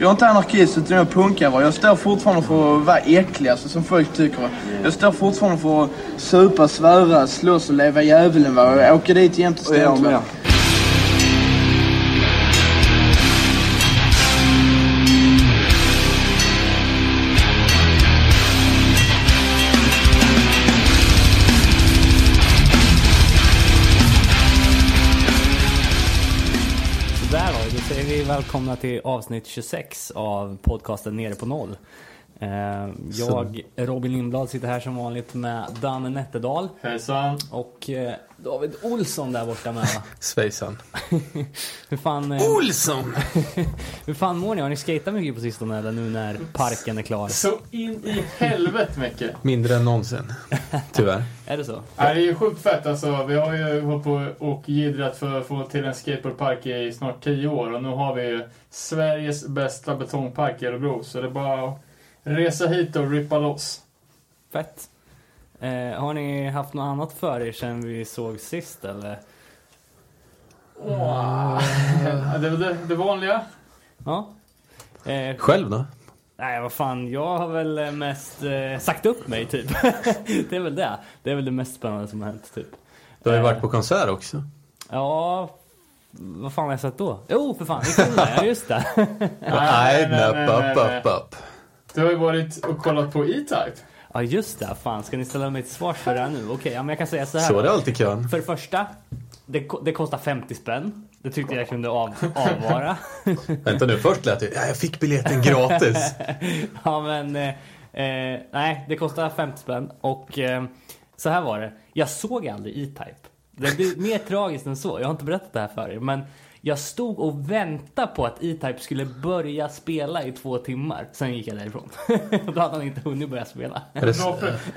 Jag är inte anarkist utan jag är punkare. Jag står fortfarande för att vara äcklig, alltså, som folk tycker. Jag står fortfarande för att supa, svära, slåss och leva djävulen. Va? Och åka dit jämt och ständigt. Välkomna till avsnitt 26 av podcasten Nere på Noll. Eh, Jag, Robin Lindblad, sitter här som vanligt med Danne Nätterdal Hejsan. och eh, David Olsson där borta med? Svejsan. Hur fan, eh, Olsson! hur fan mår ni? Har ni skatat mycket på sistone eller nu när parken är klar? Så in i helvete mycket. Mindre än någonsin. Tyvärr. Är det så? Ja, det är ju sjukt fett alltså. Vi har ju hållit på och jiddrat för att få till en skateboardpark i snart 10 år och nu har vi ju Sveriges bästa betongpark i Örebro. Så det är bara resa hit och rippa loss. Fett. Eh, har ni haft något annat för er sen vi såg sist eller? Ja, det är det, det vanliga. Ja. Eh, Själv då? Nej, vad fan, jag har väl eh, mest eh, sagt upp mig typ. det är väl det. Det är väl det mest spännande som har hänt typ. Du har ju Eh, varit på konsert också. Ja, vad fan har jag sagt då? Jo, för fan, det kunde jag, just det. Nej, nej, upp, nej, upp, nej. upp, upp. Du har ju varit och kollat på E-Type. ja, just det. Fan, ska ni ställa mig till svars för det här nu? Okej, ja, men jag kan säga så här. Så är det alltid kön. För det första, det, det kostar 50 spänn. Det tyckte jag kunde av, avvara. Vänta nu, först lät det ja, jag fick biljetten gratis. ja, men eh, eh, nej, det kostar 50 spänn. Och eh, så här var det. Jag såg aldrig E-Type. Det blir mer tragiskt än så. Jag har inte berättat det här för er. Men jag stod och väntade på att E-Type skulle börja spela i två timmar. Sen gick jag därifrån. Då hade han inte hunnit börja spela.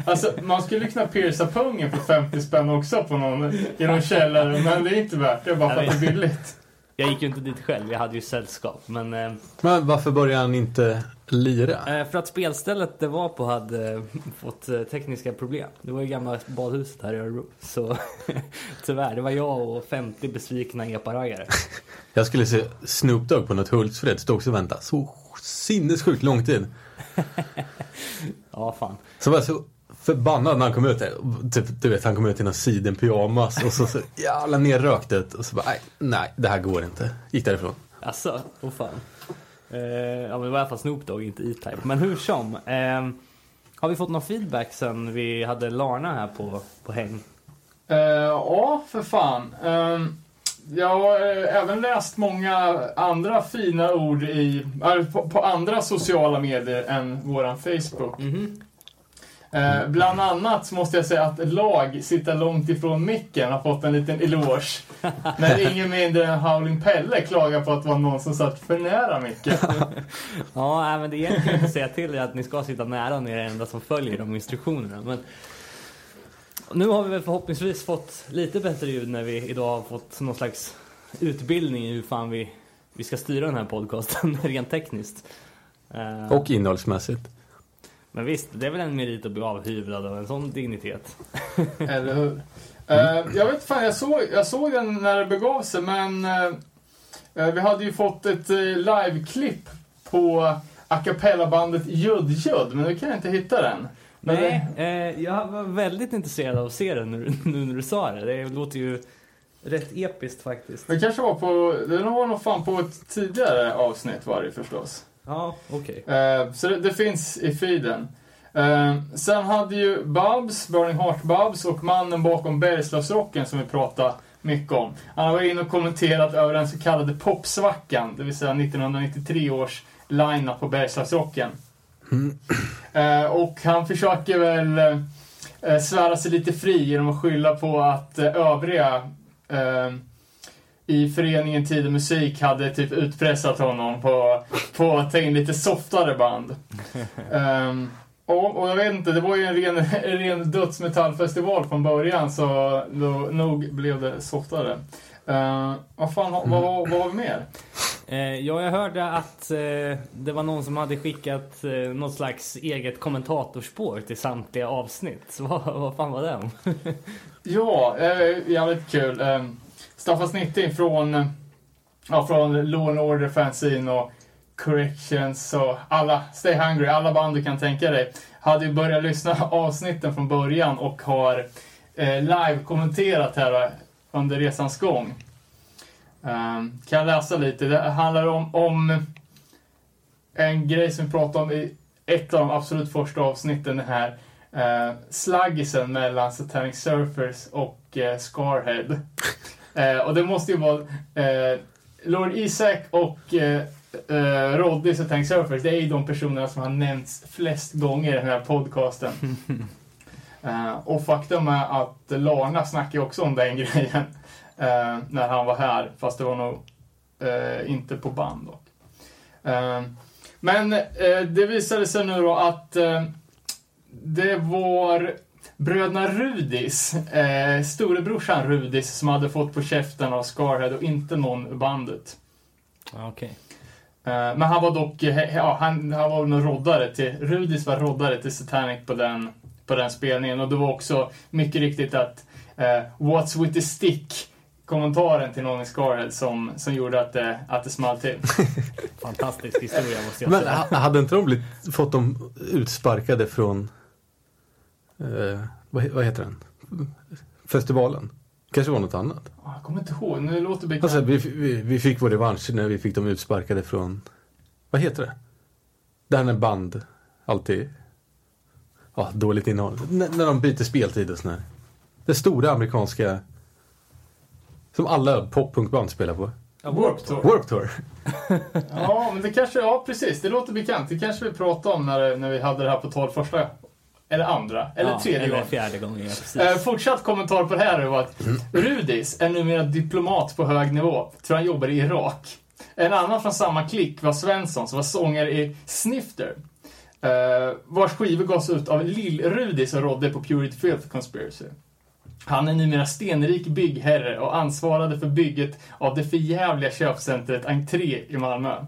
Alltså, man skulle kunna pierca pungen för 50 spänn också på någon, i någon källare, men det är inte värt det bara för att det är billigt. Jag gick ju inte dit själv. Jag hade ju sällskap. Men eh, Men varför börjar han inte lira? Eh, För att spelstället det var på hade eh, fått eh, tekniska problem. Det var ju gamla badhuset här i Örebro. Så tyvärr, det var jag och 50 besvikna epa-raggare. Jag skulle se Snoop Dogg på något Hultsfred, stod också och väntade så sinnessjukt lång tid. Ja, fan. Så var jag så förbannad när han kom ut där. Typ, du vet, han kom ut i någon sidenpyjamas och så, så jävla nerrökt ut. Och så bara, nej, nej, det här går inte. Gick därifrån. Alltså, åh fan. Eh, ja, det var i alla fall Snoop Dogg, inte E-Type. Men hur som. Eh, har vi fått någon feedback sen vi hade Larna här på, på häng? Eh, ja, för fan. Ehm, jag har eh, även läst många andra fina ord i, eh, på, på andra sociala medier än våran Facebook. Mhm. Eh, bland annat så måste jag säga att lag sitta långt ifrån micken har fått en liten eloge. när ingen mindre än Howling Pelle klagar på att det var någon som satt för nära micken. Ja, men det är egentligen inte att säga till er att ni ska sitta nära och ni är det enda som följer de instruktionerna. Men nu har vi väl förhoppningsvis fått lite bättre ljud när vi idag har fått någon slags utbildning i hur fan vi, vi ska styra den här podcasten rent tekniskt. Eh, Och innehållsmässigt. Men visst, det är väl en merit att bli avhyvlad av en sån dignitet. Eller hur? Eh, jag vet fan, jag såg, jag såg den när det begav sig, men eh, vi hade ju fått ett uh, liveklipp på a cappella-bandet Judd Judd, men nu kan jag inte hitta den. Men Nej, eh, jag var väldigt intresserad av att se den nu, nu när du sa det. Det låter ju rätt episkt faktiskt. Det kanske var på, det var nog fan på ett tidigare avsnitt var det förstås. Ja, okej. Eh, så det, det finns i feeden. Eh, sen hade ju Babs, Burning Heart Babs och mannen bakom Bergslagsrocken som vi pratade mycket om. Han var inne och kommenterat över den så kallade popsvackan, det vill säga 1993 års line-up på Bergslagsrocken. Eh, och han försöker väl eh, svära sig lite fri genom att skylla på att eh, övriga i föreningen Tid och Musik hade typ utpressat honom på, på att ta in lite softare band. Ehm, och, och jag vet inte, det var ju en ren, en ren dödsmetallfestival från början så då, nog blev det softare. Uh, vad fan, vad, vad, vad har vi mer? Eh, ja, jag hörde att eh, det var någon som hade skickat eh, något slags eget kommentatorspår till samtliga avsnitt. Så vad, vad fan var det om? Ja, eh, jävligt kul. Eh, Staffan Snitting från, ja, från Law and Order Fanzine och Corrections och alla, Stay Hungry, alla band du kan tänka dig, hade ju börjat lyssna avsnitten från början och har eh, live-kommenterat här eh, under resans gång. Um, kan jag läsa lite? Det handlar om, om en grej som vi pratade om i ett av de absolut första avsnitten, den här uh, slaggisen mellan Satanic Surfers och uh, Scarhead uh, och det måste ju vara uh, Lord Isaac och uh, uh, Roddy Satanic Surfers, det är ju de personerna som har nämnts flest gånger i den här podcasten. Uh, och faktum är att Larna snackade också om den grejen uh, när han var här, fast det var nog uh, inte på band dock. men det visade sig nu då att det var bröderna Rudis, storebrorsan Rudis, som hade fått på käften av Scarhead och inte någon i bandet. Okej. Okay. Men han var dock, ja, han, han var nog roddare till, Rudis var roddare till Satanic på den på den spelningen. Och det var också mycket riktigt att uh, What's with the stick kommentaren till någon i Scarhead som, som gjorde att det, att det small till. Fantastisk historia måste jag Men säga. hade inte de blivit, fått dem utsparkade från, eh, vad, vad heter den, festivalen? Kanske var något annat? Jag kommer inte ihåg, nu låter det alltså, vi, vi, vi fick vår revansch när vi fick dem utsparkade från, vad heter det? Där när band alltid Ja, dåligt innehåll. N när de byter speltid och sådär. Det stora amerikanska som alla poppunkband spelar på. Ja, Warp Tour. Warp Tour. ja, men det kanske, ja precis, det låter bekant. Det kanske vi pratade om när, när vi hade det här på tal första eller andra, eller ja, tredje eller gången. fjärde gången, ja, eh, Fortsatt kommentar på det här var att Rudis är numera diplomat på hög nivå. Tror han jobbar i Irak. En annan från samma klick var Svensson som var sångare i Snifter. Uh, vars skivor gavs ut av Lill-Rudi som rådde på Purity Filth Conspiracy. Han är numera stenrik byggherre och ansvarade för bygget av det förjävliga köpcentret Entré i Malmö.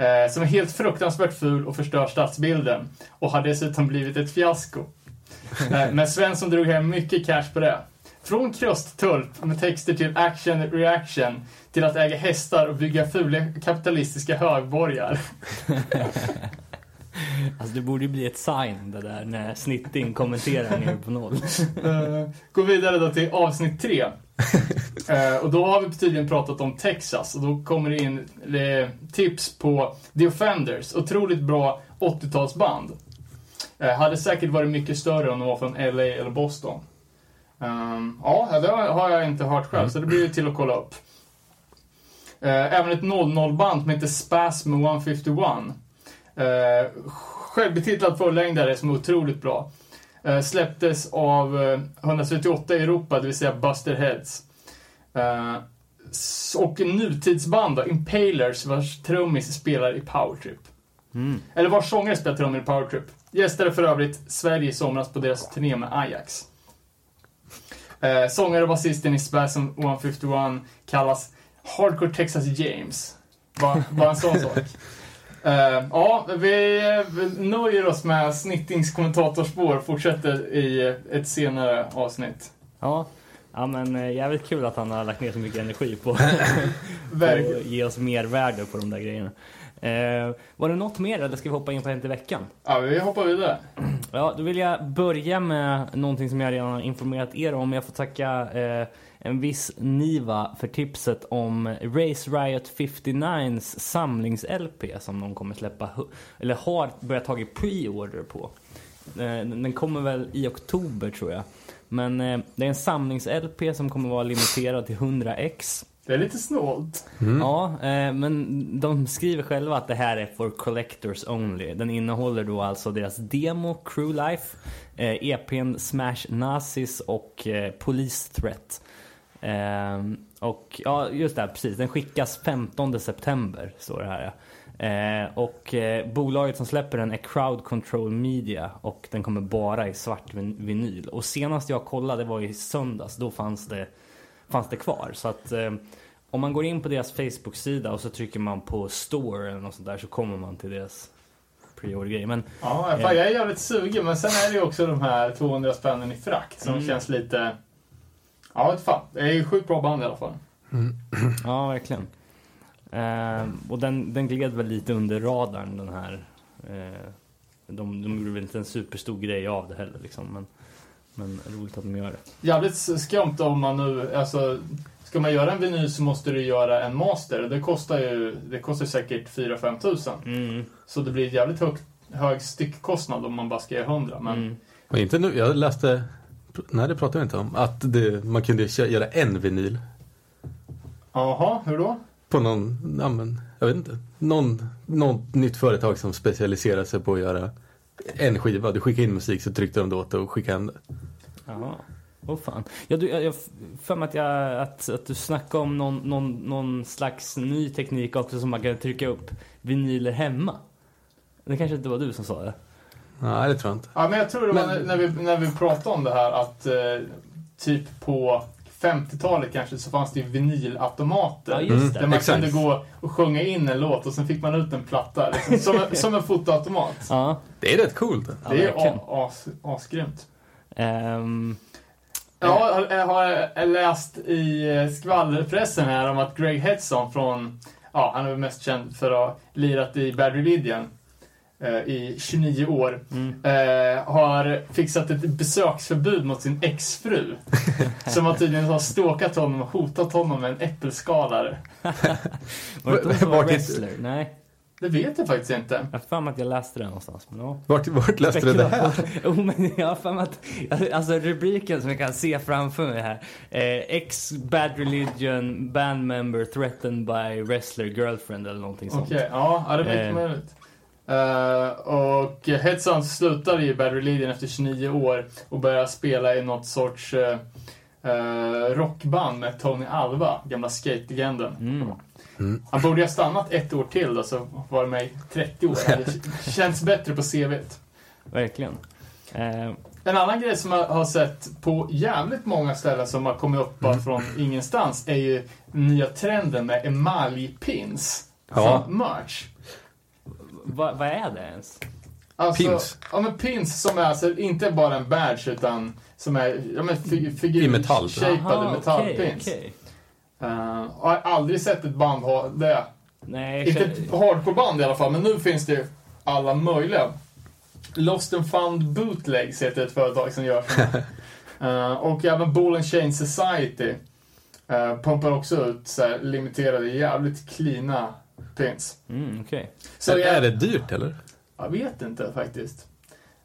Uh, som är helt fruktansvärt ful och förstör stadsbilden. Och har dessutom blivit ett fiasko. Uh, men Svensson drog hem mycket cash på det. Från krusttulp med texter till action reaction till att äga hästar och bygga fula kapitalistiska högborgar. Alltså det borde ju bli ett sign det där när Snitting kommenterar ner på noll. Uh, gå vidare då till avsnitt tre. Uh, och då har vi tydligen pratat om Texas och då kommer det in uh, tips på The Offenders. Otroligt bra 80-talsband. Uh, hade säkert varit mycket större om de var från LA eller Boston. Um, ja, det har jag inte hört själv, så det blir ju till att kolla upp. även ett 00-band som heter Spasm 151 Eh, självbetitlad fullängdare som är otroligt bra. Eh, släpptes av eh, 138 i Europa, det vill säga Buster Heads. Eh, och nutidsband då, Impalers, vars trummis spelar i Powertrip. Mm. Eller vars sångare spelar trummor i Powertrip. Gästade för övrigt Sverige i somras på deras turné med Ajax. Eh, sångare och basisten i Spasm 151 kallas Hardcore Texas James. Bara, bara en sån sak. Uh, ja, vi, nöjer oss med Snittings kommentatorspår fortsätter i ett senare avsnitt. Ja, ja men eh, jävligt kul att han har lagt ner så mycket energi på, att ge oss mer värde på de där grejerna. Uh, var det något mer eller ska vi hoppa in på Hänt i veckan? Ja, vi hoppar vidare. Ja, då vill jag börja med någonting som jag redan har informerat er om. Jag får tacka uh, en viss Niva för tipset om Race Riot 59s samlings-LP som de kommer släppa, eller har börjat tagit pre-order på. Eh, den kommer väl i oktober tror jag. Men eh, det är en samlings-LP som kommer vara limiterad till 100 x det är lite snålt. Mm. Ja, eh, men de skriver själva att det här är for collectors only. Den innehåller då alltså deras demo, Crew Life, eh, EPn Smash Nazis och eh, Police Threat. Eh, och ja, just det, precis. Den skickas 15 september, står det här. Eh, och eh, bolaget som släpper den är Crowd Control Media och den kommer bara i svart vinyl. Och senast jag kollade var i söndags, då fanns det, fanns det kvar. Så att eh, om man går in på deras Facebook-sida och så trycker man på Store eller något sånt där så kommer man till deras pre-order-grej. Men, ja, fan, jag är jävligt sugen men sen är det ju också de här 200 spännen i frakt som mm. känns lite Ja, vet fan. Det är ju sjukt bra band i alla fall. Mm. Ja, verkligen. Eh, och den, den gled väl lite under radarn den här. Eh, de, de gjorde väl inte en superstor grej av det heller liksom. Men, men roligt att de gör det. Jävligt skumt om man nu, alltså Ska man göra en vinyl så måste du göra en master. Det kostar ju det kostar säkert 4-5 tusen. Mm. Så det blir jävligt hög, hög styckkostnad om man bara ska göra 100. Men Mm. Men inte nu, jag läste, nej det pratade vi inte om, att det, man kunde göra en vinyl. jaha, hur då? På någon, ja men, jag vet inte. Någon, något nytt företag som specialiserar sig på att göra en skiva. Du skickar in musik så tryckte de det åt och skickade hem det. Jaha. Åh fan. Ja, du, jag jag har för mig att, jag, att, att du snackade om någon, någon, någon slags ny teknik också som man kan trycka upp vinyler hemma. Det kanske inte var du som sa det? Nej, det tror jag inte. Ja, men jag tror det var Men- när, vi, när vi pratade om det här att eh, typ på 50-talet kanske så fanns det ju vinylautomater. Ja, just Mm. det. Där man Exakt. kunde gå och sjunga in en låt och sen fick man ut en platta. Liksom, som, en, som en fotoautomat. Ja. Det är rätt coolt. Ja, det är as, asgrymt. Ehm, Ja, jag har läst i eh, skvallerpressen här om att Greg Hedson från, ja, han är väl mest känd för att ha lirat i Bad Religion eh, i 29 år. mm. Eh, har fixat ett besöksförbud mot sin exfru. som har tydligen har stalkat honom och hotat honom med en äppelskalare. Var det inte var wrestler? Nej. Det vet jag faktiskt inte. Jag har för mig att jag läste det någonstans. Men ja. Vart, vart läste du det här? oh, men jag har för mig att, alltså rubriken som jag kan se framför mig här. Eh, ex bad religion band member threatened by wrestler girlfriend eller någonting sånt. Okej, ja, ja, det är mycket Eh. möjligt. Eh, och Hedson slutade i Bad Religion efter 29 år och började spela i något sorts eh, eh, rockband med Tony Alva, gamla skate-legenden. Mm. Han borde ha stannat ett år till då, så var det med i 30 år. Det känns bättre på CVt. Verkligen. En annan grej som jag har sett på jävligt många ställen som har kommit upp bara från ingenstans är ju nya trenden med emaljpins Ja. som merch. Vad, vad är det ens? Alltså, Pins? Ja, men pins som är alltså inte bara en badge utan som är ja, men fig figur... I metall. Shapade Aha, metallpins. Eh, och jag har aldrig sett ett band ha det. Nej, Inte ett hardcore-band i alla fall, men nu finns det ju alla möjliga. Lost and found bootlegs heter ett företag som gör såna. Eh, och även Ball and Chain Society uh, pumpar också ut så här, limiterade, jävligt cleana pins. Mm, okej. Så är, jag, är det dyrt eller? jag vet inte faktiskt.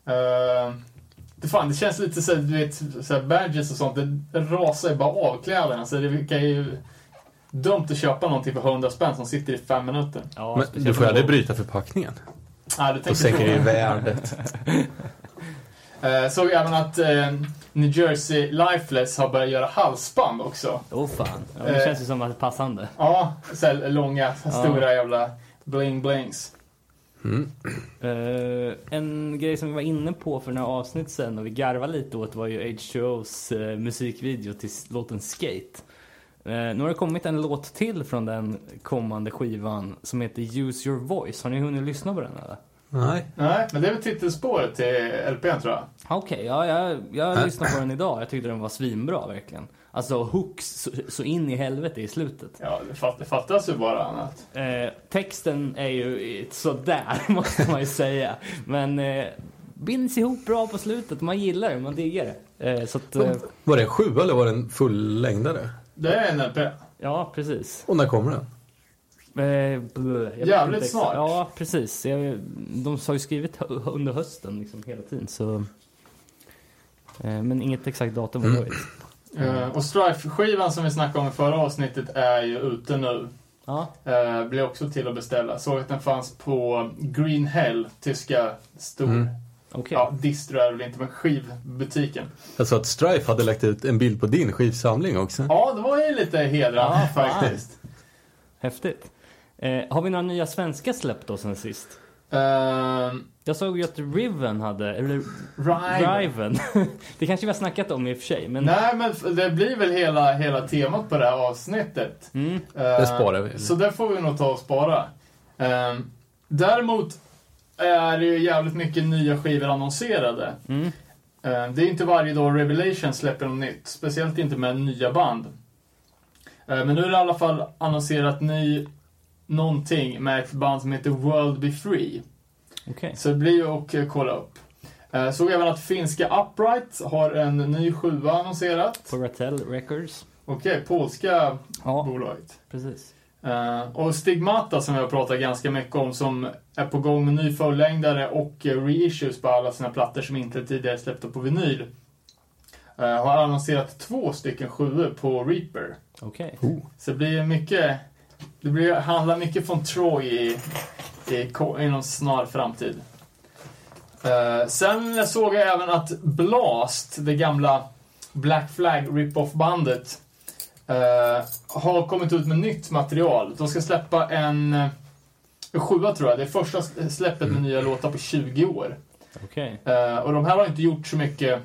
Uh, det, fan, det känns lite så du vet, så här badges och sånt, det rasar ju bara av kläderna. Så det kan ju dumt att köpa någonting för 100 spänn som sitter i fem minuter. Ja, Men du får ju aldrig bryta förpackningen. Ah, du Då sänker så. det ju värdet. Eh, såg även att eh, New Jersey Lifeless har börjat göra halsband också. Åh fan. Ja, det Eh. känns ju som att det är passande. Ja, så här långa, stora jävla bling-blings. Eh, en grej som vi var inne på för några avsnitt sen och vi garvade lite åt var ju H2O's uh, musikvideo till låten Skate. Uh, nu har det kommit en låt till från den kommande skivan som heter Use Your Voice. Har ni hunnit lyssna på den eller? Nej. Nej, men det är väl titelspåret till LPn tror jag. Okej, ja, jag, jag lyssnade på den idag. Jag tyckte den var svinbra verkligen. Alltså hooks så, så in i helvete i slutet. Ja, det, fatt, det fattas ju bara annat. Eh, texten är ju sådär måste man ju säga. Men eh, binds ihop bra på slutet. Man gillar det, man diggar det. Eh, så att, eh, Var det en sjua eller var det en fullängdare? Det är en LP. ja, precis. Och när kommer den? Eh, Jävligt snart. Ja, precis. Jag, de har ju skrivit under hösten liksom hela tiden. Så, eh, men inget exakt datum var det. Eh, och Strife-skivan som vi snackade om i förra avsnittet är ju ute nu. Ja, Uh, blir också till att beställa. Såg att den fanns på Green Hell, tyska stor... Mm. okej. Ja, distro är det väl inte, men skivbutiken. Jag sa att Strife hade lagt ut en bild på din skivsamling också. Ja, det var ju lite hedrande fan. faktiskt. Häftigt. Eh, har vi några nya svenska släpp då sen sist? Ehm, Jag såg ju att Riven hade, eller Riven. Riven. det kanske vi har snackat om i och för sig, men... Nej, men det blir väl hela, hela temat på det här avsnittet. Mm, det sparar vi. Så det får vi nog ta och spara. Ehm, däremot är det ju jävligt mycket nya skivor annonserade. mm, Ehm, det är inte varje dag Revelation släpper något nytt. Speciellt inte med nya band. Men nu är det i alla fall annonserat ny någonting med ett band som heter World Be Free. Okej. Så det blir ju att eh, kolla upp. Eh, Såg även att finska Upright har en ny sjua annonserat. På Rattel Records. Okej, polska Ja, bolaget. precis. Eh, och Stigmata som jag har pratat ganska mycket om som är på gång med ny fullängdare och reissues på alla sina plattor som inte tidigare släppte på vinyl. har annonserat två stycken sjuor på Reaper. Okej. Så det blir mycket, det blir, handlar mycket från Troy i, i, i någon snar framtid. Eh, sen såg jag även att Blast, det gamla Black Flag rip-off-bandet, eh, har kommit ut med nytt material. De ska släppa en, eh, en sjua tror jag. Det är första släppet med nya låtar på 20 år. Okej. Eh, och de här har inte gjort så mycket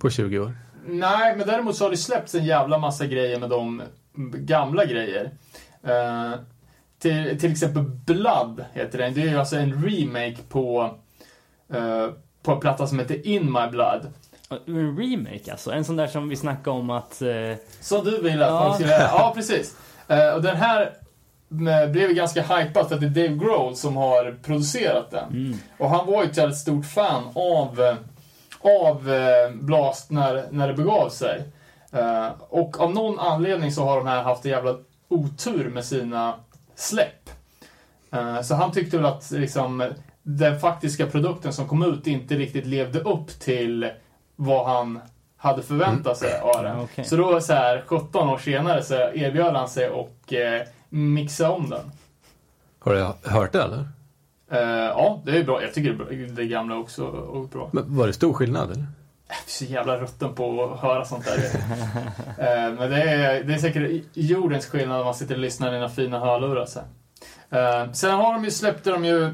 På 20 år. Nej, men däremot så har det släppts en jävla massa grejer med de gamla grejer. Eh, till, till exempel Blood heter den. Det är ju alltså en remake på, eh, på en platta som heter In My Blood. En remake alltså? En sån där som vi snackade om att... Eh, Som du vill att Ja. folk skulle. Ja, precis. Eh, och den här eh, blev ganska hypad för att det är Dave Grohl som har producerat den. mm. Och han var ju ett väldigt stort fan av, eh, av eh, Blast när, när det begav sig. Eh, Och av någon anledning så har de här haft en jävla otur med sina släpp. Eh, Så han tyckte väl att liksom, den faktiska produkten som kom ut inte riktigt levde upp till vad han hade förväntat sig av den. Ja, okej. Så då så här 17 år senare så erbjöd han sig och eh, mixa om den. Har du hört det eller? Eh, ja, det är bra. Jag tycker det, är bra. det gamla också är bra. Men var det stor skillnad eller? Jag är så jävla rutten på att höra sånt där. Eh, men det är, det är säkert jordens skillnad när man sitter och lyssnar i dina fina hörlurar. Så. Sen har de ju, släppte de ju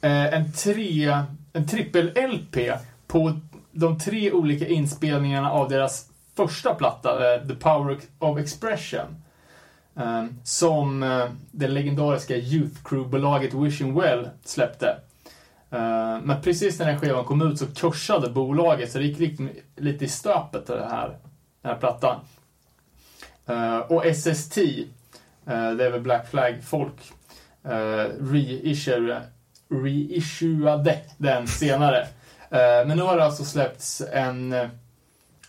eh, en, tre, en trippel-LP på de tre olika inspelningarna av deras första platta, The Power of Expression. Som det legendariska Youth Crew-bolaget Wishing Well släppte. Eh, men precis när den skivan kom ut så kursade bolaget, så det gick lite, lite i stöpet den här, den här plattan. Eh, och SST, eh, det är väl Black Flag-folk, reissuade, reissuade den senare. Men nu har det alltså släppts en,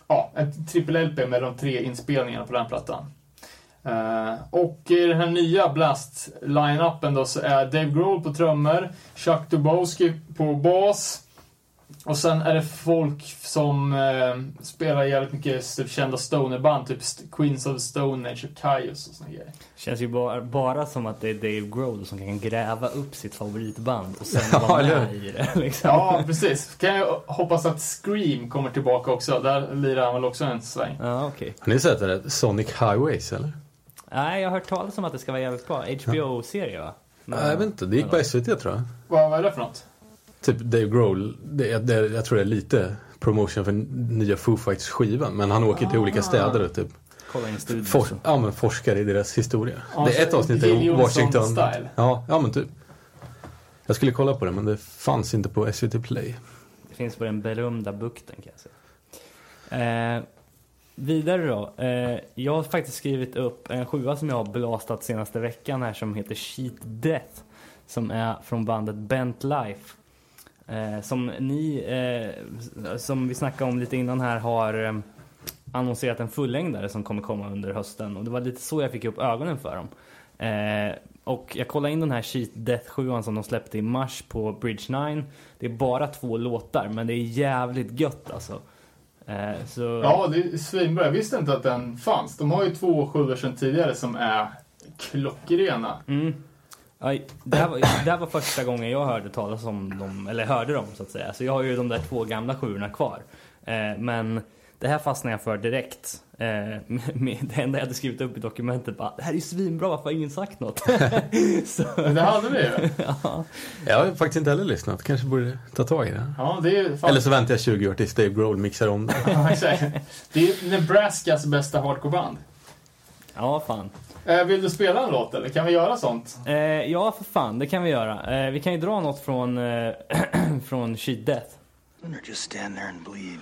ja, en trippel-LP med de tre inspelningarna på den plattan. Eh, och i den här nya Blast-line-upen då så är Dave Grohl på trummor, Chuck Dubowski på bas och sen är det folk som eh, spelar jävligt mycket typ, kända stonerband, typ Queens of the Stone Age och Kaios och såna grejer. Känns ju bara, bara som att det är Dave Grohl som kan gräva upp sitt favoritband och sen Ja, vara med i det. Liksom. Ja, precis. Kan jag hoppas att Scream kommer tillbaka också. Där lirar han väl också en sväng. Ja, okej. Har ni sett det? Sonic Highways eller? Nej, jag har hört talas om att det ska vara jävligt bra. HBO-serie va? Nej, jag vet inte. Det gick på SVT tror jag. Vad, är det för något? Typ Dave Grohl. Det, det, jag tror det är lite promotion för nya Foo Fighters skivan. Men han åker till olika städer och typ Kolla in studion. for, ja, men forskar i deras historia. Ja, det är ett avsnitt i Washington. style. Ja, ja, men typ. Jag skulle kolla på det men det fanns inte på SVT Play. Det finns på den berömda bukten kan jag säga. Eh, vidare då. Eh, jag har faktiskt skrivit upp en sjua som jag har blastat senaste veckan här som heter Cheat Death. Som är från bandet Bent Life. Eh, som ni, eh, som vi snackade om lite innan här, har eh, annonserat en fullängdare som kommer komma under hösten. Och det var lite så jag fick upp ögonen för dem. Eh, och jag kollade in den här Cheat Death 7 som de släppte i mars på Bridge 9. Det är bara två låtar, men det är jävligt gött alltså. Eh, så... Ja, det är svinbra. Jag visste inte att den fanns. De har ju två sjuor sedan tidigare som är klockrena. Mm. Ja, det, här var, det här var första gången jag hörde talas om dem, eller hörde dem så att säga. Så jag har ju de där två gamla sjuorna kvar. Eh, men det här fastnade jag för direkt. Eh, det enda jag hade skrivit upp i dokumentet bara, det här är ju svinbra, varför har ingen sagt något? så, Men det hade vi ju. ja. Jag har faktiskt inte heller lyssnat. Kanske borde ta tag i det. Ja, det är fan... Eller så väntar jag 20 år tills Dave Grohl mixar om det. Ja, exakt. Det är Nebraskas bästa hardcoreband. ja, fan. Eh, vill du spela en låt eller? Kan vi göra sånt? Eh, ja, för fan, det kan vi göra. Eh, vi kan ju dra något från, eh, från Cheat Death. Or just stand there and bleed.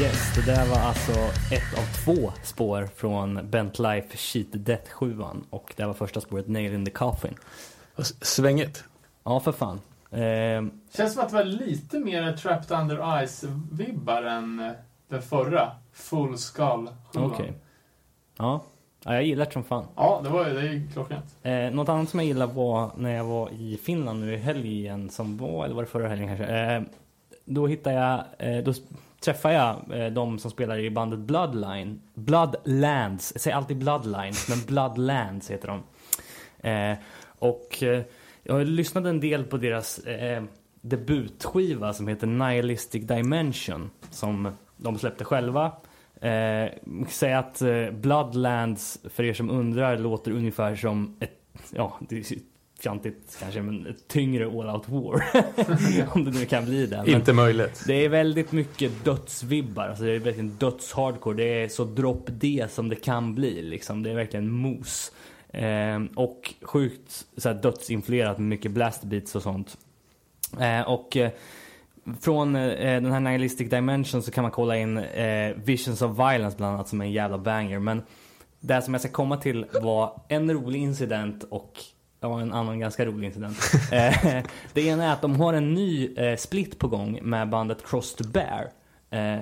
Yes, det där var alltså ett av två spår från Bent Life Cheat Death 7 och det var första spåret Nail in the Coffin. S- Svängigt. Ja, för fan. Ehm, Känns som att det var lite mer Trapped Under Ice-vibbar än eh, den förra. Full Skull Okej. Ja. ja, jag gillar det som fan. Ja, det var ju det är ju klockrent. Eh, något annat som jag gillar var när jag var i Finland nu i helgen som var, eller var det förra helgen kanske? Eh, då hittade jag, eh, då träffade jag eh, de som spelar i bandet Bloodline. Bloodlands, jag säger alltid Bloodlines, men Bloodlands heter de. Eh, och eh, jag lyssnade en del på deras eh, debutskiva som heter Nihilistic Dimension som de släppte själva. Eh, att eh, Bloodlands, för er som undrar, låter ungefär som ett, ja, det är fjantigt kanske, men ett tyngre All Out War. Om det nu kan bli det. Men Inte möjligt. det är väldigt mycket dödsvibbar, alltså det är verkligen dödshardcore. Det är så drop D som det kan bli liksom. Det är verkligen mos. Eh, och sjukt så här, dödsinfluerat med mycket blast beats och sånt. Eh, och eh, från eh, den här Nihilistic Dimension så kan man kolla in eh, Visions of Violence bland annat som är en jävla banger. Men det som jag ska komma till var en rolig incident och ja, en annan ganska rolig incident. Eh, det ena är att de har en ny eh, split på gång med bandet Cross to Bear. Eh,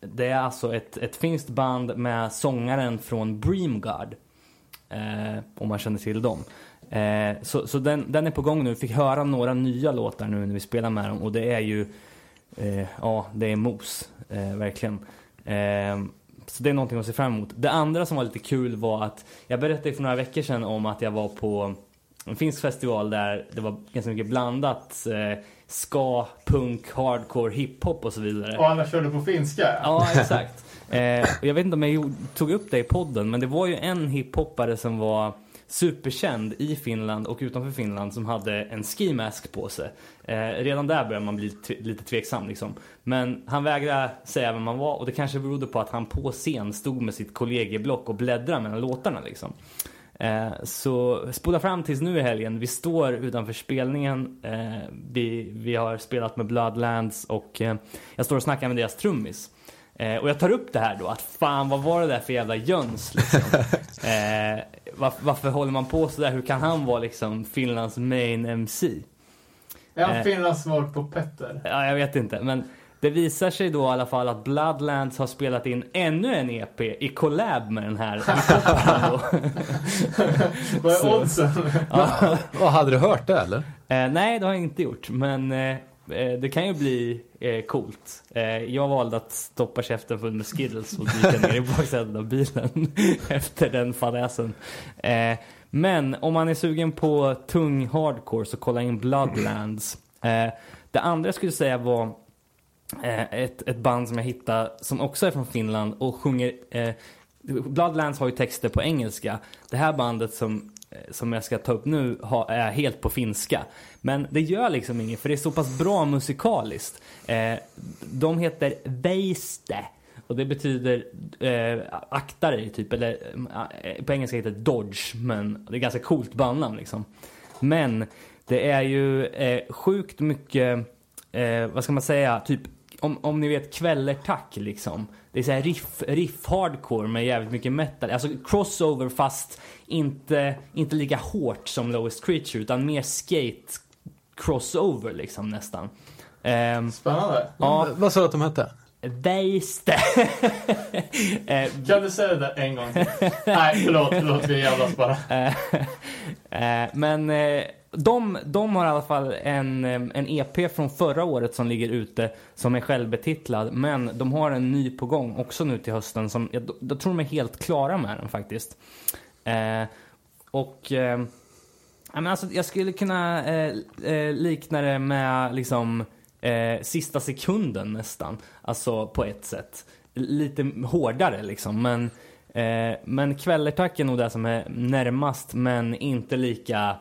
det är alltså ett, ett finskt band med sångaren från Breamguard. Om man känner till dem. Så så den, den är på gång nu. Fick höra några nya låtar nu när vi spelar med dem och det är ju ja, det är mos. Verkligen. Så det är någonting att se fram emot. Det andra som var lite kul var att jag berättade för några veckor sedan om att jag var på en finsk festival där det var ganska mycket blandat eh, ska, punk, hardcore, hiphop och så vidare. Och alla körde på finska. Ja, exakt. Eh, och jag vet inte om jag gjorde- tog upp det i podden, men det var ju en hiphoppare som var superkänd i Finland och utanför Finland som hade en ski mask på sig. Eh, redan där började man bli lite tveksam liksom. Men han vägrade säga vem han var och det kanske berodde på att han på scen stod med sitt kollegieblock och bläddrade mellan låtarna liksom. Eh, så spola fram tills nu i helgen. Vi står utanför spelningen. Eh, vi, vi har spelat med Bloodlands och eh, jag står och snackar med deras trummis. Och jag tar upp det här då, att fan vad var det där för jävla jöns liksom. eh, varför, varför håller man på sådär? Hur kan han vara liksom Finlands main MC? Är han Eh. Finlands svar på Petter? Ja, jag vet inte, men det visar sig då i alla fall att Bloodlands har spelat in ännu en EP i collab med den här. Vad är oddsen? Hade du hört det eller? Eh, nej, det har jag inte gjort. Men eh, eh, det kan ju bli eh, coolt. Eh, jag valde att stoppa käften full med Skittles och dyka ner i baksätet av bilen efter den fadäsen. Eh, men om man är sugen på tung hardcore så kolla in Bloodlands. Eh, det andra jag skulle säga var Eh, ett, ett band som jag hittade som också är från Finland och sjunger eh, Bloodlands har ju texter på engelska. Det här bandet som, eh, som jag ska ta upp nu har, är helt på finska. Men det gör liksom inget för det är så pass bra musikaliskt. Eh, de heter Veiste. Och det betyder eh, akta dig typ, eller eh, på engelska heter det Dodge, men det är ganska coolt bandnamn liksom. Men det är ju eh, sjukt mycket, eh, vad ska man säga, typ om, om ni vet kvällertack liksom. Det är så här riff, riff hardcore med jävligt mycket metal. Alltså crossover fast inte, inte lika hårt som Lowest Creature utan mer skate crossover liksom nästan. Ehm, Spännande. ja, Vad sa du att de hette? Weiste. eh, Kan du säga det en gång till? Nej, förlåt, förlåt, vi jävlas bara. Eh, eh, men de, de har i alla fall en, en EP från förra året som ligger ute som är självbetitlad. Men de har en ny på gång också nu till hösten som jag, jag tror de är helt klara med den faktiskt. Och men alltså, jag skulle kunna likna det med liksom eh, sista sekunden nästan. Alltså på ett sätt. Lite hårdare liksom. Men, eh, men kvällertack är nog det som är närmast men inte lika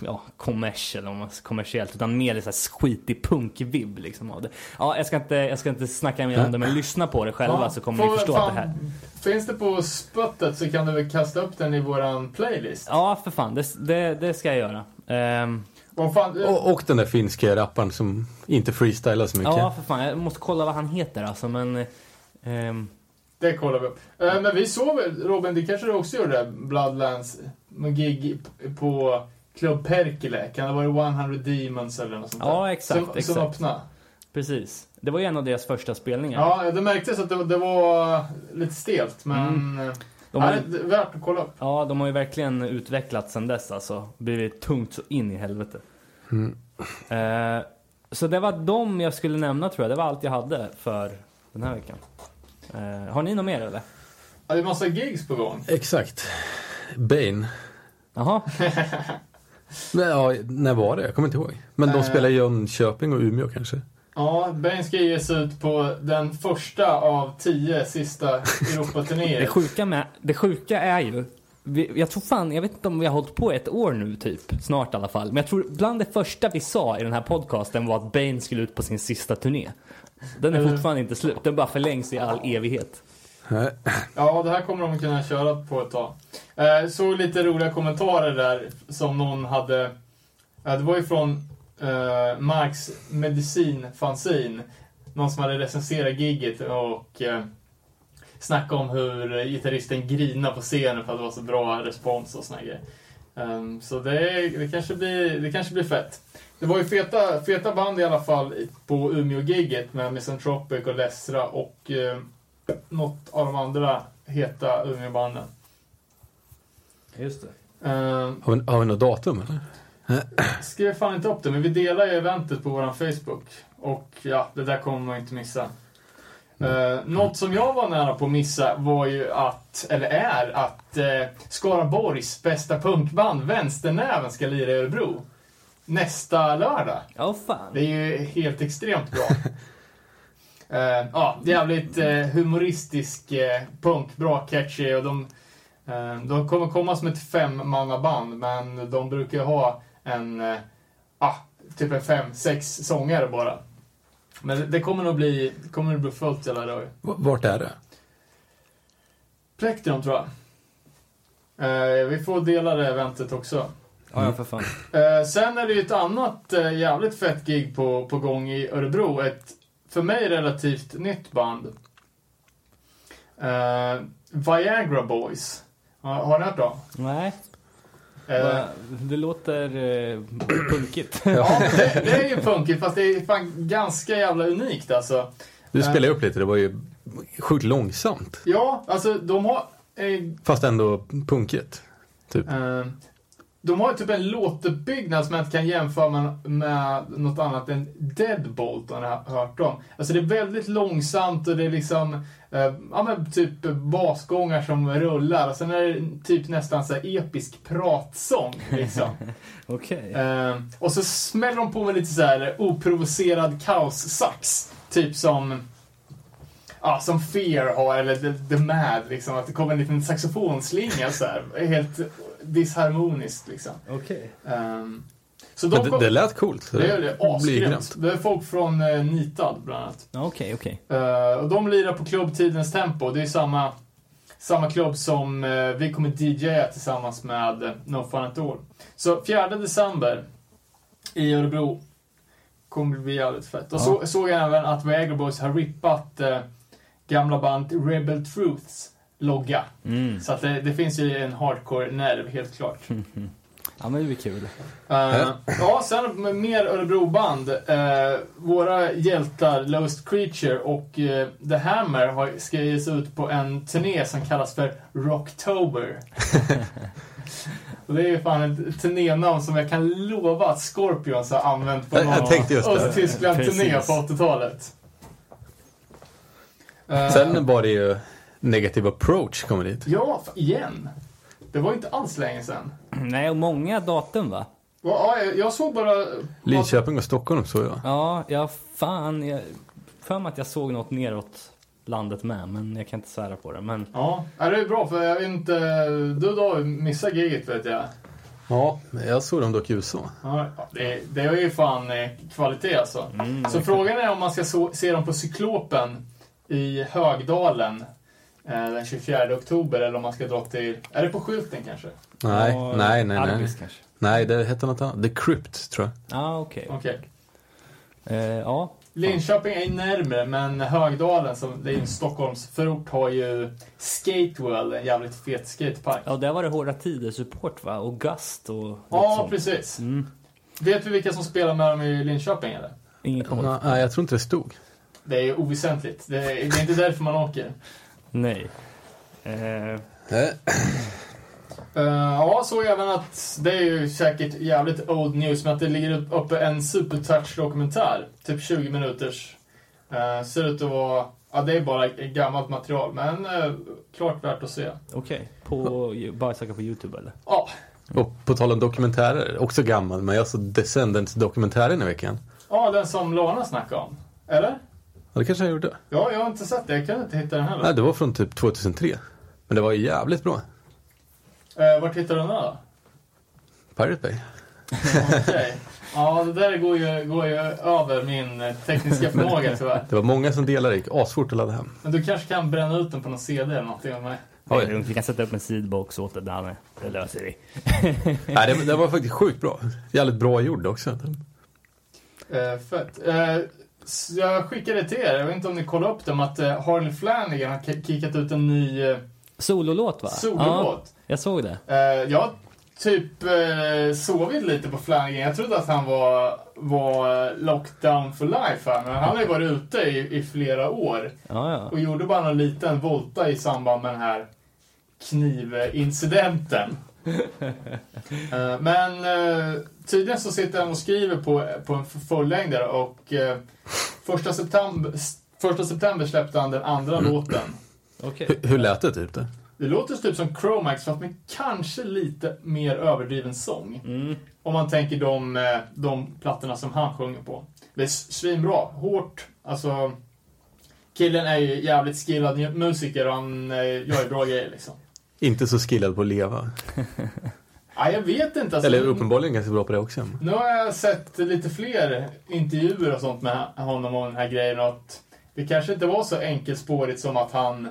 ja, kommersiell, om man, kommersiellt utan mer så här skitig punkvibb liksom av det. Ja, jag ska inte, jag ska inte snacka mer om det men lyssna på det själva Ja, så kommer ni förstå fan, det här Finns det på spottet så kan du väl kasta upp den i våran playlist? Ja, för fan. Det, det, det ska jag göra. Vad fan, Och, och den där finska rapparen som inte freestylar så mycket. Ja, för fan. Jag måste kolla vad han heter alltså, men... ehm, Det kollar vi upp. Eh, men vi såg väl, Robin, det kanske du också gjorde, Bloodlands gig på Club Perkele. Kan det vara 100 Demons eller något sånt där? Ja, exakt, Som, exakt. som öppnade. precis. Det var ju en av deras första spelningar. Ja, det märktes att det, det var lite stelt, men... Mm. eh, De ja, har, det är värt att kolla upp. ja, de har ju verkligen utvecklats sen dess alltså. Blivit tungt så in i helvete. Eh, så det var de jag skulle nämna tror jag. Det var allt jag hade för den här veckan. Eh, har ni något mer eller? Ja, det är massa gigs på gång. Exakt. Bane. Jaha, Men, ja, när var det? Jag kommer inte ihåg. Men de Eh. spelar i Jönköping och Umeå kanske. Ja, Bane ska ges ut på den första av tio sista det Europaturnéer. sjuka, med, det sjuka är ju vi, jag tror fan, jag vet inte om vi har hållit på ett år nu typ, snart i alla fall. Men jag tror bland det första vi sa i den här podcasten var att Bane skulle ut på sin sista turné. Den är fortfarande inte slut, den bara förlängs i all evighet. Ja, det här kommer de kunna köra på ett tag. Eh, såg lite roliga kommentarer där som någon hade. Eh, det var ju från eh, Marks medicinfanzin. Någon som hade recenserat gigget och eh, snackat om hur gitarristen grinar på scenen för att det var så bra respons och såna grejer. Ehm, så det, det, kanske blir, det kanske blir fett. Det var ju feta, feta band i alla fall på Umeå-gigget med Misanthropic och Lessra och eh, något av de andra heta Umeåbanden. Just det. Uh, Har vi, har vi något datum eller? skrev fan inte upp det, men vi delar ju eventet på våran Facebook. Och ja, det där kommer man inte missa. Uh, något som jag var nära på att missa var ju att, eller är, att uh, Skaraborgs bästa punkband, Vänsternäven, ska lira i Örebro. Nästa lördag. Ja, fan. Det är ju helt extremt bra. Eh, Ja, jävligt uh, humoristisk uh, punk, bra catchy och de, eh, de kommer komma som ett femmannaband men de brukar ha en, uh, ah, typ en fem, sex sångare bara. Men det- kommer nog bli, kommer nog bli fullt hela dagen. Vart är det? Plektron tror jag. Eh, vi får dela det eventet också. Ja, ja, för fan. Eh, sen är det ju ett annat eh, jävligt fett gig på, på gång i Örebro. Ett för mig relativt nytt band. Eh, Viagra Boys. Ja, har ni hört dem? Nej, det låter eh, punkigt. ja, det, det är ju punkigt fast det är fan ganska jävla unikt alltså. Du Eh. spelade upp lite, det var ju sjukt långsamt. Ja, alltså de har... Eh, Fast ändå punkigt. Typ. Eh, de har ju typ en låtuppbyggnad som jag inte kan jämföra med, med något annat än Deadbolt, om har hört dem. Alltså det är väldigt långsamt och det är liksom, eh, ja men typ basgångar som rullar och sen är det typ nästan så episk pratsång liksom. Okej. Eh, och så smäller de på med lite så här oprovocerad kaossax. Typ som, ja, som Fear har, eller The, The Mad, liksom. Att det kommer en liten saxofonslinga så här. Helt disharmoniskt liksom. Okej. Ehm, så de det, kom, det lät coolt. det är det, asgrymt. grymt. Det är folk från uh, Nitad bland annat. Okej, okej. Eh, och de lirar på klubb Tidens Tempo. Det är samma, samma klubb som eh, vi kommer DJa tillsammans med uh, No Fun At All. Så 4 december i Örebro kommer bli jävligt fett. Och Ja. så, såg jag även att Viagra Boys har rippat eh, gamla band Rebel Truths logga. Mm. Så att det, det finns ju en hardcore-nerv, helt klart. Ja, men det blir kul. Eh, ja, sen med mer Örebroband. Uh, våra hjältar Lost Creature och eh, The Hammer har, ska ges ut på en turné som kallas för Rocktober. och det är ju fan ett turnénamn som jag kan lova att Scorpions har använt på någon. Östtyskland-turné på 80-talet. Eh, Sen var det ju Negative Approach kommer dit. Ja, igen. Det var inte alls länge sedan. Nej, och många datum va? Ja, jag- jag såg bara... Linköping och Stockholm såg jag. Ja, ja fan. Jag för mig att jag såg något neråt landet med, men jag kan inte svära på det. Men Ja, det är bra för jag vet inte... Du då missade giget vet jag. Ja, men jag såg dem dock i USA. Ja, det, det är ju fan eh, kvalitet alltså. Mm, Så frågan är om man ska så, se dem på Cyklopen i Högdalen den 24 oktober eller om man ska dra till... Är det på skylten kanske? Nej, Ja, nej, nej, nej. Albis kanske. Nej, det hette något annat. The Crypt, tror jag. Ja, ah, okej. Okej. Eh, ja. Linköping är närmre, men Högdalen, som det är en Stockholmsförort, har ju Skateworld, en jävligt fet skatepark. ja, där var det Hårda Tider-support va? Och Gust och Ja, sånt. precis. Mm. Vet vi vilka som spelar med dem i Linköping eller? Ingen. Nej, nej, jag tror inte det stod. Det är oväsentligt. Det är, det är inte därför man åker. Nej. Eh, Uh, ja, såg även att det är ju säkert jävligt old news, men att det ligger upp- uppe en Supertouch-dokumentär. Typ 20 minuters. Uh, ser ut att vara... Ja, det är bara gammalt material, men uh, klart värt att se. okej. På, bara söka på YouTube eller? Ja, Och på tal om dokumentärer, också gammal, men jag såg Descendants-dokumentären i veckan. ja den som Lana snackade om. Eller? Ja, det kanske jag gjorde. Ja, jag har inte sett det. Jag kan inte hitta den heller. Nej, det var från typ 2003. Men det var jävligt bra. Uh, vart hittar du den då? Pirate Bay. Okej. Ja, det där går ju, går ju över min eh, tekniska förmåga tyvärr. Det var många som delade, det gick asfort att ladda hem. Men du kanske kan bränna ut den på någon CD eller någonting av mig? Oj. vi kan sätta upp en seedbox åt det där med. Det löser vi. Nej, det, det var faktiskt sjukt bra. Jävligt bra gjord också. Eh, fett. Eh, jag skickade till er, jag vet inte om ni kollade upp det, att eh, Harley Flanagan har ki- kickat ut en ny eh, Sololåt va? sololåt. Ja, jag såg det. Eh, jag typ sovit lite på Flanagan. Jag trodde att han var, var lockdown for life här, men han har ju varit ute i, i flera år. Ja, ja. Och gjorde bara en liten volta i samband med den här knivincidenten. Men tydligen så sitter han och skriver på, på en fullängdare och eh, första september, första september släppte han den andra låten. Okej. Hur, hur lät det typ? Det? Det låter typ som Chromax fast med kanske lite mer överdriven sång. Mm. Om man tänker de, eh, de plattorna som han sjunger på. Det är svinbra. Hårt. Alltså, killen är ju jävligt skillad mu- musiker och han eh, gör ju bra grejer liksom. Inte så skillad på att leva. Ja, jag vet inte. Alltså, Eller uppenbarligen ganska bra på det också. Nu har jag sett lite fler intervjuer och sånt med honom om den här grejen och att det kanske inte var så enkelspårigt som att han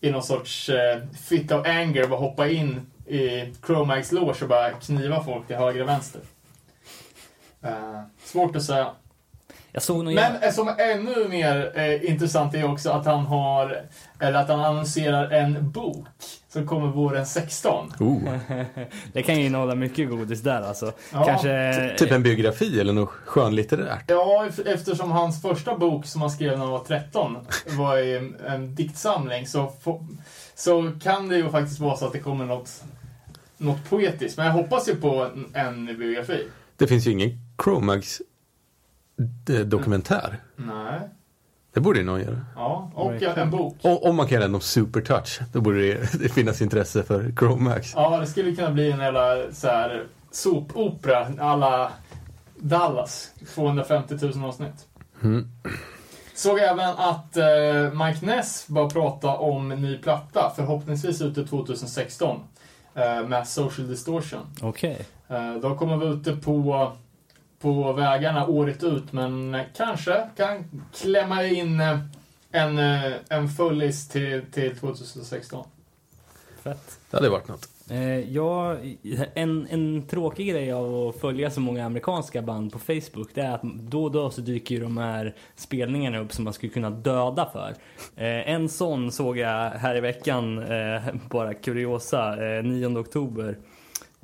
i någon sorts eh, fit of anger bara hoppa in i Chromax loge och bara kniva folk till höger och vänster. Eh, svårt att säga. Jag såg någon Men jävla... som ännu mer eh, intressant är också att han har, eller att han annonserar en bok som kommer våren 16. Oh. Det kan ju innehålla mycket godis där alltså. Ja, Kanske... Typ en biografi eller något skönlitterärt. Ja, ef- eftersom hans första bok som han skrev när han var 13 var en, en diktsamling så, så kan det ju faktiskt vara så att det kommer något, något poetiskt. Men jag hoppas ju på en, en biografi. Det finns ju ingen Chromax eh, dokumentär. Nej. Det borde ju någon göra. Ja, och en bok. Om, om man kan göra någon supertouch, då borde det, det finnas intresse för Chromax. Ja, det skulle kunna bli en jävla så här sopopera alla Dallas. 250 000 avsnitt. Mm. Såg även att eh, Mike Ness bara prata om en ny platta, förhoppningsvis ute 2016. Eh, med Social Distortion. Okej. Eh, de kommer vara ute på, på vägarna året ut, men kanske kan klämma in eh, en, eh, en fullis till, till 2016. Fett. Det hade varit något. Eh, ja, en, en tråkig grej av att följa så många amerikanska band på Facebook det är att då och då så dyker ju de här spelningarna upp som man skulle kunna döda för. Eh, en sån såg jag här i veckan, eh, bara kuriosa, eh, 9 oktober.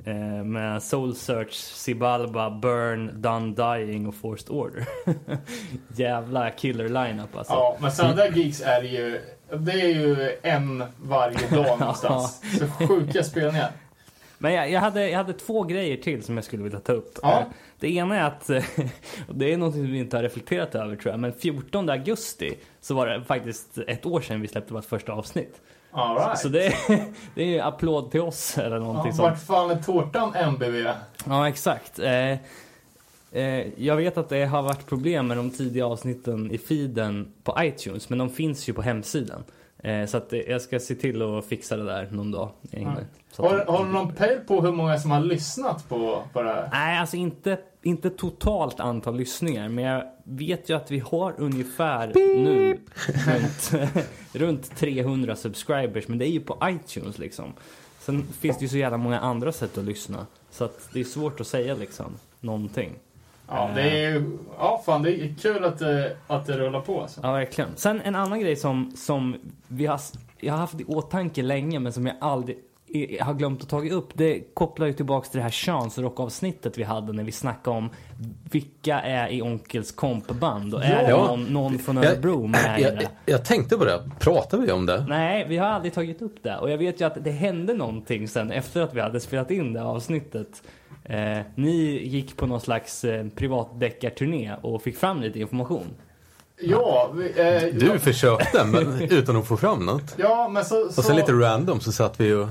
Eh, med Soul Search, Sibalba, Burn, Done Dying och Forced Order. Jävla killer lineup alltså. Ja, men sådana där gigs är ju, det är ju en varje dag någonstans. Så sjuka spelningar. Men jag, jag, hade, jag hade två grejer till som jag skulle vilja ta upp. Ja. Eh, Det ena är att, det är något som vi inte har reflekterat över tror jag, men 14 augusti så var det faktiskt ett år sedan vi släppte vårt första avsnitt. All right. Så det, det är applåd till oss eller någonting ja, vart fan är tårtan MBV? Ja, exakt. Eh, eh, jag vet att det har varit problem med de tidiga avsnitten i feeden på iTunes, men de finns ju på hemsidan. Eh, så att jag ska se till att fixa det där någon dag. Att- Har, har du någon pejl på hur många som har lyssnat på, på det här? Nej, alltså inte, inte totalt antal lyssningar. Men jag vet ju att vi har ungefär nu runt, runt 300 subscribers. Men det är ju på iTunes liksom. Sen finns det ju så jävla många andra sätt att lyssna. Så att det är svårt att säga liksom någonting. Ja, det är ju... Ja, fan, det är kul att det, att det rullar på. Alltså. Ja, verkligen. Sen en annan grej som, som vi har, jag har haft i åtanke länge men som jag aldrig har glömt att ta upp. Det kopplar ju tillbaks till det här könsrockavsnittet vi hade när vi snackade om vilka är i Onkels kompband och är det Ja. någon, någon från Örebro med i jag, jag, jag tänkte på det. Pratade vi om det? Nej, vi har aldrig tagit upp det. Och jag vet ju att det hände någonting sen efter att vi hade spelat in det avsnittet. Eh, ni gick på någon slags eh, privatdeckarturné och fick fram lite information. Ja, vi, eh, Du ja, försökte, men utan att få fram något. ja, men så... så Och sen lite random så satt vi och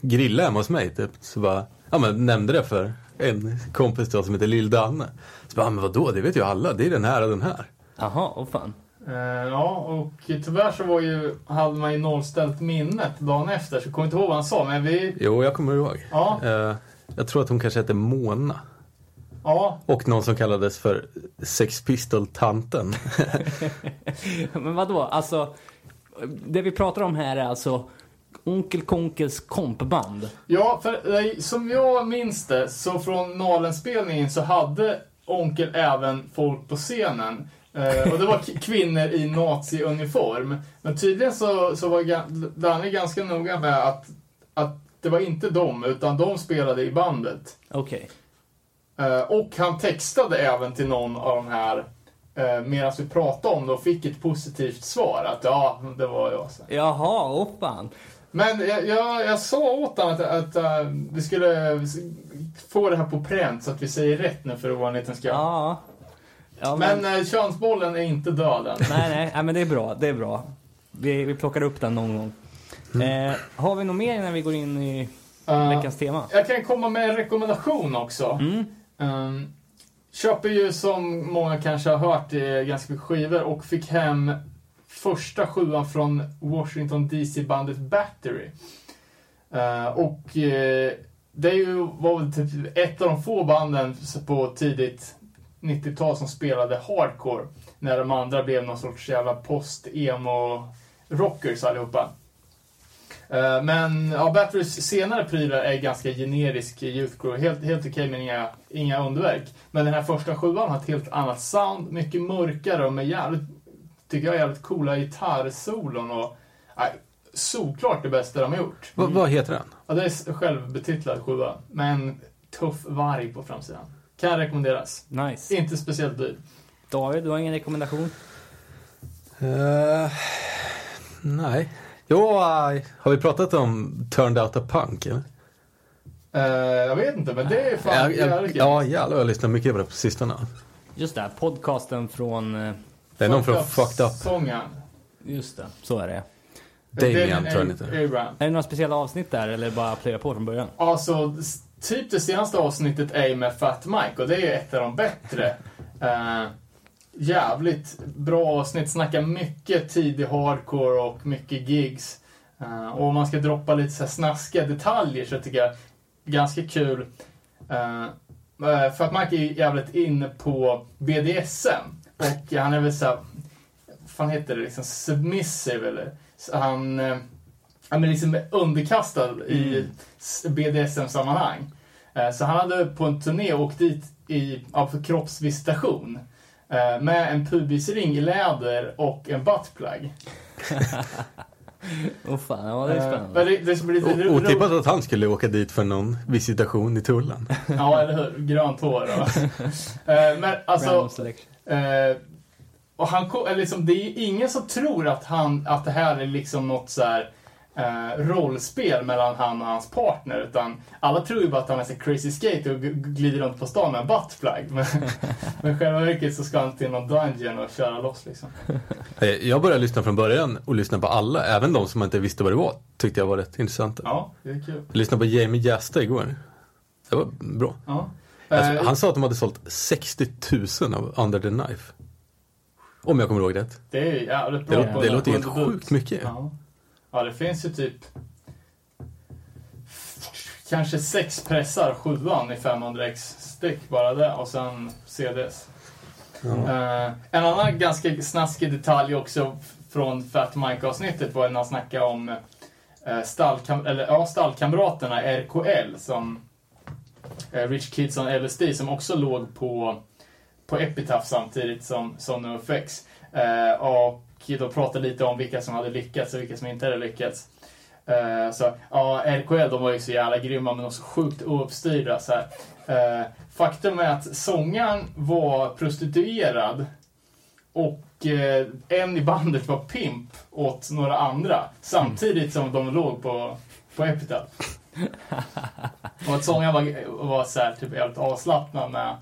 grillade hemma hos mig typ. Så bara, ja men nämnde det för en kompis då som heter Lill-Danne. Så bara, men vadå, det vet ju alla, det är den här och den här. Jaha, åh fan. Eh, ja, och tyvärr så var ju, hade man ju nollställt minnet dagen efter, så jag kommer inte ihåg vad han sa, men vi... Jo, jag kommer ihåg. Ja, Eh, jag tror att hon kanske hette Mona. ja, Och någon som kallades för Sex Pistol-tanten. Men vadå, alltså. Det vi pratar om här är alltså Onkel Konkels kompband. ja, för eh, som jag minns det, så från Nalenspelningen så hade Onkel även folk på scenen. Eh, och det var kvinnor i nazi-uniform. Men tydligen så, så var Danne ganska noga med att, att det var inte dem, utan de spelade i bandet. Okej. Eh, och han textade även till någon av de här medan vi pratade om det och fick ett positivt svar. Att ja, det var jag. Jaha, åh fan. Men jag, jag, jag sa åt honom att, att eh, vi skulle få det här på pränt så att vi säger rätt nu för ovanlighetens skull. Ja. ja men, Men eh, könsbollen är inte död än. nej, nej, nej, men det är bra. Det är bra. Vi, vi plockar upp den någon gång. Eh, har vi något mer innan vi går in i Eh, veckans tema? jag kan komma med en rekommendation också. Mm. Um, köper ju som många kanske har hört eh, ganska mycket skivor och fick hem första sjuan från Washington DC-bandet Battery. Uh, och uh, det är ju, var väl typ ett av de få banden på tidigt 90-tal som spelade hardcore. När de andra blev någon sorts jävla post-emo-rockers allihopa. Uh, Men ja, Batterys senare prylar är ganska generisk Youth Crew. Helt, helt okej men inga, inga underverk. Men den här första sjuan har ett helt annat sound. Mycket mörkare och med jävligt, tycker jag, jävligt coola gitarrsolon och nej, såklart det bästa de har gjort. Va, vad heter den? Ja, det är självbetitlad sjua. Med en tuff varg på framsidan. Kan rekommenderas. Nice. Inte speciellt dyr. David, du har ingen rekommendation? Eh, nej. Jo, eh, har vi pratat om Turned Out a Punk? Eller? Eh, jag vet inte, men det är fan Ja, jävligt ja, jävlar jag lyssnar mycket på det på sistone. Just det, podcasten från... eh, Det är någon från Fucked Up. Sången. Just det, så är det. Damien tror jag. Är det några speciella avsnitt där eller bara plöja på från början? Alltså, typ det senaste avsnittet är ju med Fat Mike och det är ju ett av de bättre. Eh, jävligt bra avsnitt, snackar mycket tidig hardcore och mycket gigs. Eh, och om man ska droppa lite så här snaskiga detaljer så tycker jag ganska kul. Uh, Fat Mike är jävligt inne på BDSM och han är väl såhär, vad fan heter det, liksom submissive eller? Så han, eh, han är liksom underkastad i s- BDSM-sammanhang. Eh, Så han hade på en turné åkt dit i, för kroppsvisitation. eh, Med en pubisring i läder och en buttplug. Åh fan, ja det är spännande. Det, lite O- Otippat att han skulle åka dit för någon visitation i tullen. Ja, eller hur? Grönt hår och... Men alltså... Eh, och han, eller liksom, det är ingen som tror att, han, att det här är liksom något så här, eh, rollspel mellan han och hans partner. Utan alla tror ju bara att han är så crazy skate och glider runt på stan med en buttplug. Men, men själva verket så ska han till någon dungeon och köra loss liksom. Eh, Jag började lyssna från början och lyssna på alla, även de som man inte visste vad det var. Tyckte jag var rätt intressant. Ja, det är kul. Jag lyssnade på Jamie Jasta igår. Det var bra. Ja. Alltså, Eh, han sa att de hade sålt 60 000 av Under the Knife. Om jag kommer ihåg rätt. Det är jävligt Det, bra. det den- låter helt sjukt mycket. Ja. ja, det finns ju typ kanske sex pressar, sjuan i 500x styck bara det och sen CDs. Eh, en annan ganska snaskig detalj också från Fat Mike-avsnittet var när han snackade om uh, stallkam- eller, ja, stallkamraterna RKL som Eh, Rich Kids on LSD som också låg på, på Epitaph samtidigt som, som NoFX. Eh, och då pratade lite om vilka som hade lyckats och vilka som inte hade lyckats. Eh, så, ja, RKL de var ju så jävla grymma men också sjukt ouppstyrda. Så här. Eh, faktum är att sångaren var prostituerad och eh, en i bandet var pimp åt några andra samtidigt som de låg på, på Epitaph. Och att sångaren var, var så här, typ helt avslappnad med,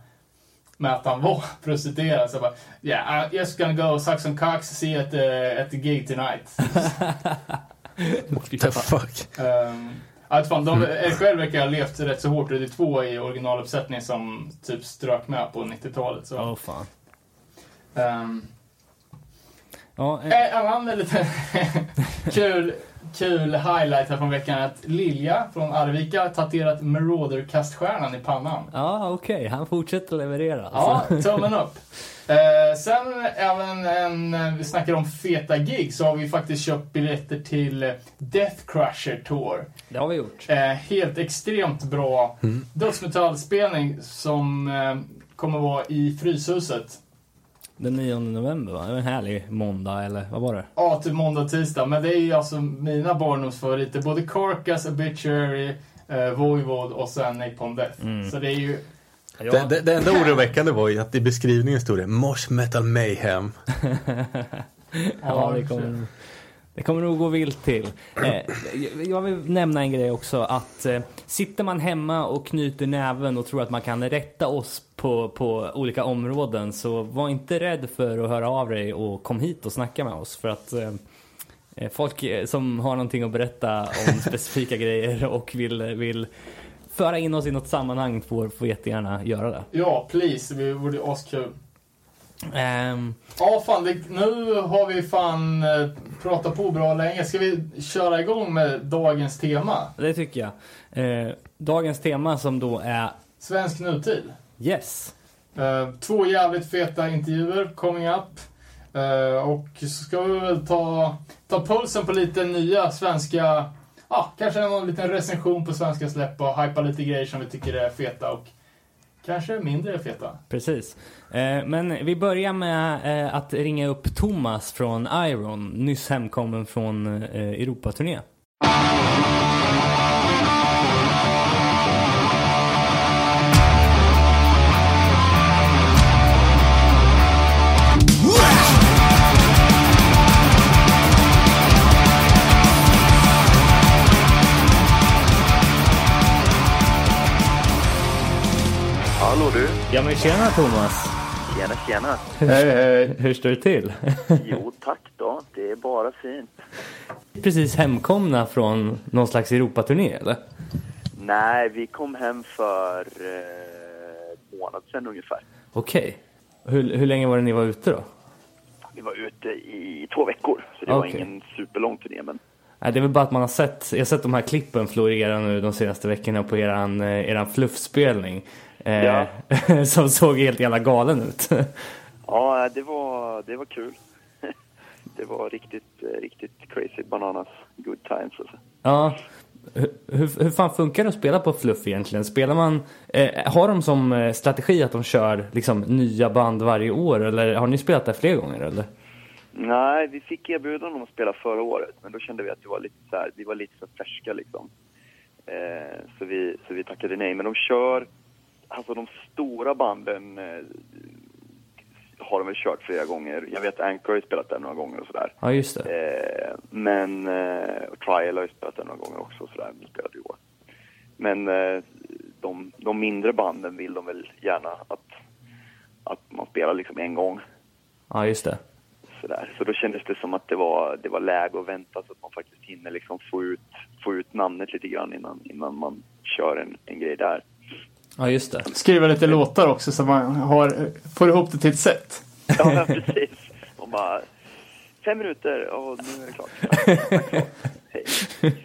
med att han var prostituerad. Så bara, yeah, I'm just gonna go suck some cocks see you at the, at the gig tonight. What the fuck? Um, att fan, de, RKL verkar ha levt rätt så hårt. Det är två i originaluppsättning som typ strök med på 90-talet. Så. Åh fan. Um, Ja, eh, en annan lite kul, kul highlight här från veckan är att Lilja från Arvika tatuerat Marauder-kaststjärnan i pannan. ja okej. Han fortsätter leverera. Ja, Alltså. tummen upp. Eh, sen även en, eh, vi snackar om feta gig, så har vi faktiskt köpt biljetter till Death Crusher Tour. Det har vi gjort. Eh, helt extremt bra dödsmetallspelning som eh, kommer vara i Fryshuset. Den 9 november va? En härlig måndag eller vad var det? Ja, typ måndag tisdag. Men det är ju alltså mina barndomsfavoriter. Både Carcass, Obituary, eh, Voivod och sen Napalm Death. Mm. Så det är ju... Ja, Det, det, det enda oroväckande var ju att i beskrivningen stod det Mosh Metal Mayhem. ja det, kommer, det kommer nog gå vilt till. Eh, jag vill nämna en grej också att eh, sitter man hemma och knyter näven och tror att man kan rätta oss på, på olika områden så var inte rädd för att höra av dig och kom hit och snacka med oss för att eh, eh, folk eh, som har någonting att berätta om specifika grejer och vill, vill föra in oss i något sammanhang får, får jättegärna göra det. Ja, please. Det vore askul. Ehm, Ja, fan. Det, nu har vi fan eh, pratat på bra länge. Ska vi köra igång med dagens tema? det tycker jag. Eh, dagens tema som då är Svensk nutid. Yes. Eh, två jävligt feta intervjuer coming up. Eh, och så ska vi väl ta, ta pulsen på lite nya svenska, ja, kanske någon liten recension på svenska släpp och hypa lite grejer som vi tycker är feta och kanske mindre feta. Precis. Eh, men vi börjar med eh, att ringa upp Thomas från Iron, nyss hemkommen från eh, Europaturné. Ja men tjena Thomas! Tjena tjena! Hej hej! Hur står det till? Jo tack då, det är bara fint. Precis hemkomna från någon slags Europaturné eller? Nej, vi kom hem för eh, månad sedan ungefär. Okej. Hur, hur länge var det ni var ute då? Vi var ute i två veckor, så det Okej. var ingen superlång turné men Nej, det är väl bara att man har sett, jag har sett de här klippen florera nu de senaste veckorna på eran, eh, eran fluffspelning. Eh, Ja. som såg helt jävla galen ut. ja, det var, det var kul. det var riktigt, riktigt crazy bananas good times alltså. Ja. Hur, hur, hur fan funkar det att spela på Fluff egentligen? Spelar man, eh, har de som eh, strategi att de kör liksom nya band varje år eller har ni spelat där fler gånger eller? Nej, vi fick erbjudande om att spela förra året, men då kände vi att det var lite så här, vi var lite för färska liksom. Eh, så, vi, så vi tackade nej. Men de kör, alltså de stora banden eh, har de väl kört flera gånger. Jag vet Anchor har ju spelat där några gånger och sådär. Ja just det. Eh, men, eh, Trial har ju spelat där några gånger också och sådär, de spelade i år. Men eh, de, de mindre banden vill de väl gärna att, att man spelar liksom en gång. Ja just det. Sådär. Så då kändes det som att det var, det var läge att vänta så att man faktiskt hinner liksom få, ut, få ut namnet lite grann innan, innan man kör en, en grej där. Ja just det. Skriva lite låtar också så man har, får ihop det till ett sätt. Ja, precis. Bara, fem minuter och nu är det klart. Hej.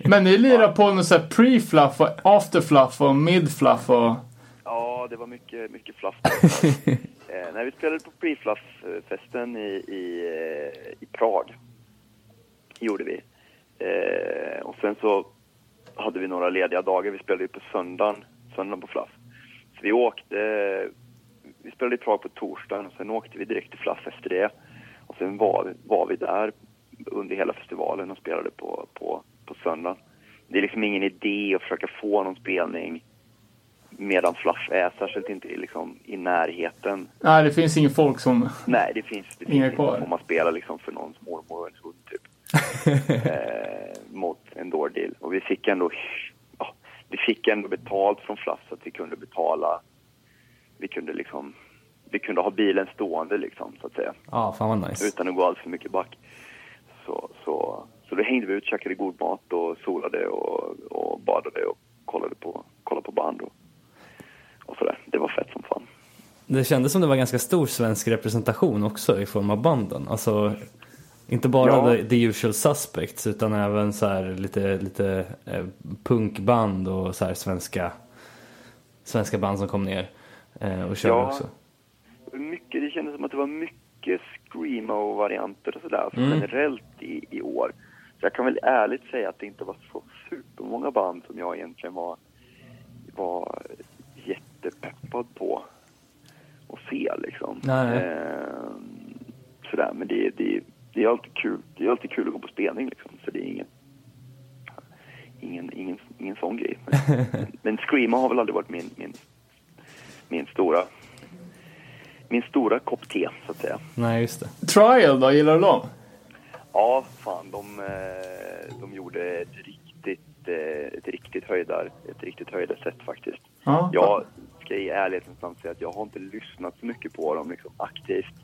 Men ni lirar på något sånt pre-fluff och after-fluff och mid-fluff och... Ja, det var mycket, mycket fluff. eh, när vi spelade på pre-fluff-festen i, i, eh, i Prag, gjorde vi. Eh, och sen så hade vi några lediga dagar. Vi spelade ju på söndagen, söndagen på fluff. Så vi åkte, vi spelade i Prag på torsdagen och sen åkte vi direkt till fluff efter det. Och sen var, var vi där under hela festivalen och spelade på, på, på söndagen. Det är liksom ingen idé att försöka få någon spelning medan Fluff är, särskilt inte liksom, i närheten. Nej, det finns ingen folk som... Nej, det finns, det finns inte kvar. om man spelar liksom för någons mormor och ens hund typ. eh, mot en door deal. Och vi fick ändå, vi fick ändå betalt från Fluff så att vi kunde betala, vi kunde liksom, vi kunde ha bilen stående liksom så att säga. Ja, fan vad nice. Utan att gå allt för mycket back. Så, så, så då hängde vi ut, käkade god mat och solade och, och badade och kollade på, kollade på band och, och sådär. Det var fett som fan. Det kändes som det var ganska stor svensk representation också i form av banden. Alltså, inte bara Ja. the, the usual suspects utan även så här lite, lite eh, punkband och så här svenska, svenska band som kom ner eh, och körde Ja. också. Mycket, det kändes som att det var mycket screamo-varianter och sådär Mm. generellt i, i år. Så jag kan väl ärligt säga att det inte var så supermånga band som jag egentligen var, var jättepeppad på att se liksom. Nej. Ehm, sådär, men det, det, det är alltid kul. Det är alltid kul att gå på spelning liksom, så det är ingen Ingen, ingen, ingen sån grej. Men, men Screamo har väl aldrig varit min, min, min stora min stora kopp te, så att säga. Nej, just det. Trial då, gillar du dem? Ja, fan, de, eh, de gjorde ett riktigt, eh, ett riktigt höjdar, ett riktigt höjdarsätt faktiskt. Ja. Jag ska i ärlighetens namn säga att jag har inte lyssnat så mycket på dem liksom, aktivt.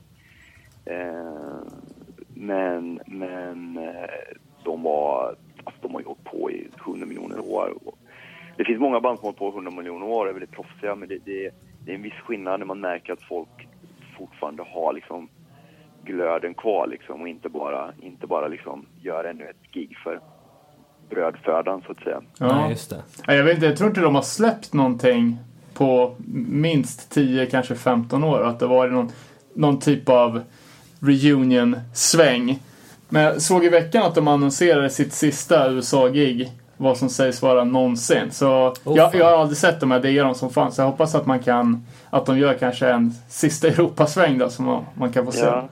Eh, men men eh, de var, alltså, de har ju hållit på i 100 miljoner år. Det finns många band som har hållit på i 100 miljoner år och är väldigt proffsiga men det, det, det är en viss skillnad när man märker att folk fortfarande har liksom glöden kvar liksom och inte bara, inte bara liksom gör ännu ett gig för brödfödan så att säga. Nej, just det. Ja, Jag vet inte, jag tror inte de har släppt någonting på minst 10, kanske 15 år. Att det var någon, någon typ av reunion-sväng. Men jag såg i veckan att de annonserade sitt sista USA-gig. Vad som sägs vara någonsin. Så Oh, jag, jag har aldrig sett dem, jag diggar dem som fan. Så jag hoppas att man kan, att de gör kanske en sista Europasväng då som man, man kan få se. Ja.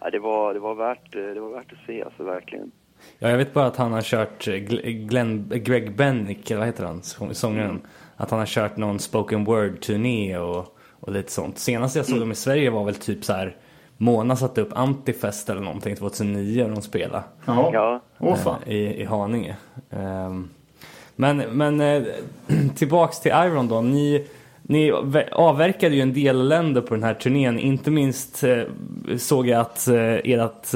Ja, det, var, det, var värt, eh, det var värt att se, alltså verkligen. Ja, jag vet bara att han har kört eh, Gl- Glenn, Greg Bennick, eller vad heter han, sång- sångaren. Att han har kört någon spoken word-turné och, och lite sånt. Senast jag såg dem i Sverige var väl typ så här Mona satte upp Antifest eller någonting 2009 och de spelade. Jaha. Ja, Åh fan. eh, i, i Haninge. Ehm, men men eh, tillbaks till Iron då. Ni, ni avverkade ju en del länder på den här turnén. Inte minst eh, såg jag att ert,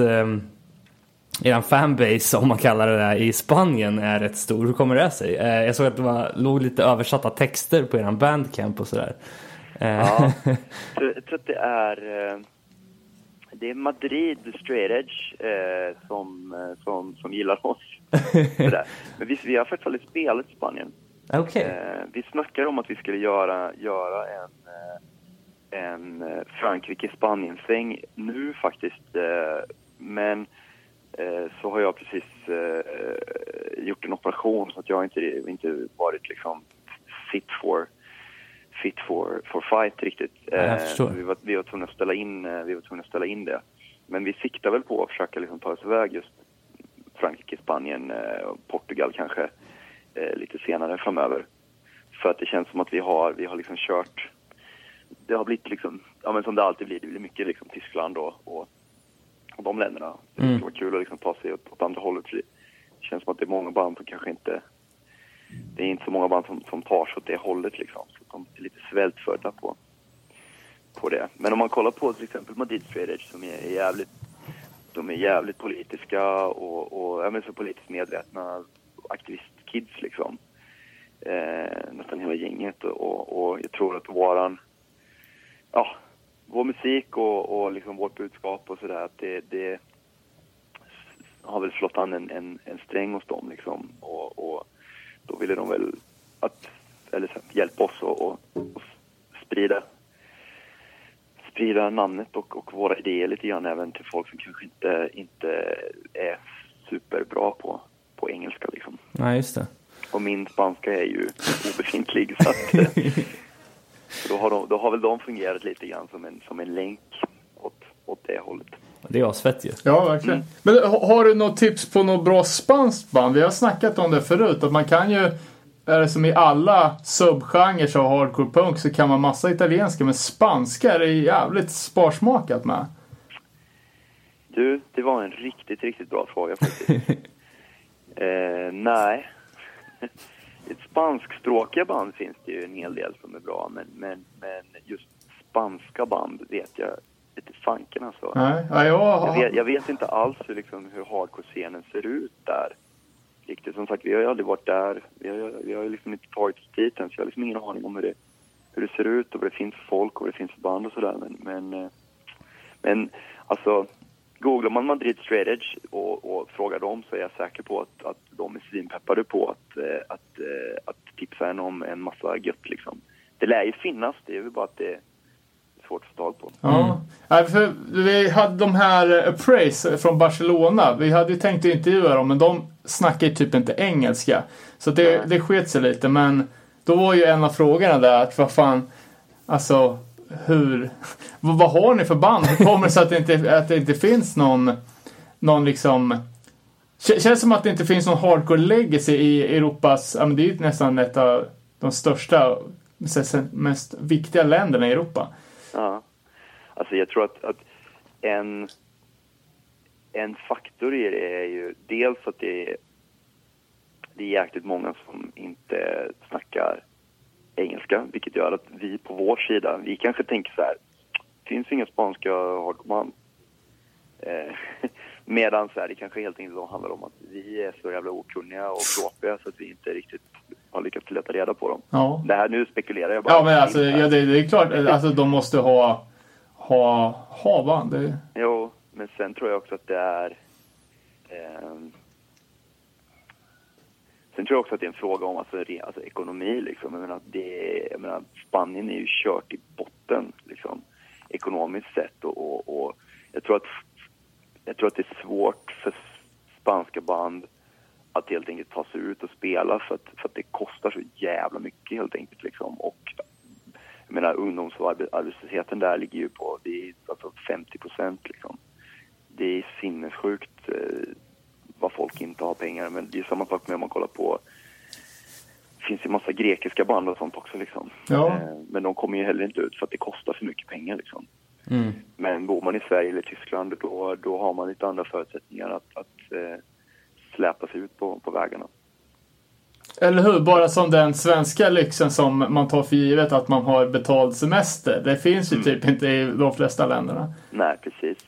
eran fanbase, om man kallar det där, i Spanien är rätt stor. Hur kommer det sig? Jag såg att det var, låg lite översatta texter på eran bandcamp och sådär. Ja. Jag tror att det är, det är Madrid Straight Edge eh, som, eh, som, som gillar oss. Men vi, vi har faktiskt aldrig spelat i Spanien. Okej. Eh, vi snackade om att vi skulle göra, göra en, eh, en eh, Frankrike-Spanien-sväng nu faktiskt. Eh, men så har jag precis gjort en operation så att jag inte, inte varit liksom fit for fit for, for fight riktigt. jag Eh, vi, var, vi var tvungna att ställa in, eh, vi var tvungna att ställa in det. Men vi siktar väl på att försöka liksom ta oss iväg just Frankrike, Spanien, eh, och Portugal kanske lite senare framöver. För att det känns som att vi har, vi har liksom kört, det har blivit liksom, ja men som det alltid blir, det blir mycket liksom Tyskland och, och, och de länderna. Det Mm. skulle vara kul att liksom ta sig åt, åt andra hållet. Det känns som att det är många band som kanske inte, det är inte så många band som, som tar sig åt det hållet liksom. Så de är lite svältfödda på, på det. Men om man kollar på till exempel Madrid Fredage som är jävligt de är jävligt politiska och, och ja, men så politiskt medvetna aktivistkids liksom. Eh, nästan hela gänget och, och jag tror att våran, ja, vår musik och, och liksom vårt budskap och sådär, att det, det har väl slått an en, en, en sträng hos dem liksom. Och, och då ville de väl att, eller hjälpa oss och, och, och sprida sprida namnet och, och våra idéer lite grann även till folk som kanske inte, inte är superbra på, på engelska liksom. Ja, just det. Och min spanska är ju obefintlig så att då, har de, då har väl de fungerat lite grann som en, som en länk åt, åt det hållet. Det är asfett ju. Ja, verkligen. Men ha- har du något tips på något bra spanskt band? Vi har snackat om det förut, att man kan ju är det som i alla subgenrer av hardcore punk så kan man massa italienska, men spanska är det jävligt sparsmakat med. Du, det var en riktigt, riktigt bra fråga faktiskt. eh, nej. Ett spanskspråkiga band finns det ju en hel del som är bra, men, men, men just spanska band vet jag inte fanken alltså. Nej, ja, jag, vet, jag vet inte alls hur, liksom, hur hardcore-scenen ser ut där. Riktigt, som sagt, vi har ju aldrig varit där. Vi har, vi har liksom inte tagit oss dit än, så jag har liksom ingen aning om hur det, hur det ser ut och vad det finns för folk och vad det finns för band och sådär. Men, men, eh, men alltså, googlar man Madrid Straight Edge och, och frågar dem så är jag säker på att, att de är svinpeppade på att, eh, att, eh, att tipsa en om en massa gött liksom. Det lär ju finnas, det är väl bara att det svårt att få tag på. Ja. Nej, för vi hade de här eh, Appraise från Barcelona. Vi hade ju tänkt att intervjua dem, men de snackar ju typ inte engelska. Så det, det sket sig lite, men då var ju en av frågorna där att vad fan, alltså hur, vad, vad har ni för band? Hur kommer det sig att det inte, att det inte finns någon, någon liksom Känns som att det inte finns någon hardcore legacy i Europas, ja men det är ju nästan ett av de största, mest viktiga länderna i Europa. Alltså jag tror att, att en, en faktor i det är ju dels att det är, det är jäkligt många som inte snackar engelska, vilket gör att vi på vår sida, vi kanske tänker så här, finns inga spanska hardcore eh, Medan så här, det kanske helt enkelt handlar om att vi är så jävla okunniga och klåpiga så att vi inte riktigt har lyckats leta reda på dem. Ja. Det här nu spekulerar jag bara. Ja men alltså, ja, det, det är klart, alltså de måste ha, ha, ha va? Det, Jo, men sen tror jag också att det är... Eh, sen tror jag också att det är en fråga om alltså, re, alltså, ekonomi. Liksom. Jag menar, det, jag menar, Spanien är ju kört i botten liksom, ekonomiskt sett. Och, och, och jag, tror att, jag tror att det är svårt för spanska band att helt enkelt ta sig ut och spela för att, för att det kostar så jävla mycket helt enkelt. Liksom. Och jag menar ungdomsarbetslösheten där ligger ju på det är alltså 50 procent liksom. Det är sinnessjukt eh, vad folk inte har pengar. Men det är samma sak med om man kollar på det finns ju massa grekiska band och sånt också liksom. Ja. Eh, men de kommer ju heller inte ut för att det kostar för mycket pengar liksom. Men bor man i Sverige eller Tyskland då, då har man lite andra förutsättningar att, att eh, släpa sig ut på, på vägarna. Eller hur? Bara som den svenska lyxen som man tar för givet att man har betald semester. Det finns ju typ inte i de flesta länderna. Nej, precis.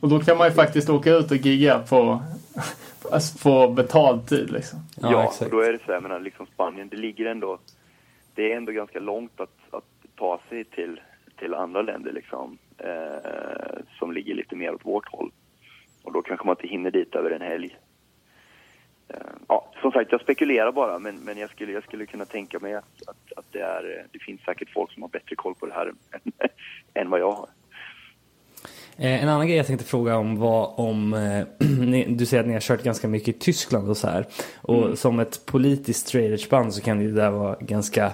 Och då kan man ju faktiskt åka ut och gigga på, på betald tid liksom. Ja, Ja, exakt. och då är det så här, jag menar, liksom Spanien, det ligger ändå, det är ändå ganska långt att, att ta sig till, till andra länder liksom, eh, som ligger lite mer åt vårt håll. Och då kanske man inte hinner dit över en helg. Ja, som sagt, jag spekulerar bara, men, men jag, skulle, jag skulle kunna tänka mig att, att, att det, är, det finns säkert folk som har bättre koll på det här än, än vad jag har. Eh, en annan grej jag tänkte fråga om var om, eh, du säger att ni har kört ganska mycket i Tyskland och så här. Och som ett politiskt straight band så kan det där vara ganska,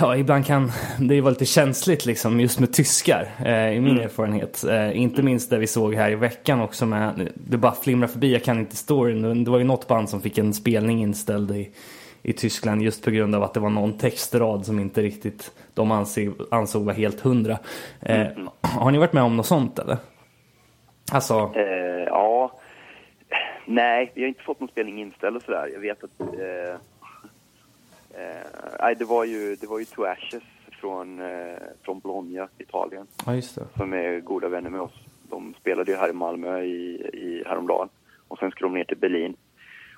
ja ibland kan det vara lite känsligt liksom just med tyskar eh, i min erfarenhet. Eh, inte minst det vi såg här i veckan också med, det bara flimrar förbi, jag kan inte storyn, det var ju något band som fick en spelning inställd i i Tyskland just på grund av att det var någon textrad som inte riktigt de ansåg, ansåg var helt hundra. Eh, Har ni varit med om något sånt eller? Alltså, Eh, ja, nej, vi har inte fått någon spelning inställd och sådär. Jag vet att... Eh, nej, det var ju, det var ju Two Ashes från, eh, från Bologna, Italien, ja just det. som är goda vänner med oss. De spelade ju här i Malmö i, i häromdagen och sen skulle de ner till Berlin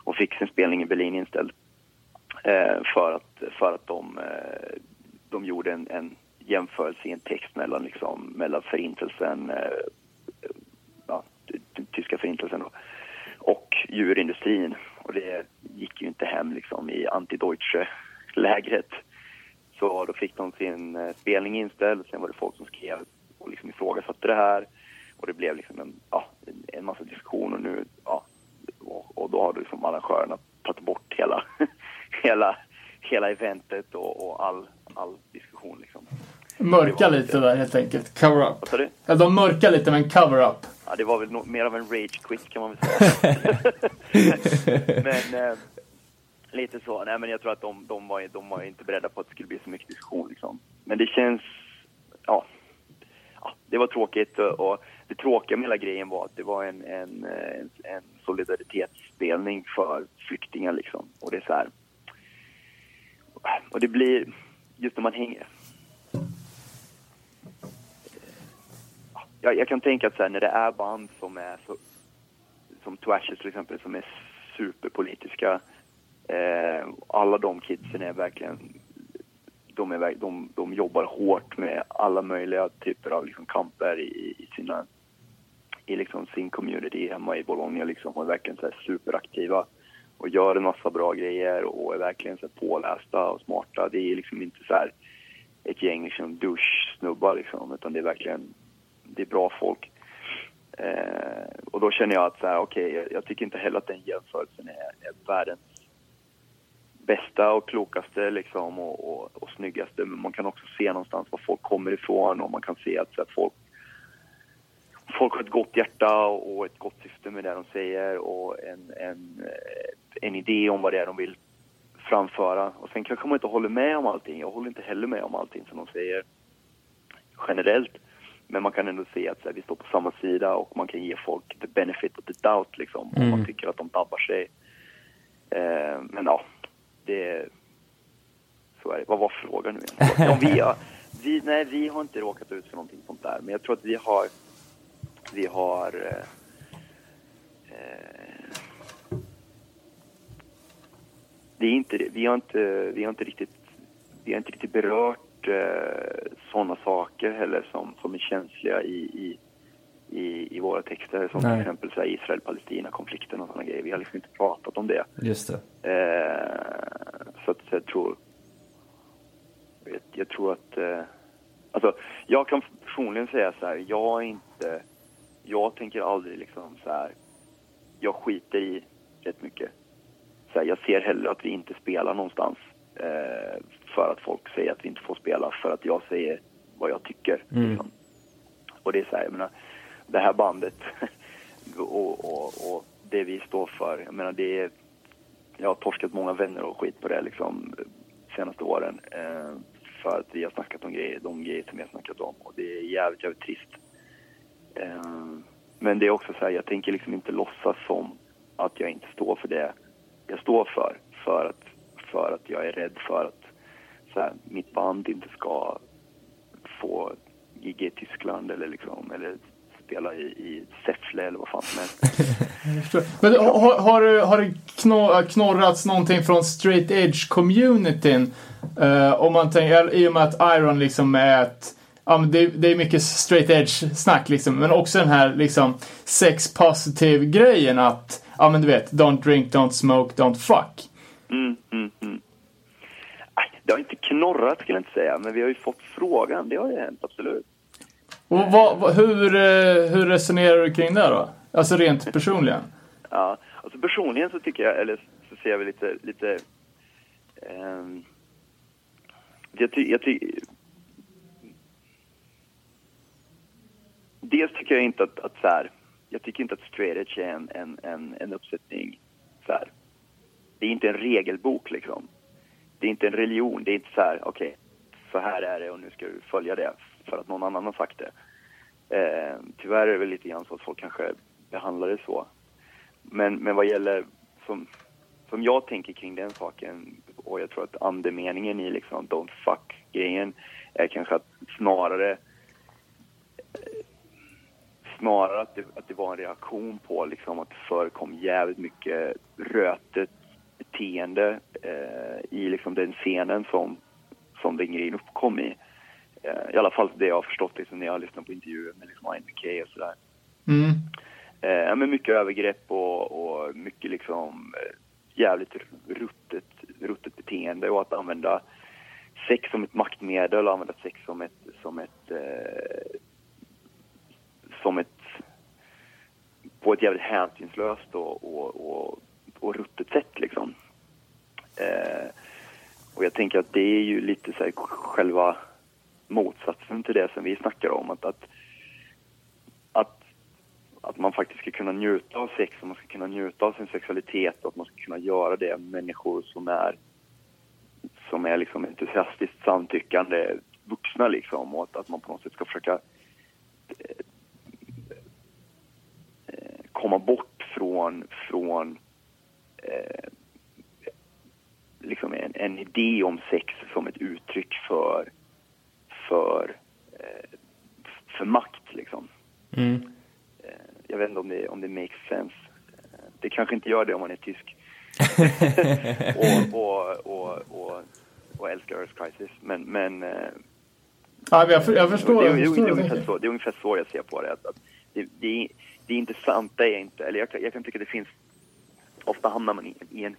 och fick sin spelning i Berlin inställd. Eh, för, att, för att de, de gjorde en, en jämförelse i en text mellan, liksom, mellan förintelsen, ja, tyska förintelsen då, och djurindustrin. Och det gick ju inte hem liksom i anti-Deutsche-lägret. Så då fick de sin eh, spelning inställd, sen var det folk som skrev och liksom ifrågasatte det här. Och det blev liksom en, ja, en massa diskussioner nu, ja, och, och då har liksom arrangörerna tagit bort hela, hela, hela eventet och, och all, all diskussion liksom. Mörka lite där helt enkelt. Cover up. Vad sa du? Ja, de mörkar lite men cover up. Ja, det var väl no mer av en rage quit kan man väl säga. men eh, lite så. Nej, men jag tror att de, de, var, de var inte beredda på att det skulle bli så mycket diskussion. Liksom. Men det känns... Ja, ja, det var tråkigt. Och, det tråkiga med hela grejen var att det var en, en, en, en solidaritetsspelning för flyktingar. Liksom. Och det är så här... Och det blir... Just när man hänger... jag, jag kan tänka att så här, när det är band som är så, som Twashes till exempel, som är superpolitiska. Eh, alla de kidsen är verkligen, de, är, de, de jobbar hårt med alla möjliga typer av liksom, kamper i, i sina, i liksom sin community hemma i Bologna liksom och är verkligen så här, superaktiva och gör en massa bra grejer och är verkligen så här, pålästa och smarta. Det är liksom inte så här ett gäng liksom douche-snubbar liksom, utan det är verkligen det är bra folk. Eh, och då känner jag att så här, okay, jag, jag, tycker inte heller att den jämförelsen är, är världens bästa och klokaste liksom och, och, och snyggaste. Men man kan också se någonstans var folk kommer ifrån och man kan se att, så att folk, folk har ett gott hjärta och ett gott syfte med det de säger och en, en, eh, en idé om vad det är de vill framföra. Och sen kanske man inte håller med om allting. Jag håller inte heller med om allting som de säger generellt. Men man kan ändå se att här, vi står på samma sida och man kan ge folk the benefit of the doubt liksom. Om man tycker att de dabbar sig. Eh, men ja, det... Så är det. Vad var frågan nu igen? Om vi, har, vi, nej, vi har inte råkat ut för någonting sånt där. Men jag tror att vi har... Vi har... Eh, eh, det är inte, vi har inte, vi har inte riktigt, vi har inte riktigt berört eh, sådana saker heller som, som är känsliga i, i, i, i våra texter. Som Nej. till exempel Israel-Palestina-konflikten och sådana grejer. Vi har liksom inte pratat om det. Just det. Eh, så att jag tror... Jag, jag tror att... Eh, alltså, jag kan personligen säga så här, jag är inte... Jag tänker aldrig liksom så här... Jag skiter i rätt mycket. Så här, jag ser hellre att vi inte spelar någonstans för att folk säger att vi inte får spela för att jag säger vad jag tycker. Liksom. Och det är så här, jag menar, det här bandet och, och, och det vi står för, jag menar det är, jag har torskat många vänner och skit på det liksom senaste åren. Eh, för att vi har snackat om grejer, de grejer som vi har snackat om och det är jävligt, jävligt trist. Eh, men det är också så här, jag tänker liksom inte låtsas som att jag inte står för det jag står för. För att, för att jag är rädd för att så här, mitt band inte ska få gig i Tyskland eller liksom, eller spela i, i Säffle eller vad fan som helst. Men har, har, du- har det kno- knorrats någonting från straight edge communityn? Eh, om man tänker, i och med att Iron liksom är ett Ja, men det, det är mycket straight edge snack liksom, men också den här liksom sex positive grejen att, ja men du vet, don't drink, don't smoke, don't fuck. Mm, mm, Det har inte knorrat skulle jag inte säga, men vi har ju fått frågan. Det har ju hänt, absolut. Och vad, hur, eh, hur resonerar du kring det då? Alltså rent personligen? Ja, alltså personligen så tycker jag, eller så ser jag väl lite, lite... ehm, jag ty, jag ty, Dels tycker jag inte att, att så här, jag tycker inte att straight edge är en, en, en, en uppsättning så här. Det är inte en regelbok liksom. Det är inte en religion, det är inte så här, okej, så här är det och nu ska du följa det för att någon annan har sagt det. Eh, tyvärr är det väl lite grann så att folk kanske behandlar det så. Men, men vad gäller, som, som jag tänker kring den saken, och jag tror att andemeningen i liksom don't fuck-grejen är kanske att snarare eh, snarare att det, att det var en reaktion på liksom att det förekom jävligt mycket rötet beteende eh, i liksom den scenen som, som den grejen uppkom i. Eh, I alla fall det jag har förstått liksom, när jag har lyssnat på intervjuer med liksom INBK och sådär. Mm. Eh, men mycket övergrepp och, och mycket liksom eh, jävligt ruttet, ruttet beteende och att använda sex som ett maktmedel och använda sex som ett, som ett, eh, som ett, på ett jävligt hänsynslöst och, och, och, och ruttet sätt liksom. Eh, och jag tänker att det är ju lite så här själva motsatsen till det som vi snackar om. Att, att, att, att man faktiskt ska kunna njuta av sex och man ska kunna njuta av sin sexualitet och att man ska kunna göra det med människor som är som är liksom entusiastiskt samtyckande vuxna liksom och att, att man på något sätt ska försöka eh, komma bort från, från eh, liksom en, en idé om sex som ett uttryck för, för, eh, för makt liksom. Mm. Eh, jag vet inte om det, om det makes sense. Eh, Det kanske inte gör det om man är tysk. och, och, och, och, och älskar Earth Crisis. Men, men eh, Ja, jag, för, jag förstår. det, är, det, ungefär så, det är ungefär så jag ser på det. Att, att det, det, är- det intressanta är inte, eller jag, kan- jag kan tycka det finns, ofta hamnar man i, i en,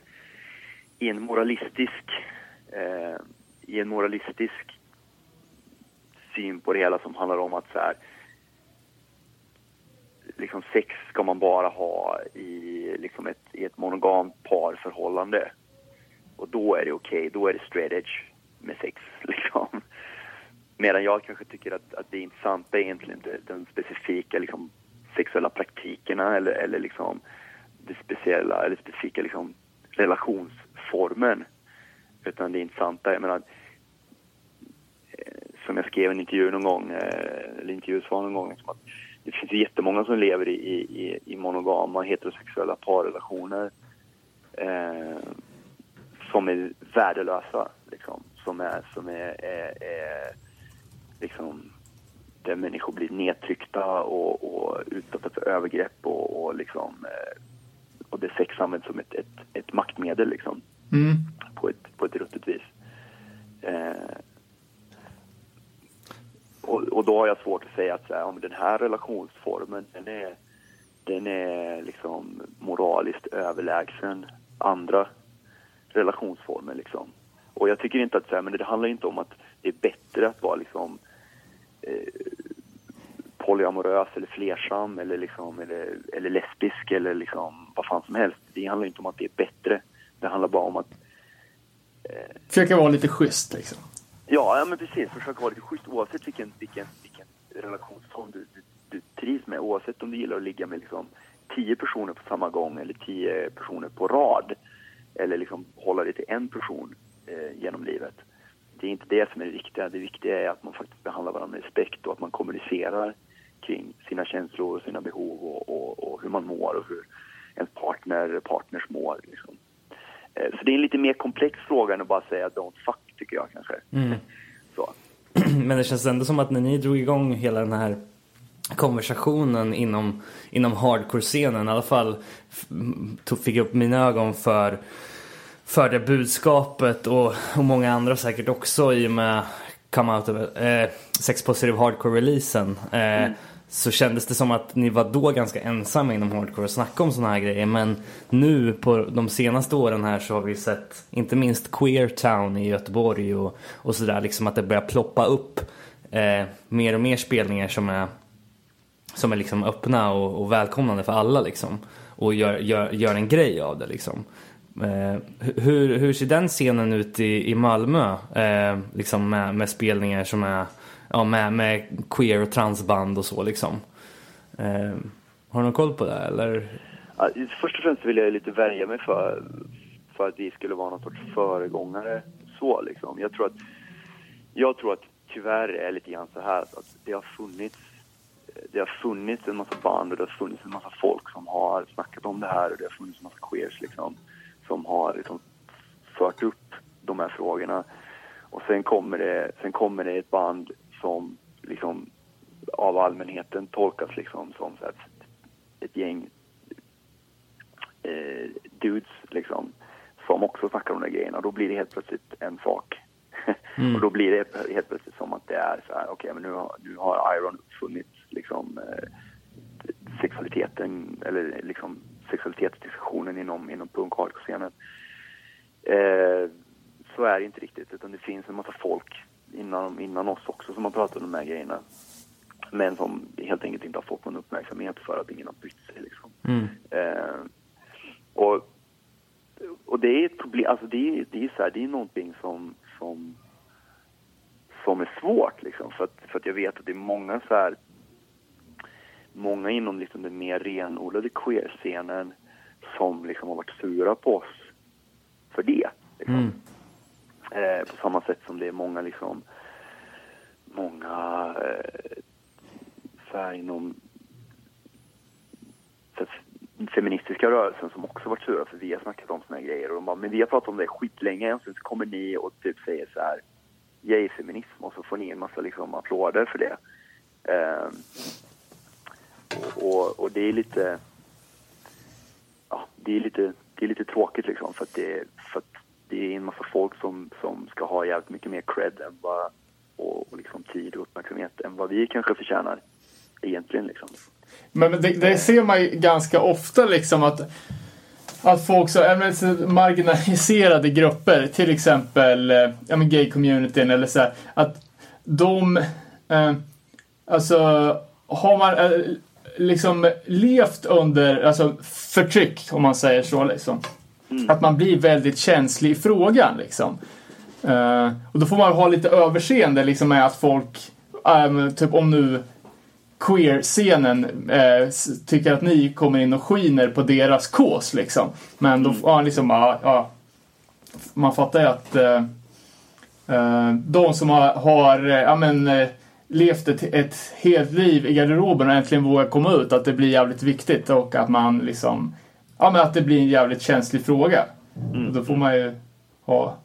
i en moralistisk, eh, i en moralistisk syn på det hela som handlar om att så här, liksom sex ska man bara ha i, liksom ett, i ett monogamt parförhållande. Och då är det okej, då är det straight edge med sex liksom. Medan jag kanske tycker att, att det intressanta är egentligen inte den specifika liksom, sexuella praktikerna eller, eller liksom det speciella eller specifika liksom, relationsformen. Utan det intressanta, jag menar, eh, som jag skrev i en intervju någon gång, eh, eller intervjusvar någon gång, liksom att det finns ju jättemånga som lever i, i, i- i monogama heterosexuella parrelationer eh, som är värdelösa, liksom. Som är, som är, är, är liksom där människor blir nedtryckta och, och utsatta för övergrepp och, och liksom eh, och det sex används som ett, ett, ett maktmedel liksom Mm. på ett, på ett ruttet vis. Eh, och, och då har jag svårt att säga att så här, om den här relationsformen den är, den är liksom moraliskt överlägsen andra relationsformer. Liksom. Och jag tycker inte att så här, men det handlar inte om att det är bättre att vara liksom eh, polyamorös eller flersam eller, liksom, eller, eller lesbisk eller liksom vad fan som helst. Det handlar inte om att det är bättre. Det handlar bara om att Försöka vara lite schysst liksom. Ja, ja men precis. Försöka vara lite schysst oavsett vilken, vilken, vilken relationsform du, du, du trivs med. Oavsett om du gillar att ligga med liksom tio personer på samma gång eller tio personer på rad. Eller liksom hålla dig till en person eh, genom livet. Det är inte det som är det viktiga. Det viktiga är att man faktiskt behandlar varandra med respekt och att man kommunicerar kring sina känslor, sina behov och, och, och hur man mår och hur ens partner, partners mår. Liksom. Eh, Så det är en lite mer komplex fråga än att bara säga don't fuck, tycker jag kanske. Så. Men det känns ändå som att när ni drog igång hela den här konversationen inom, inom hardcore-scenen, i alla fall tog, fick upp mina ögon för, för det budskapet och, och många andra säkert också i och med Come Out of eh, Sex Positive Hardcore-releasen. Eh, så kändes det som att ni var då ganska ensamma inom hardcore och snacka om sådana här grejer. Men nu på de senaste åren här så har vi sett inte minst Queer Town i Göteborg och, och sådär. Liksom att det börjar ploppa upp eh, mer och mer spelningar som är som är liksom öppna och, och välkomnande för alla liksom. Och gör, gör, gör en grej av det liksom. Eh, hur, hur ser den scenen ut i, i Malmö? Eh, liksom med, med spelningar som är ja, med, med queer och transband och så liksom. Eh, har du någon koll på det eller? Ja, först och främst vill jag lite värja mig för, för att vi skulle vara någon sorts föregångare. Så liksom. Jag tror att, jag tror att tyvärr är lite grann så här att det har funnits det har funnits en massa band och det har funnits en massa folk som har snackat om det här och det har funnits en massa queers liksom som har liksom fört upp de här frågorna. Och sen kommer det, sen kommer det ett band som liksom av allmänheten tolkas liksom som så ett gäng eh, dudes liksom som också snackar om de grejerna. Då blir det helt plötsligt en sak. och då blir det helt plötsligt som att det är så här, okej men nu har, nu har Iron uppfunnit liksom eh, sexualiteten, eller liksom sexualitetsdiskussionen inom, inom punk och hardcore-scenen. Eh, så är det inte riktigt, utan det finns en massa folk innan, innan oss också som har pratat om de här grejerna. Men som helt enkelt inte har fått någon uppmärksamhet för att ingen har brytt sig. Liksom. Mm. Eh, och, och det är ett problem, alltså det är, det är, så här, det är någonting som, som, som är svårt liksom. För att, för att jag vet att det är många så här, många inom liksom den mer renodlade queer-scenen som liksom har varit sura på oss för det. Liksom. Mm. Eh, på samma sätt som det är många liksom, många eh, så här inom så feministiska rörelsen som också varit sura för vi har snackat om såna här grejer och de bara, men vi har pratat om det skitlänge och sen så kommer ni och typ säger så här jag är feminism och så får ni en massa liksom applåder för det. Eh, och, och, och det är lite ja, det är lite, det är lite tråkigt liksom för att det, för att det är en massa folk som, som ska ha jävligt mycket mer cred än vad, och, och liksom tid och uppmärksamhet än vad vi kanske förtjänar egentligen liksom. Men det, det ser man ju ganska ofta liksom att att folk så, även marginaliserade grupper, till exempel eh, ja, men gay-communityn eller så här, att de, eh, alltså har man eh, liksom levt under alltså, förtryck, om man säger så, liksom. Att man blir väldigt känslig i frågan, liksom. Eh, och då får man ha lite överseende liksom med att folk, eh, typ om nu queer-scenen s- tycker att ni kommer in och skiner på deras kås liksom. Men då, ja, liksom, ja, ja, man fattar ju att eh, de som har, har ja, men, levt ett, ett helt liv i garderoben och äntligen vågar komma ut, att det blir jävligt viktigt och att man liksom, ja men att det blir en jävligt känslig fråga. Och då får man ju ha,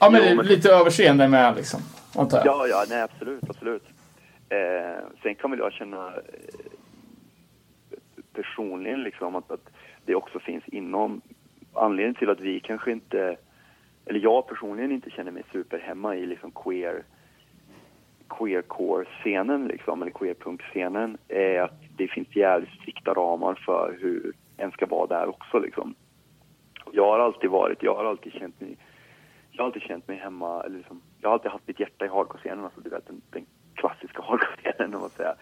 ja men, Jo, men- lite överseende med liksom, antar jag. Ja, ja, nej absolut, absolut. Eh, sen kan väl jag känna eh, personligen liksom att, att det också finns inom anledningen till att vi kanske inte, eller jag personligen inte känner mig superhemma i liksom queer queercore-scenen liksom, eller queerpunk-scenen, är att det finns jävligt strikta ramar för hur en ska vara där också liksom. Jag har alltid varit, jag har alltid känt mig jag har alltid känt mig hemma, eller liksom, jag har alltid haft mitt hjärta i hardcore-scenen, alltså du vet den, den klassiska hardcore-scenen om man säger.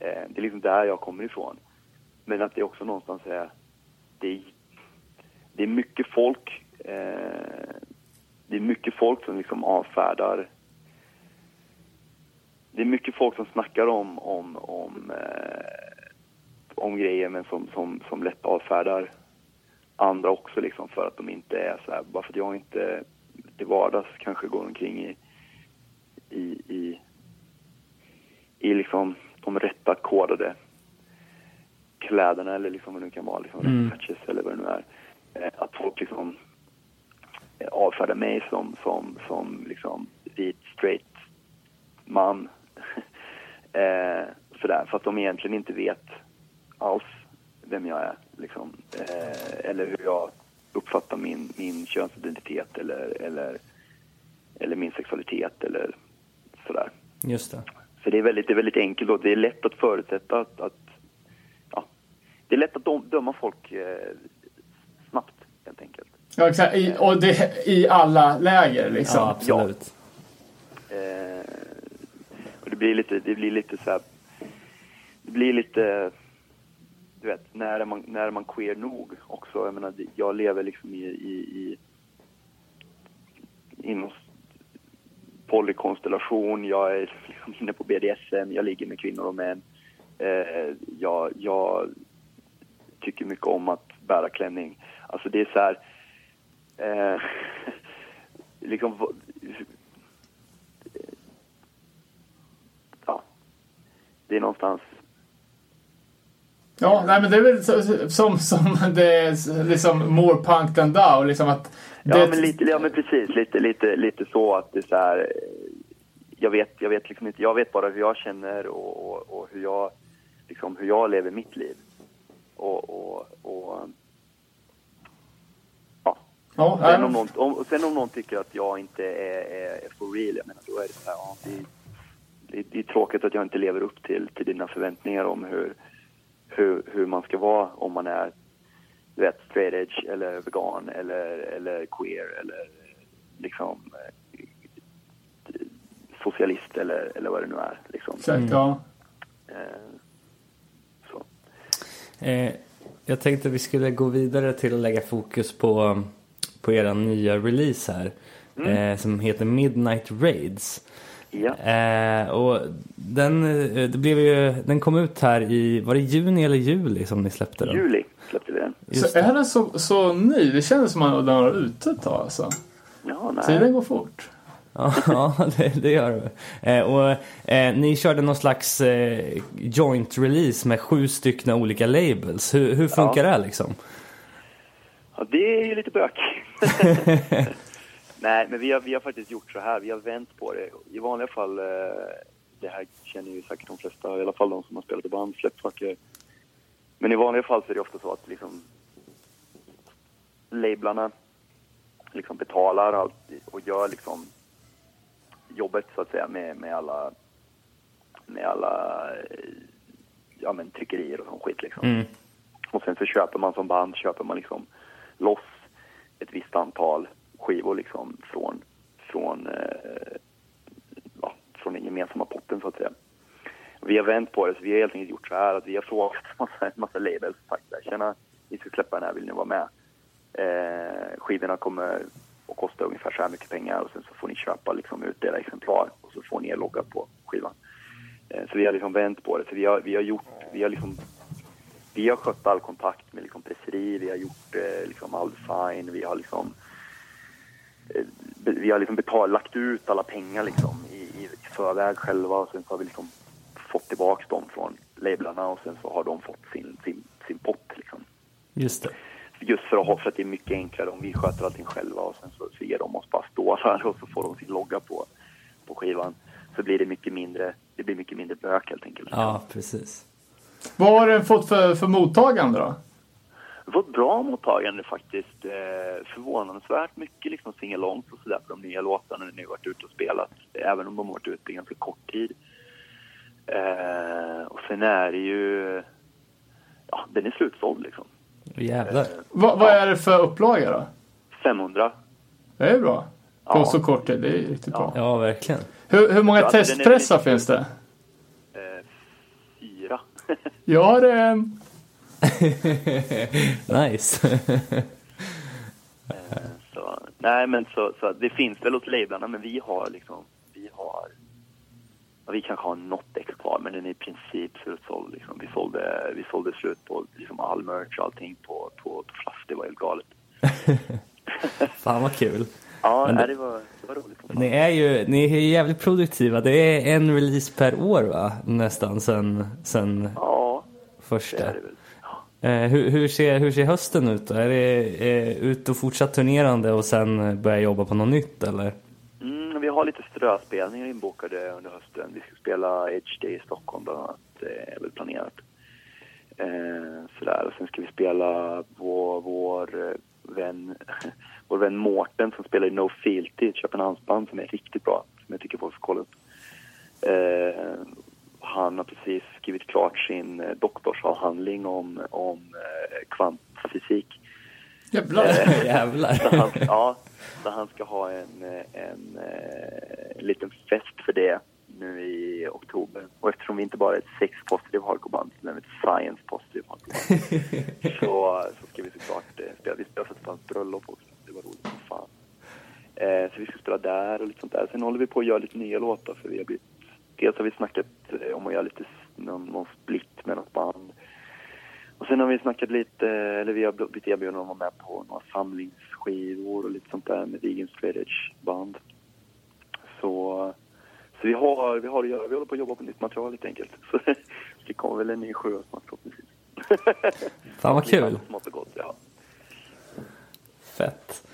Eh, det är liksom där jag kommer ifrån. Men att det också någonstans är, det är, det är mycket folk, eh, det är mycket folk som liksom avfärdar det är mycket folk som snackar om, om, om, eh, om grejer men som, som, som lätt avfärdar andra också liksom för att de inte är så här, bara för att jag inte till vardags kanske går omkring i, i, i, i liksom de rätta kodade kläderna eller liksom vad det nu kan vara, liksom Mm. patches eller vad det nu är. Eh, att folk liksom eh, avfärdar mig som, som, som liksom vit, straight man. eh, sådär, för att de egentligen inte vet alls vem jag är. Liksom. Eh, eller hur jag uppfattar min, min könsidentitet eller, eller, eller min sexualitet eller sådär. Just det. Så det är väldigt, det är väldigt enkelt och det är lätt att förutsätta att, att ja, det är lätt att döma folk eh, snabbt helt enkelt. Ja, exakt. I, och det, I alla läger liksom. Ja, absolut. Eh, och det blir lite, det blir lite så här, det blir lite, du vet, när är man, när är man queer nog också? Jag menar, jag lever liksom i, i, i inom polykonstellation, jag är liksom inne på BDSM, jag ligger med kvinnor och män. Eh, jag, jag tycker mycket om att bära klänning. Alltså det är så här, eh, liksom, ja, det är någonstans, Ja, nej men det är väl så, som, som det är liksom more punk than thou. Liksom att ja det, men lite, ja men precis, lite, lite, lite så att det är så här, jag vet, jag vet liksom inte, jag vet bara hur jag känner och, och, och hur jag, liksom hur jag lever mitt liv. Och, och, och ja. ja, Sen nej, om, någon, om, sen om någon tycker att jag inte är, är, är for real, jag menar då är det så här, ja, det det, det är tråkigt att jag inte lever upp till, till dina förväntningar om hur, hur, hur man ska vara om man är du vet, straight edge eller vegan eller, eller queer eller liksom eh, socialist eller, eller vad det nu är. Liksom. Exakt, ja. Eh, så. Eh, jag tänkte vi skulle gå vidare till att lägga fokus på, på era nya release här. Eh, som heter Midnight Raids. Ja. Eh, och den, eh, det blev ju, den kom ut här i, var det juni eller juli som ni släppte den? Juli släppte vi den. Just Så är den så, så ny? Det känns som att den var ute ett tag alltså. Ja, nej. Tiden går fort. Ja, ja, det, det gör det. Eh, och eh, ni körde någon slags eh, joint release med sju stycken olika labels. Hur, hur funkar det liksom? Ja, det är ju lite bök. Nej, men vi har, vi har faktiskt gjort så här. Vi har vänt på det. I vanliga fall, eh, det här känner ju säkert de flesta, i alla fall de som har spelat i band, släppt saker. Men i vanliga fall så är det ofta så att liksom lablarna liksom betalar allt och gör liksom jobbet så att säga med, med alla med alla eh, ja, men, tryckerier och sån skit liksom. Mm. Och sen så köper man som band, köper man liksom loss ett visst antal skivor liksom från, från, eh, ja, från den gemensamma potten så att säga. Vi har vänt på det, så vi har helt enkelt gjort så här att vi har frågat en massa, massa labels och sagt där, tjena, vi ska släppa den här, vill ni vara med? Eh, skivorna kommer att kosta ungefär så här mycket pengar och sen så får ni köpa liksom ut era exemplar och så får ni er logga på skivan. Eh, så vi har liksom vänt på det, så vi har, vi har gjort, vi har liksom vi har skött all kontakt med liksom presseri, vi har gjort eh, liksom all design, vi har liksom eh, vi har liksom betalt, lagt ut alla pengar liksom i, i, förväg själva och sen så har vi liksom fått tillbaks dem från lablarna och sen så har de fått sin, sin, sin pott liksom. Just det. Just för att, ha, för att det är mycket enklare om vi sköter allting själva och sen så, så ger de oss bara stålar och så får de sin logga på, på skivan. Så blir det mycket mindre, det blir mycket mindre bök helt enkelt. Ja, precis. Vad har den fått för, för mottagande då? Det var ett bra mottagande faktiskt. Eh, förvånansvärt mycket liksom singalongs och sådär på de nya låtarna när ni varit ute och spelat. Även om de varit ute i ganska kort tid. Eh, och sen är det ju... Ja, den är slutsåld liksom. Jävlar. Va, vad är det för upplaga då? 500. Det är bra. På Ja. så kort tid, det är riktigt bra. Ja, verkligen. Hur, hur många Ja, alltså, är testpressar finns det? Eh, fyra. Jag har en. nice. så, nej, men så, så det finns väl hos lablarna, men vi har liksom... Vi har... Vi kanske har något ex kvar, men den är i princip slutsåld. Liksom. Vi, sålde, vi sålde slut på liksom all merch och allting på, på, på flash. Det var helt galet. Fan vad kul. Ja, det- det, var, det var roligt. Ni är ju ni är jävligt produktiva. Det är en release per år va? Nästan sen, sen Ja, det första. är det väl. Eh, hur, hur, ser, hur ser hösten ut då? Är det eh, ut och fortsatt turnerande och sen börja jobba på något nytt eller? Mm, vi har lite ströspelningar inbokade under hösten. Vi ska spela Edge Day i Stockholm bland annat. Det är väl planerat. Eh, sådär. Och sen ska vi spela vår, vår vän vår vän Mårten som spelar i No Fealty, ett Köpenhamnsband som är riktigt bra, som jag tycker folk ska kolla upp. Eh, han har precis skrivit klart sin eh, doktorsavhandling om, om eh, kvantfysik. Jävlar. Eh, Jävlar. så han, ja, så han ska ha en, en, en liten fest för det nu i oktober. Och eftersom vi inte bara är ett sex-positive hardcore-band, utan ett science-positive hardcore-band, så, så ska vi såklart eh, spela. Vi spelar för ett bröllop också. Det var roligt som fan. Eh, så vi ska spela där och lite sånt där. Sen håller vi på att göra lite nya låtar för vi har blivit... Dels har vi snackat eh, om att göra lite någon, någon split med något band. Och sen har vi snackat lite, eller vi har blivit erbjudna att vara med på några samlingsskivor och lite sånt där med Vegan Straight Edge band. Så, så vi har, vi har att göra, vi håller på att jobba på nytt material helt enkelt. Så det kommer väl en ny sjö snart förhoppningsvis. Fan vad kul. Smått och gott, ja. Fett.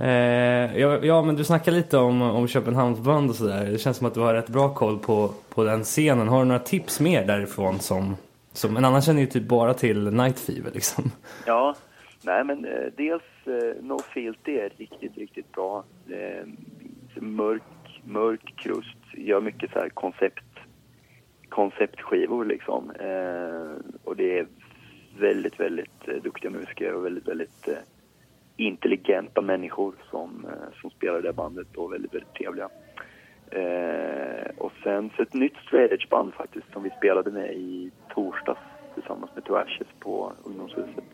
Eh, ja, ja, men du snackar lite om, om Köpenhamnsband och sådär. Det känns som att du har rätt bra koll på, på den scenen. Har du några tips mer därifrån som, som en annan känner ju typ bara till Night Fever liksom. Ja, nej men eh, dels eh, No Filty är riktigt, riktigt bra. Eh, mörk, mörk krust, gör mycket så här koncept, konceptskivor liksom. Eh, och det är väldigt, väldigt eh, duktiga musiker och väldigt, väldigt eh, intelligenta människor som, eh, som spelar det bandet och väldigt, väldigt trevliga. Eh, och sen så ett nytt straight band faktiskt som vi spelade med i torsdags tillsammans med Two på ungdomshuset.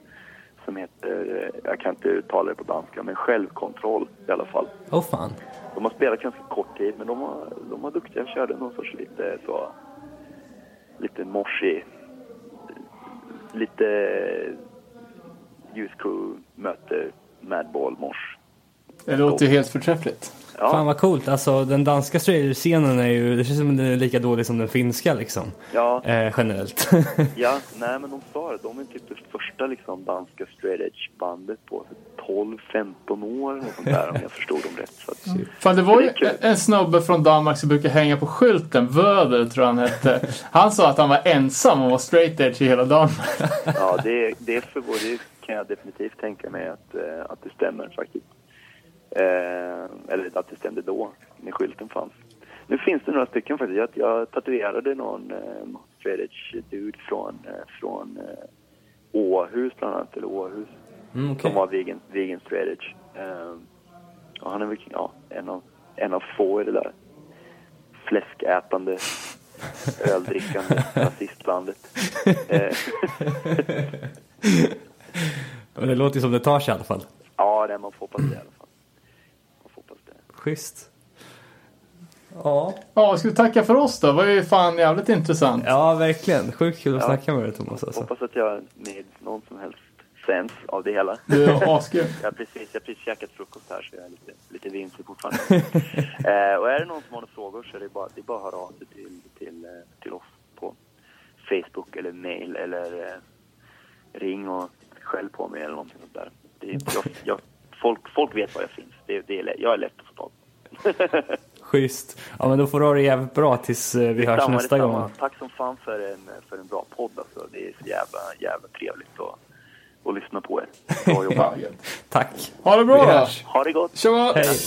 Som heter, eh, jag kan inte uttala det på danska, men Självkontroll i alla fall. Åh fan. De har spelat ganska kort tid, men de var, de var duktiga. Körde någon sorts lite så... Lite morsig... Lite... Youth Crew möter Madball mors. Det låter ju helt förträffligt. Ja, Fan vad coolt. Alltså den danska straight-scenen är ju, det känns som den är lika dålig som den finska liksom. ja, Eh, generellt. ja, nej men de sa det. De är typ det första liksom danska straight edge bandet på 12-15 år och sånt där om jag förstod dem rätt. Så att, Fan, det var ju Det är en snubbe från Danmark som brukar hänga på skylten, Vöder tror jag han hette. Han sa att han var ensam och var straight edge i hela Danmark. ja, det, det, är för, det kan jag definitivt tänka mig att, eh, att det stämmer faktiskt. Eh, eller att det stämde då, när skylten fanns. Nu finns det några stycken faktiskt. Jag, jag tatuerade någon eh, edge dude från, eh, från eh, Åhus bland annat, eller Åhus. Mm, okej. Som var vegan, vegan edge. Eh, och han är väl ja, en, av, en av få i det där fläskätande, öldrickande rasistlandet. Men det låter ju som det tar sig i alla fall. ja, det man får hoppas det i alla fall. Man får hoppas det. Schysst. Ja. Ja, ska vi tacka för oss då? Det var ju fan jävligt intressant. Ja, verkligen. Sjukt kul att Ja. snacka med dig Thomas alltså. Hoppas att jag med någon som helst sens av det hela. Du är asgrym. Jag har precis, jag precis käkat frukost här så jag är lite, lite vimsig fortfarande. eh, och är det någon som har några frågor så är det bara, det är bara att höra av sig till, till, eh, till oss på Facebook eller mail eller eh, ring och skäll på mig eller någonting sånt där. Det jag, jag, folk, folk vet var jag finns. Det, det är, jag är lätt att få tag på. Schysst. Ja, men då får du ha det jävligt bra tills eh, vi hörs Detsamma, nästa gång. Tack som fan för en, för en bra podd alltså. Det är så jävla, jävla trevligt att, att lyssna på er. Bra jobbat. Tack. Ha det bra Vi då. hörs. Ha det gott! Tja! Hej.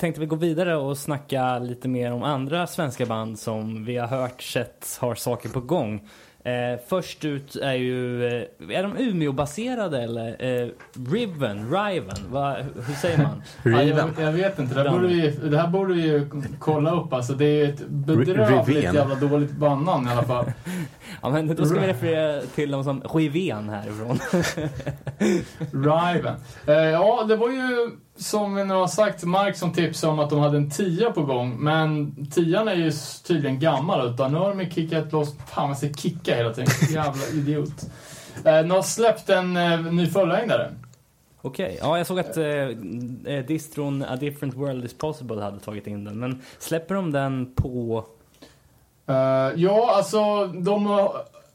Tänkte vi gå vidare och snacka lite mer om andra svenska band som vi har hört sett har saker på gång. Eh, först ut är ju, eh, är de Umeå-baserade eller? Eh, Riven, Riven, va, hur säger man? Ja, jag, jag vet inte, det här, borde vi, det här borde vi ju kolla upp. Alltså, det är ett bedrövligt Riven. jävla dåligt bandnamn i alla fall. Ja men då ska vi referera till dem som Riven härifrån. Riven. Eh, ja, det var ju som vi nu har sagt, Mark som tipsade om att de hade en tia på gång. Men tian är ju tydligen gammal, utan nu har de ju kickat loss... Fan, man säger kicka hela tiden. Jävla idiot. Eh, de har släppt en eh, ny fullängdare. Okej, ja jag såg att eh, eh, distron A Different World Is Possible hade tagit in den. Men släpper de den på... Eh, ja, alltså de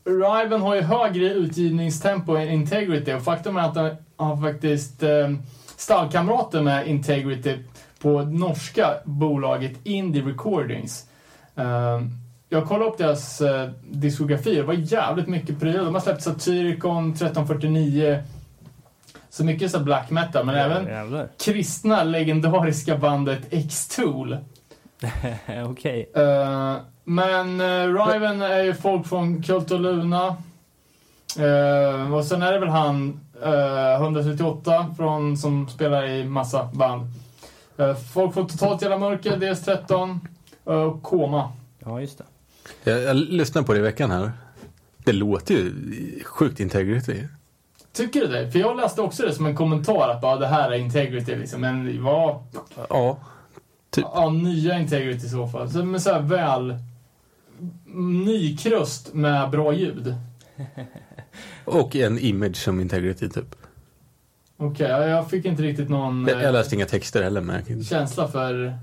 Riven har ju högre utgivningstempo än Integrity och faktum är att har faktiskt eh, stallkamrater med Integrity på norska bolaget Indie Recordings. Eh, jag kollade upp deras eh, diskografi, det var jävligt mycket prylar. De har släppt Satyricon, 1349, så mycket så black metal, men även Jävlar. kristna legendariska bandet X-Tool. Okej. Eh, men uh, Riven är ju folk från Kult och Luna. Eh, och sen är det väl han eh, 138 från, som spelar i massa band. Eh, folk får totalt jävla mörker, DS13 eh, och Koma. Ja, just det. Jag, jag lyssnade på det i veckan här. Det låter ju sjukt integrity. Tycker du det? För jag läste också det som en kommentar att bara, det här är integrity liksom. Men vad... Ja. Typ. Ja, nya integrity i så fall. Så, men så här väl... Nykrust med bra ljud. Och en image som integrity typ. Okej, ja, jag fick inte riktigt någon Jag, eh, läste inga texter heller men känsla för,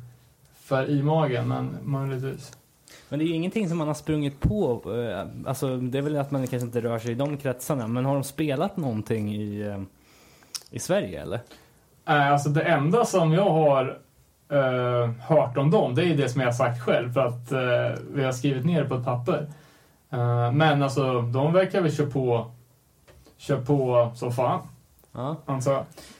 för i-magen, men möjligtvis. Men det är ju ingenting som man har sprungit på. eh, Alltså, det är väl att man kanske inte rör sig i de kretsarna. Men har de spelat någonting i, eh, i Sverige eller? Alltså det enda som jag har eh, hört om dem, det är det som jag har sagt själv för att eh, vi har skrivit ner det på ett papper. Eh, men alltså, de verkar väl köra på, köra på så fan, Ja. antar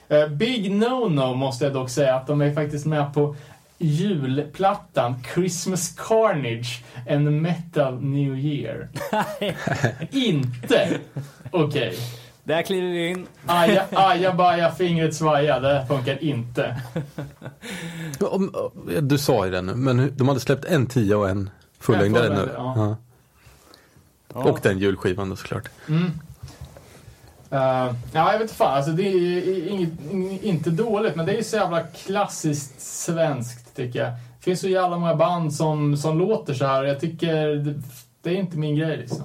jag. Eh, Big No-No måste jag dock säga att de är faktiskt med på julplattan Christmas Carnage and Metal New Year. Inte! Okej. Där kliver vi in. Aja, aja, baja, fingret svaja. Det funkar inte. Du sa ju det nu, men de hade släppt en tia och en fullängdare nu. fullängdare, Ja. Ja. Och den julskivan då såklart. Mm. Uh, ja, jag vet inte fan. Alltså, det är inget, ing- inte dåligt, men det är ju så jävla klassiskt svenskt, tycker jag. Det finns så jävla många band som, som låter så här. Jag tycker det, det är inte min grej, liksom.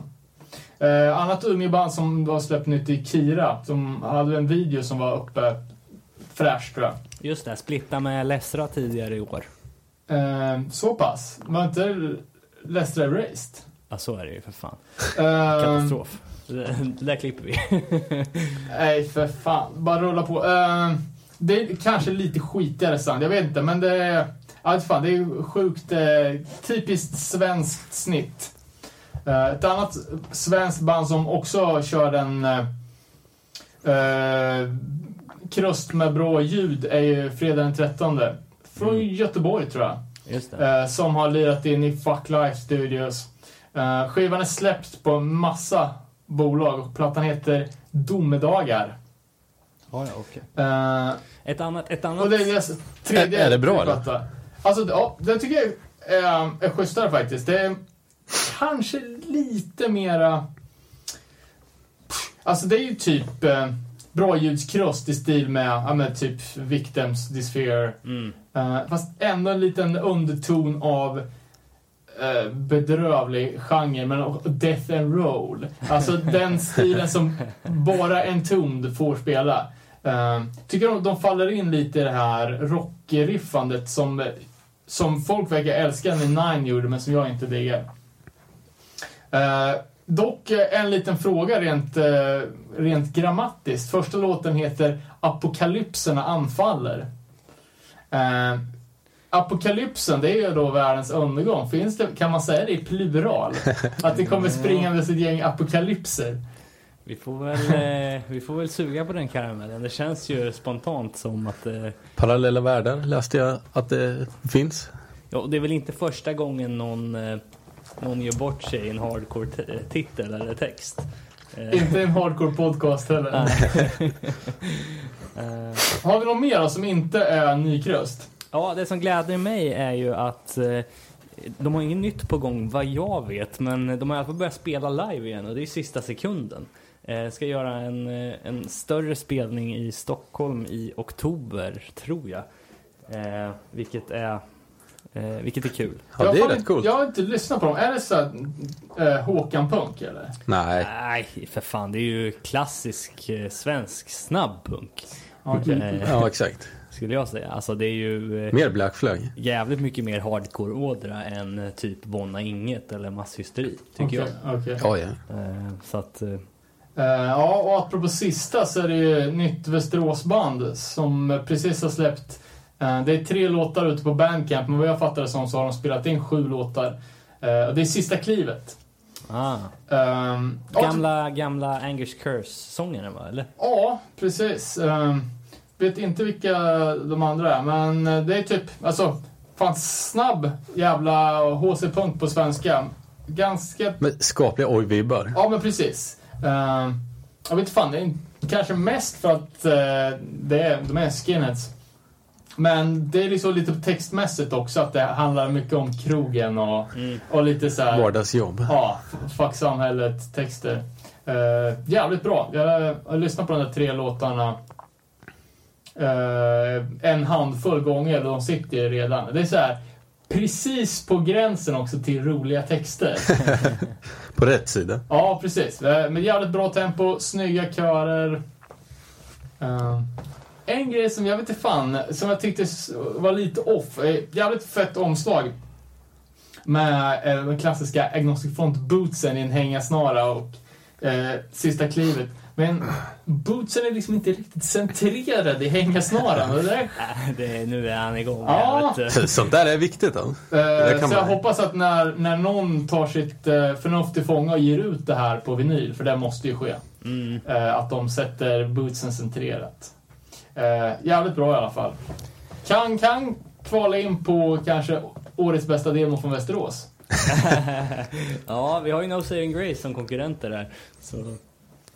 Uh, annat Umeåband som har släppt nytt i Kira, som hade en video som var uppe fräsch, tror jag. Just det, splitta med Lessra tidigare i år. Eh, så pass. Var inte Leicester Erased? Ja, så är det ju för fan. Uh, Katastrof. Det, där klipper vi. Nej, för fan. Bara rulla på. Eh, det är kanske lite skitigare sound, jag vet inte, men det är... Ja, fan, det är sjukt uh, typiskt svenskt snitt. Eh, ett annat svenskt band som också kör en uh, krust med bra ljud är ju Fredag den 13. Från Mm. Göteborg, tror jag. Just det. Som har lirat in i Fuck Life Studios. Eh, skivan är släppt på en massa bolag och plattan heter Domedagar. Ja, ja, okej. Eh, Ett annat, ett annat... och det är deras tredje Är- är det bra, eller? platta. Alltså, ja, den tycker jag är, är schysstare faktiskt. Det är kanske lite mera... Alltså det är ju typ eh, bra ljudskrust i stil med, ja, men typ Victims, Dysphere. Mm. Eh, fast ändå en liten underton av eh, bedrövlig genre, men death and roll. Alltså den stilen som bara en ton får spela. Eh, tycker de, de faller in lite i det här rockriffandet som, som folk verkar älska när Nine gjorde, men som jag inte diggar. Eh, dock eh, en liten fråga rent, eh, rent grammatiskt. Första låten heter Apokalypserna anfaller. Eh, Apokalypsen, det är ju då världens undergång. Finns det, kan man säga det i plural? Att det kommer springandes ett gäng apokalypser? Vi får väl, eh, vi får väl suga på den karamellen. Det känns ju spontant som att... Eh, Parallella världar läste jag att det finns. ja, det är väl inte första gången någon, eh, någon gör bort sig i en hardcore-titel eller text. Eh, Inte en hardcore podcast heller. Eh, Har vi något mer som inte är nykröst? Ja, det som gläder mig är ju att eh, de har inget nytt på gång vad jag vet, men de har i alla fall börjat spela live igen och det är sista sekunden. Eh, ska göra en, eh, en större spelning i Stockholm i oktober, tror jag. Eh, vilket är eh, vilket är kul. Ja, Jag det är har rätt inte- coolt. Jag har inte lyssnat på dem. Är det så här, eh, Håkan Punk eller? Nej. Nej, för fan, det är ju klassisk eh, svensk snabbpunk. Okej. Eh, Ja, exakt. Skulle jag säga. Alltså det är ju eh, Mer Black Flag. jävligt mycket mer hardcore-ådra än eh, typ Bonna Inget eller Masshysteri, tycker Okej, okej. Ja, ja. jag. Eh, så att... Ja, och apropå sista så är det ju nytt Västeråsband som precis har släppt. det är tre låtar ute på Bandcamp, men vad jag fattar det som så har de spelat in sju låtar. Det är Sista klivet. ah. Ja, Gamla, gamla Angers Curse-sångaren va, eller? Ja, precis. Ehm, vet inte vilka de andra är, men det är typ, alltså, fan snabb jävla HC-punk på svenska. Ganska Men skapliga oj-vibbar. Ja, men precis. Ehm, jag vet inte fan, det är kanske mest för att eh, det är, de är skinheads. Men det är liksom lite textmässigt också att det handlar mycket om krogen och, och lite så här. Vardagsjobb. Ja, fuck samhället texter. Uh, jävligt bra. Jag har lyssnat på de där tre låtarna en handfull gånger och de sitter redan. Det är så här precis på gränsen också till roliga texter. På rätt sida. Ja, precis. Eh, Med jävligt bra tempo, snygga körer. Eh, en grej som jag vet inte fan, som jag tyckte var lite off. eh, Jävligt fett omslag. Med eh, den klassiska Agnostic Front bootsen i en hängasnara och eh, sista klivet. Men bootsen är liksom inte riktigt centrerad i hängasnaran. Och det där det, nu är han igång. Ja. Jag Sånt där är viktigt då. Eh, kan så jag man- hoppas att när, när någon tar sitt eh, förnuft till fånga och ger ut det här på vinyl, för det måste ju ske, mm. eh, att de sätter bootsen centrerat. Jävligt bra i alla fall. Kan, kan kvala in på kanske årets bästa demo från Västerås. ja, vi har ju No Saving Grace som konkurrenter där. Så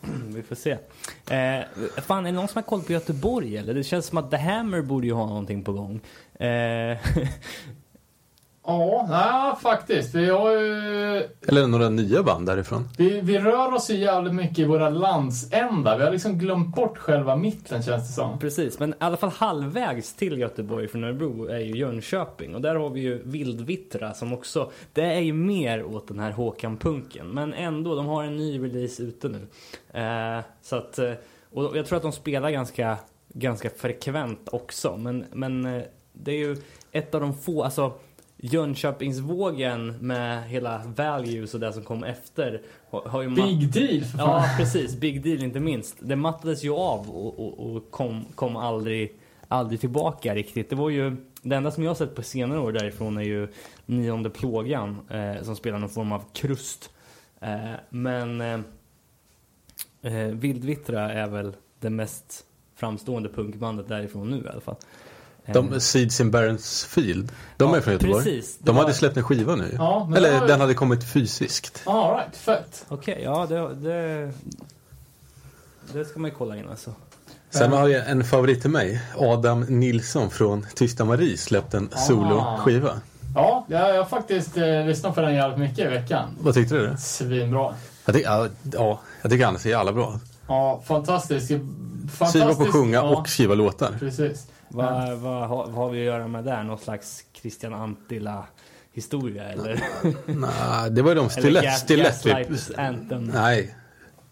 vi får se. Eh, fan, är det någon som har koll på Göteborg eller? Det känns som att The Hammer borde ju ha någonting på gång. Eh, Ja, ja, faktiskt. Vi har ju... Eller några nya band därifrån. Vi, vi rör oss ju jävligt mycket i våra landsändar. Vi har liksom glömt bort själva mitten, känns det som. Precis, men i alla fall halvvägs till Göteborg från Örebro är ju Jönköping och där har vi ju Vildvittra som också, det är ju mer åt den här Håkan-punken men ändå, de har en ny release ute nu. Eh, så att, eh, och jag tror att de spelar ganska, ganska frekvent också men, men eh, det är ju ett av de få, alltså Jönköpingsvågen med hela values och det som kom efter har, ju Big deal. Ja, precis. Big deal inte minst. Det mattades ju av och, och, och kom, kom aldrig, aldrig tillbaka riktigt. Det var ju, det enda som jag har sett på senare år därifrån är ju Nionde plågan eh, som spelar någon form av krust. Eh, men eh, eh, Vildvittra är väl det mest framstående punkbandet därifrån nu i alla fall. De, Seeds in Barents Field. De Ja, är från Göteborg. precis. De var- hade släppt en skiva nu. Ja, Eller var- den hade kommit fysiskt. All right, fett. Okej, ja det, det, det ska man ju kolla in alltså. Sen har jag en favorit till mig. Adam Nilsson från Tysta Marie släppt en soloskiva. Ja, jag, har faktiskt eh, lyssnat på den jävligt mycket i veckan. Vad tyckte du? Svinbra. Jag tycker, ja, ja, jag tycker han är så jävla bra. Ja, fantastisk. fantastisk Skriva på sjunga ja, och skriva låtar. Precis. Vad, vad, har- vad har vi att göra med där? Någon slags Christian Antila historia eller? Nej, det var ju de Stilett. Stilett typ. Nej.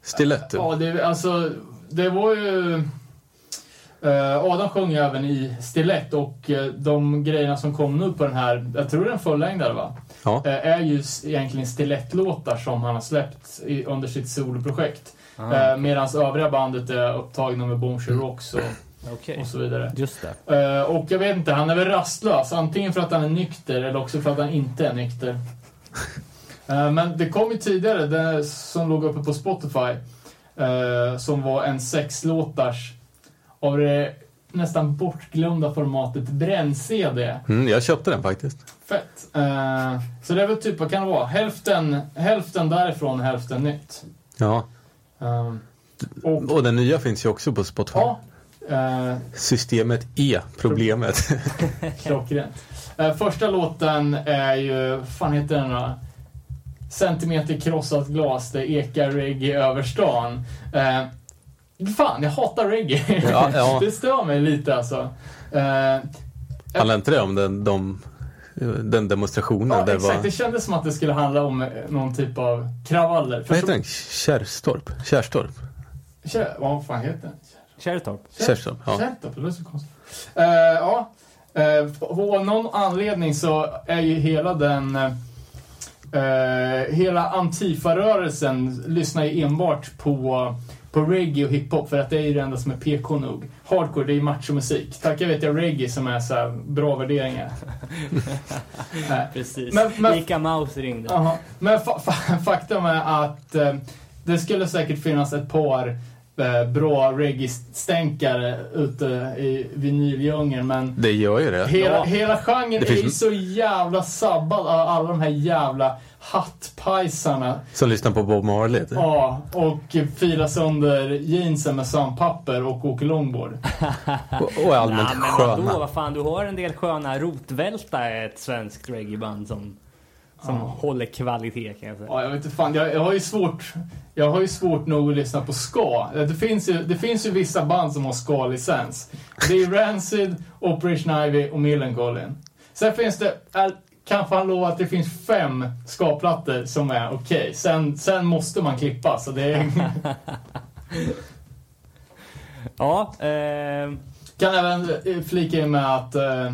Stilett typ. Ja, det, alltså, det var ju... eh, Adam sjöng ju även i Stilett och eh, de grejerna som kom nu på den här, jag tror det är en fullängdare va? Ja. Eh, är ju egentligen Stilett-låtar som han har släppt under sitt soloprojekt. Ah, Medan övriga bandet är upptagna med Bombshell Rocks och, Okej, och så vidare. just det. Eh, och jag vet inte, han är väl rastlös. Antingen för att han är nykter eller också för att han inte är nykter. Eh, men det kom ju tidigare, det som låg uppe på Spotify. eh, som var en sexlåtars av det nästan bortglömda formatet bränn-CD. Mm, jag köpte den faktiskt. Fett. Så det är väl typ, vad kan det vara? Hälften, hälften därifrån, hälften nytt. Ja. Och, Och den nya finns ju också på Spotify. ja. Eh, Systemet E, problemet. Klockrent. Eh, första låten är ju, fan heter den då? Centimeter krossat glas, det ekar reggae över stan. Eh, fan, jag hatar reggae. Ja, ja. det stör mig lite alltså. Handlar inte det om den, de, den demonstrationen? ja, där exakt. var, Det kändes som att det skulle handla om någon typ av kravaller. vad heter den? Kärrstorp? Kärrstorp? Kär, vad fan heter den? Kärrtorp. Kärrstorp, ja. Kärrtorp, det låter så konstigt. Eh, ja, uh, av någon anledning så är ju hela den... eh, hela Antifa-rörelsen lyssnar ju enbart på, på reggae och hiphop för att det är ju det enda som är PK nog. Hardcore, det är ju machomusik. Tackar vet jag reggae som är så här bra värderingar. Precis. Men- men- Ica Mouse ringde. Jaha. Men fa fa faktum är att eh, det skulle säkert finnas ett par bra reggae-stänkare ute i vinyldjungeln men Det gör ju det. hela, Ja. hela genren Det är ju finns- så jävla sabbad av alla de här jävla hattpajsarna. Som lyssnar på Bob Marley. typ. Ja, och filar sönder jeansen med sandpapper och åker longboard. Och, och allmänt Nej, men vadå, sköna. vad fan, du har en del sköna rotvälta är ett svenskt reggaeband som, som håller kvalitet kan jag säga. Ja, jag vet inte fan. Jag, jag har ju svårt... Jag har ju svårt nog att lyssna på ska. Det finns ju, det finns ju vissa band som har ska-licens. Det är Rancid, Operation Ivy och Millencolin. Sen finns det... Är, kan fan lova att det finns fem ska-plattor som är okej. Sen, sen måste man klippa, så det är... Ja, eh, kan även eh, flika in med att, eh,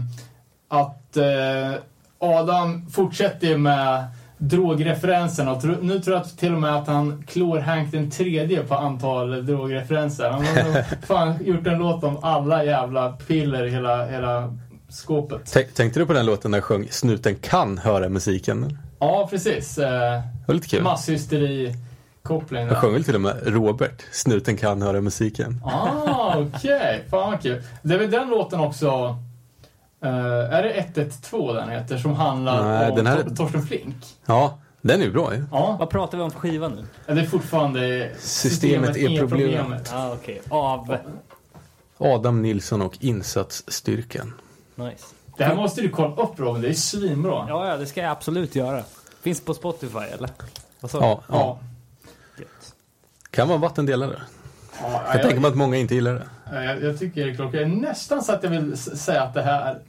att eh, Adam fortsätter ju med drogreferenserna. Nu tror jag till och med att han klår Hank den tredje på antal drogreferenser. Han har fan gjort en låt om alla jävla piller i hela, hela skåpet. Tänk- Tänkte du på den låten där jag sjöng Snuten kan höra musiken? Ja, precis. Eh, lite kul. Masshysteri-koppling Jag där. sjöng väl till och med Robert, Snuten kan höra musiken. Ah, okej. Fan vad kul. Det är väl den låten också... eh, är det 112 den heter? Som handlar Nej, om den här- Tor- Torsten Flink? Ja, den är ju bra ju. Ja, vad pratar vi om för skiva nu? det är fortfarande... Systemet är problemet. Ja, okej. Av... Adam Nilsson och insatsstyrkan. Nice. Det här måste du kolla upp Robin, det är svinbra. Ja, ja, det ska jag absolut göra. Finns på Spotify eller? Vad sa du? Ja, ja. Ja. Gött. Kan vara vattendelare. Ja, Jag jag, tänker mig att många inte gillar det. Jag, jag tycker det är klockrent. Nästan så att jag vill säga att det här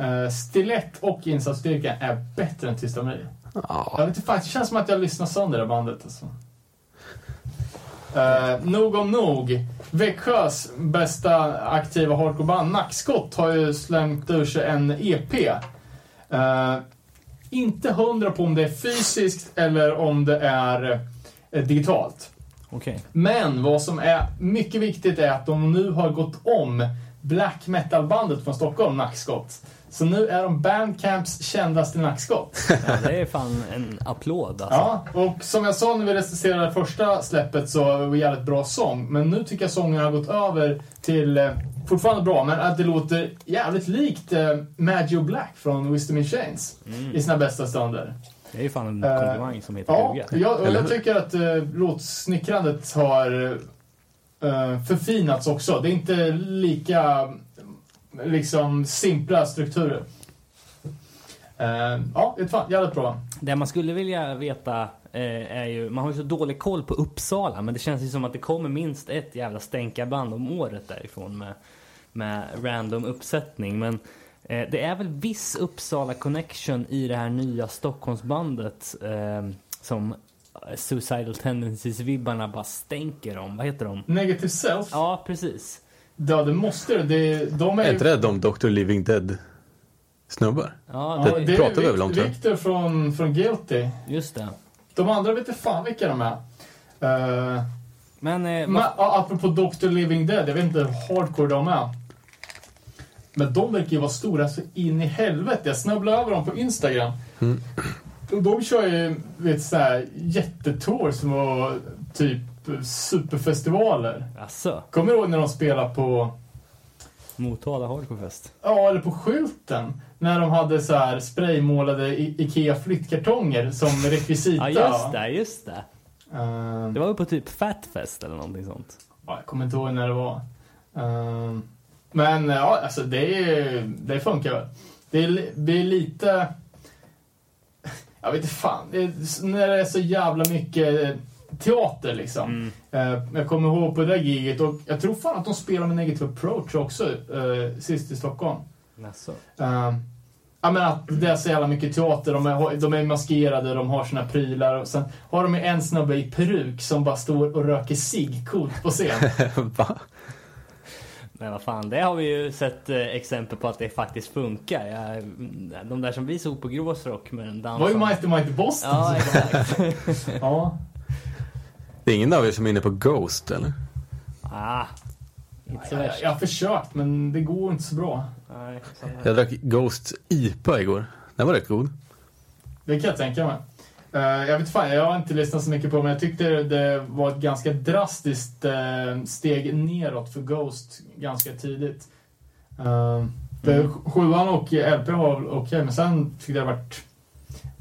uh, Stilett och insatsstyrkan är bättre än Tysta Marie. Ja. Jag vet inte, fan, det känns som att jag lyssnar sönder det bandet. Alltså. Uh, nog om nog. Växjös bästa aktiva hardcoreband, Nackskott, har ju slängt ur sig en EP. Eh, inte hundra på om det är fysiskt eller om det är eh, digitalt. Okej. Men vad som är mycket viktigt är att de nu har gått om black metal-bandet från Stockholm, Nackskott. Så nu är de Bandcamps kändaste nackskott. Ja, det är fan en applåd alltså. Ja, och som jag sa när vi recenserade första släppet så var det jävligt bra sång. Men nu tycker jag sången har gått över till, eh, fortfarande bra, men att det låter jävligt likt eh, Maggio Black från Wisdom in Chains i sina bästa stunder. Det är ju fan en Eh, komplimang som heter Ja, duga. jag, jag tycker att eh, låtsnickrandet har eh, förfinats också. Det är inte lika liksom simpla strukturer. Eh, ja, det är fan jävligt bra. Det man skulle vilja veta är ju, man har ju så dålig koll på Uppsala men det känns ju som att det kommer minst ett jävla stänkarband om året därifrån med, med random uppsättning. Men eh, det är väl viss Uppsala connection i det här nya Stockholmsbandet eh, som Suicidal Tendencies-vibbarna bara stänker om. Vad heter de? Negative Self, Ja, precis. ja det måste det. det. De är, Är inte det de Dr. Living Dead snubbar? Ja, ja, det, det pratar vi är väl om, tror jag. Victor från, från Guilty. just det. De andra vet inte fan vilka de är. Uh, Men eh, Men, vad- apropå Dr. Living Dead, jag vet inte hur hardcore de är. Men de verkar ju vara stora så in i helvete. Jag snubblade över dem på Instagram. Och de kör ju vet, så här, jättetour som var typ superfestivaler. Asså, Kommer du ihåg när de spelade på, Motala Hardcorefest. ja eller på skylten? När de hade så här spraymålade IKEA flyttkartonger som rekvisita. Ja, just det, just det. Eh, Det var ju på typ Fatfest eller någonting sånt. Ja, jag kommer inte ihåg när det var. Ehm, men ja, alltså det, det funkar väl. Det är lite... Jag vet inte fan. Det är, när det är så jävla mycket teater liksom. Eh, jag kommer ihåg på det där giget och jag tror fan att de spelar med Negative Approach också uh, sist i Stockholm. Jaså? Uh, Ja men att det är så jävla mycket teater, de är, de är maskerade, de har sina prylar och sen har de ju en snubbe i peruk som bara står och röker cigg coolt på scen. Va? Men vad fan, det har vi ju sett eh, exempel på att det faktiskt funkar. Jag, de där som vi såg på Gråsrock med den Det var ju dansen. Mighty Mighty Boston. Ja, exakt. ja. Det är ingen av er som är inne på Ghost eller? ah, inte så Jag, värst. jag har försökt men det går inte så bra. Nej. Jag drack Ghost IPA igår. Den var rätt god. Det kan jag tänka mig. Eh, jag vet fan, jag har inte lyssnat så mycket på men jag tyckte det var ett ganska drastiskt eh, steg neråt för Ghost ganska tidigt. Uh, det, Sjuan och LP var okej men sen tyckte jag det varit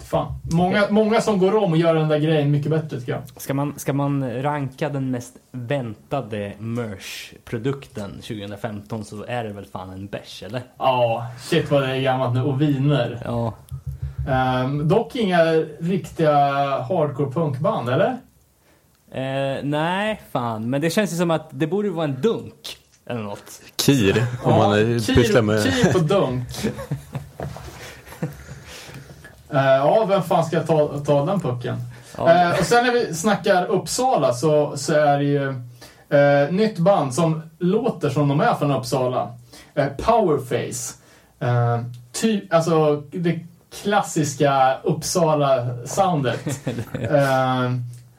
fan. Många, många som går om och gör den där grejen mycket bättre tycker jag. Ska man, ska man ranka den mest väntade merch-produkten 2015 så är det väl fan en bärs, eller? Ja, shit vad det är gammalt nu. Och viner. Ja. Ehm, dock inga riktiga hardcore punkband, eller? Eh, nej, fan. Men det känns ju som att det borde vara en dunk. Eller något. Kir, om man eh, pysslar med... Kir på dunk. Eh, ja, vem fan ska ta, ta den pucken? Ja. Eh, och sen när vi snackar Uppsala så, så är det ju eh, nytt band som låter som de är från Uppsala. Powerface. Typ, alltså det klassiska Uppsala-soundet. eh,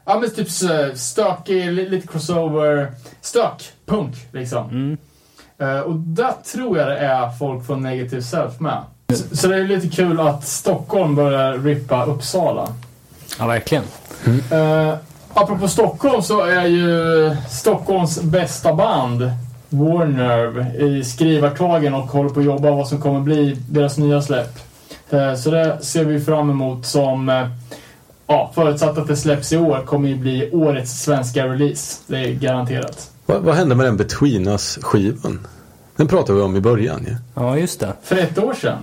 ja men typ så stökig, li- lite crossover, stök, punk liksom. Mm. Eh, och där tror jag det är folk från Negative Self med. Så, så det är lite kul att Stockholm börjar rippa Uppsala. Ja, verkligen. Uh, apropå Stockholm så är ju Stockholms bästa band Warnerve i skrivarklagen och håller på att jobba vad som kommer bli deras nya släpp. Eh, så det ser vi fram emot som, eh, ja, förutsatt att det släpps i år, kommer ju bli årets svenska release. Det är garanterat. Vad, vad hände med den Between Us-skivan? Den pratade vi om i början ju. Ja, just det. För ett år sedan.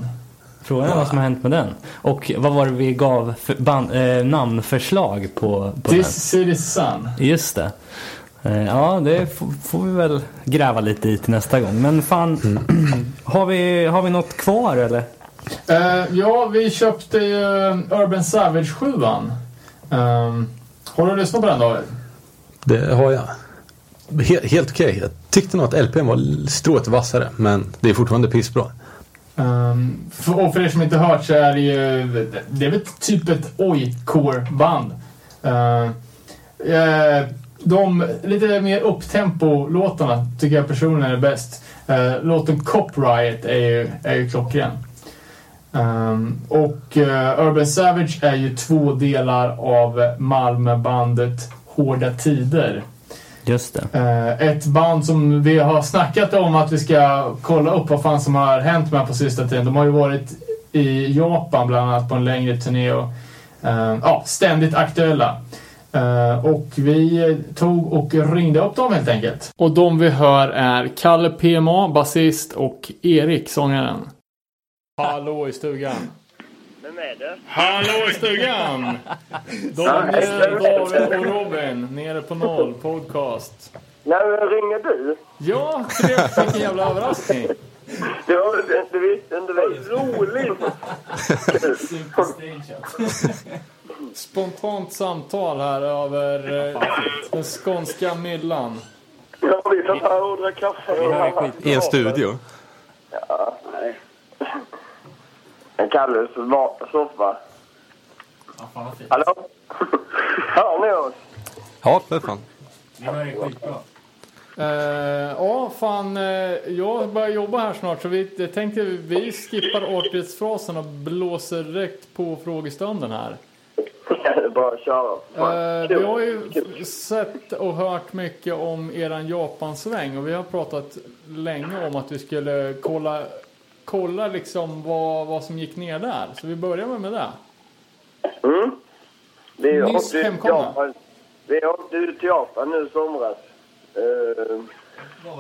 Frågan är vad som har hänt med den. Och vad var det vi gav för band, eh, namnförslag på, på den? This Sun. Just det. Eh, Ja, det f- får vi väl gräva lite i till nästa gång. Men fan, har, vi, har vi något kvar eller? Eh, ja, vi köpte ju Urban Savage 7 um, Har du lyssnat på den David? Det har jag. He helt okej. Jag tyckte nog att LPn var strået vassare. Men det är fortfarande pissbra. Um, för, och för er som inte hört så är det ju, det är väl typ ett oj-core-band. Uh, eh, de lite mer upptempo-låtarna tycker jag personligen är bäst. Uh, låten Cop Riot är ju, är ju klockren. Um, och uh, Urban Savage är ju två delar av Malmöbandet Hårda Tider. Just det. Eh, ett band som vi har snackat om att vi ska kolla upp vad fan som har hänt med på sista tiden. De har ju varit i Japan bland annat på en längre turné och eh, ja, ständigt aktuella. Eh, och vi tog och ringde upp dem helt enkelt. Och de vi hör är Kalle PMA, basist och Erik, sångaren. Hallå i stugan. Vem är det? Hallå i stugan! Daniel, David och Robin, nere på noll, podcast. När ringer du? Ja. Vilken jävla överraskning. Det var det visste inte vi. Roligt! Spontant samtal här över eh, den skånska myllan. Ja, vi satt här och drack kaffe. I en studio. Ja, nej. En Kalles soffa. Hallå? Hör ni oss? Ja, för fan. Eh, ja, fan. Eh, jag börjar jobba här snart så vi jag tänkte vi skippar artighetsfrasen och blåser direkt på frågestunden här. Ja, det är bara köra. Kul. vi har ju sett och hört mycket om eran Japansväng och vi har pratat länge om att vi skulle kolla, kolla liksom vad, vad som gick ner där. Så vi börjar med, med det. Mm. Vi Nyss hemkomna. Japan. Vi åkte ut till Japan nu i somras. Eh,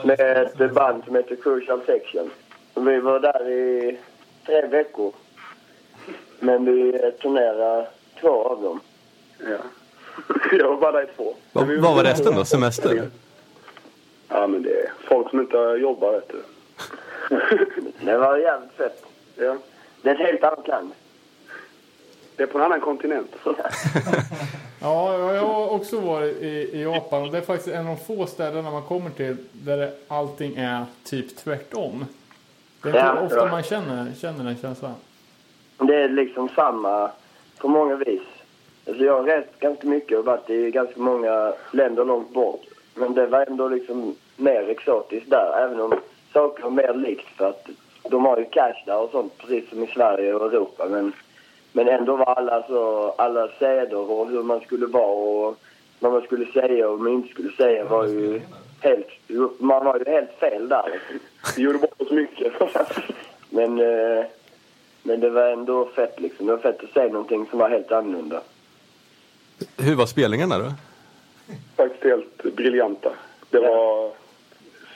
med ett band som heter Crucial Section. Vi var där i tre veckor. Men vi turnerade två av dem. Ja. Jag var bara där i två. Vad, vad var resten då? Semester? Ja, men det är folk som inte jobbar, vet du. Det var jävligt fett. Ja. Det är ett helt annat land. Det är på en annan kontinent. Ja, jag har också varit i, i Japan och det är faktiskt en av de få ställena man kommer till där det, allting är typ tvärtom. Det är Ja, ofta ja. man känner, känner den känslan. Det är liksom samma på många vis. Alltså jag har rest ganska mycket och varit i ganska många länder långt bort. Men det var ändå liksom mer exotiskt där, även om saker mer likt för att de har ju cash där och sånt, precis som i Sverige och Europa. Men, men ändå var alla så, alla seder och hur man skulle vara och vad man skulle säga och vad man inte skulle säga var ju helt, man var ju helt fel där. liksom. Vi gjorde bort oss mycket. Men, eh, Men det var ändå fett liksom. Det var fett att se någonting som var helt annorlunda. Hur var spelningarna då? Faktiskt helt briljanta. Det var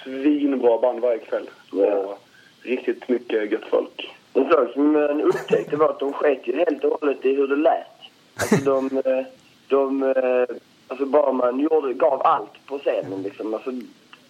svinbra band varje kväll. Och riktigt mycket gött folk. En sak som man upptäckte var att de sket ju helt och hållet i hur det lät. Alltså de, eh, de eh, alltså bara man gjorde, gav allt på scenen liksom. Alltså,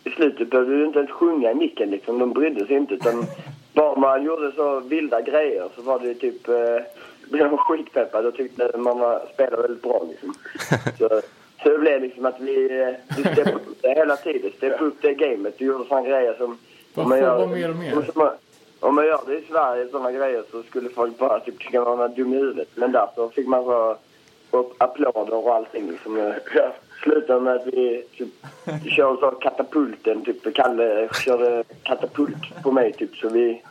I slutet behövde du inte ens sjunga i micken liksom. De brydde sig inte utan bara man gjorde så vilda grejer så var det typ, eh, blev de skitpeppade och tyckte man var, spelade väldigt bra liksom. Så, så det blev liksom att vi, eh, vi steppade upp det hela tiden. Steppade upp det gamet. Vi gjorde sådana grejer som... Om man gör- mer och mer? om man- Om man gör det i Sverige, sådana grejer, så skulle folk bara typ tycka man var dum i huvudet. Men där så fick man så upp applåder och allting liksom. Ja. Slutade med att vi typ, körde så katapulten, typ Kalle körde katapult på mig typ så vi...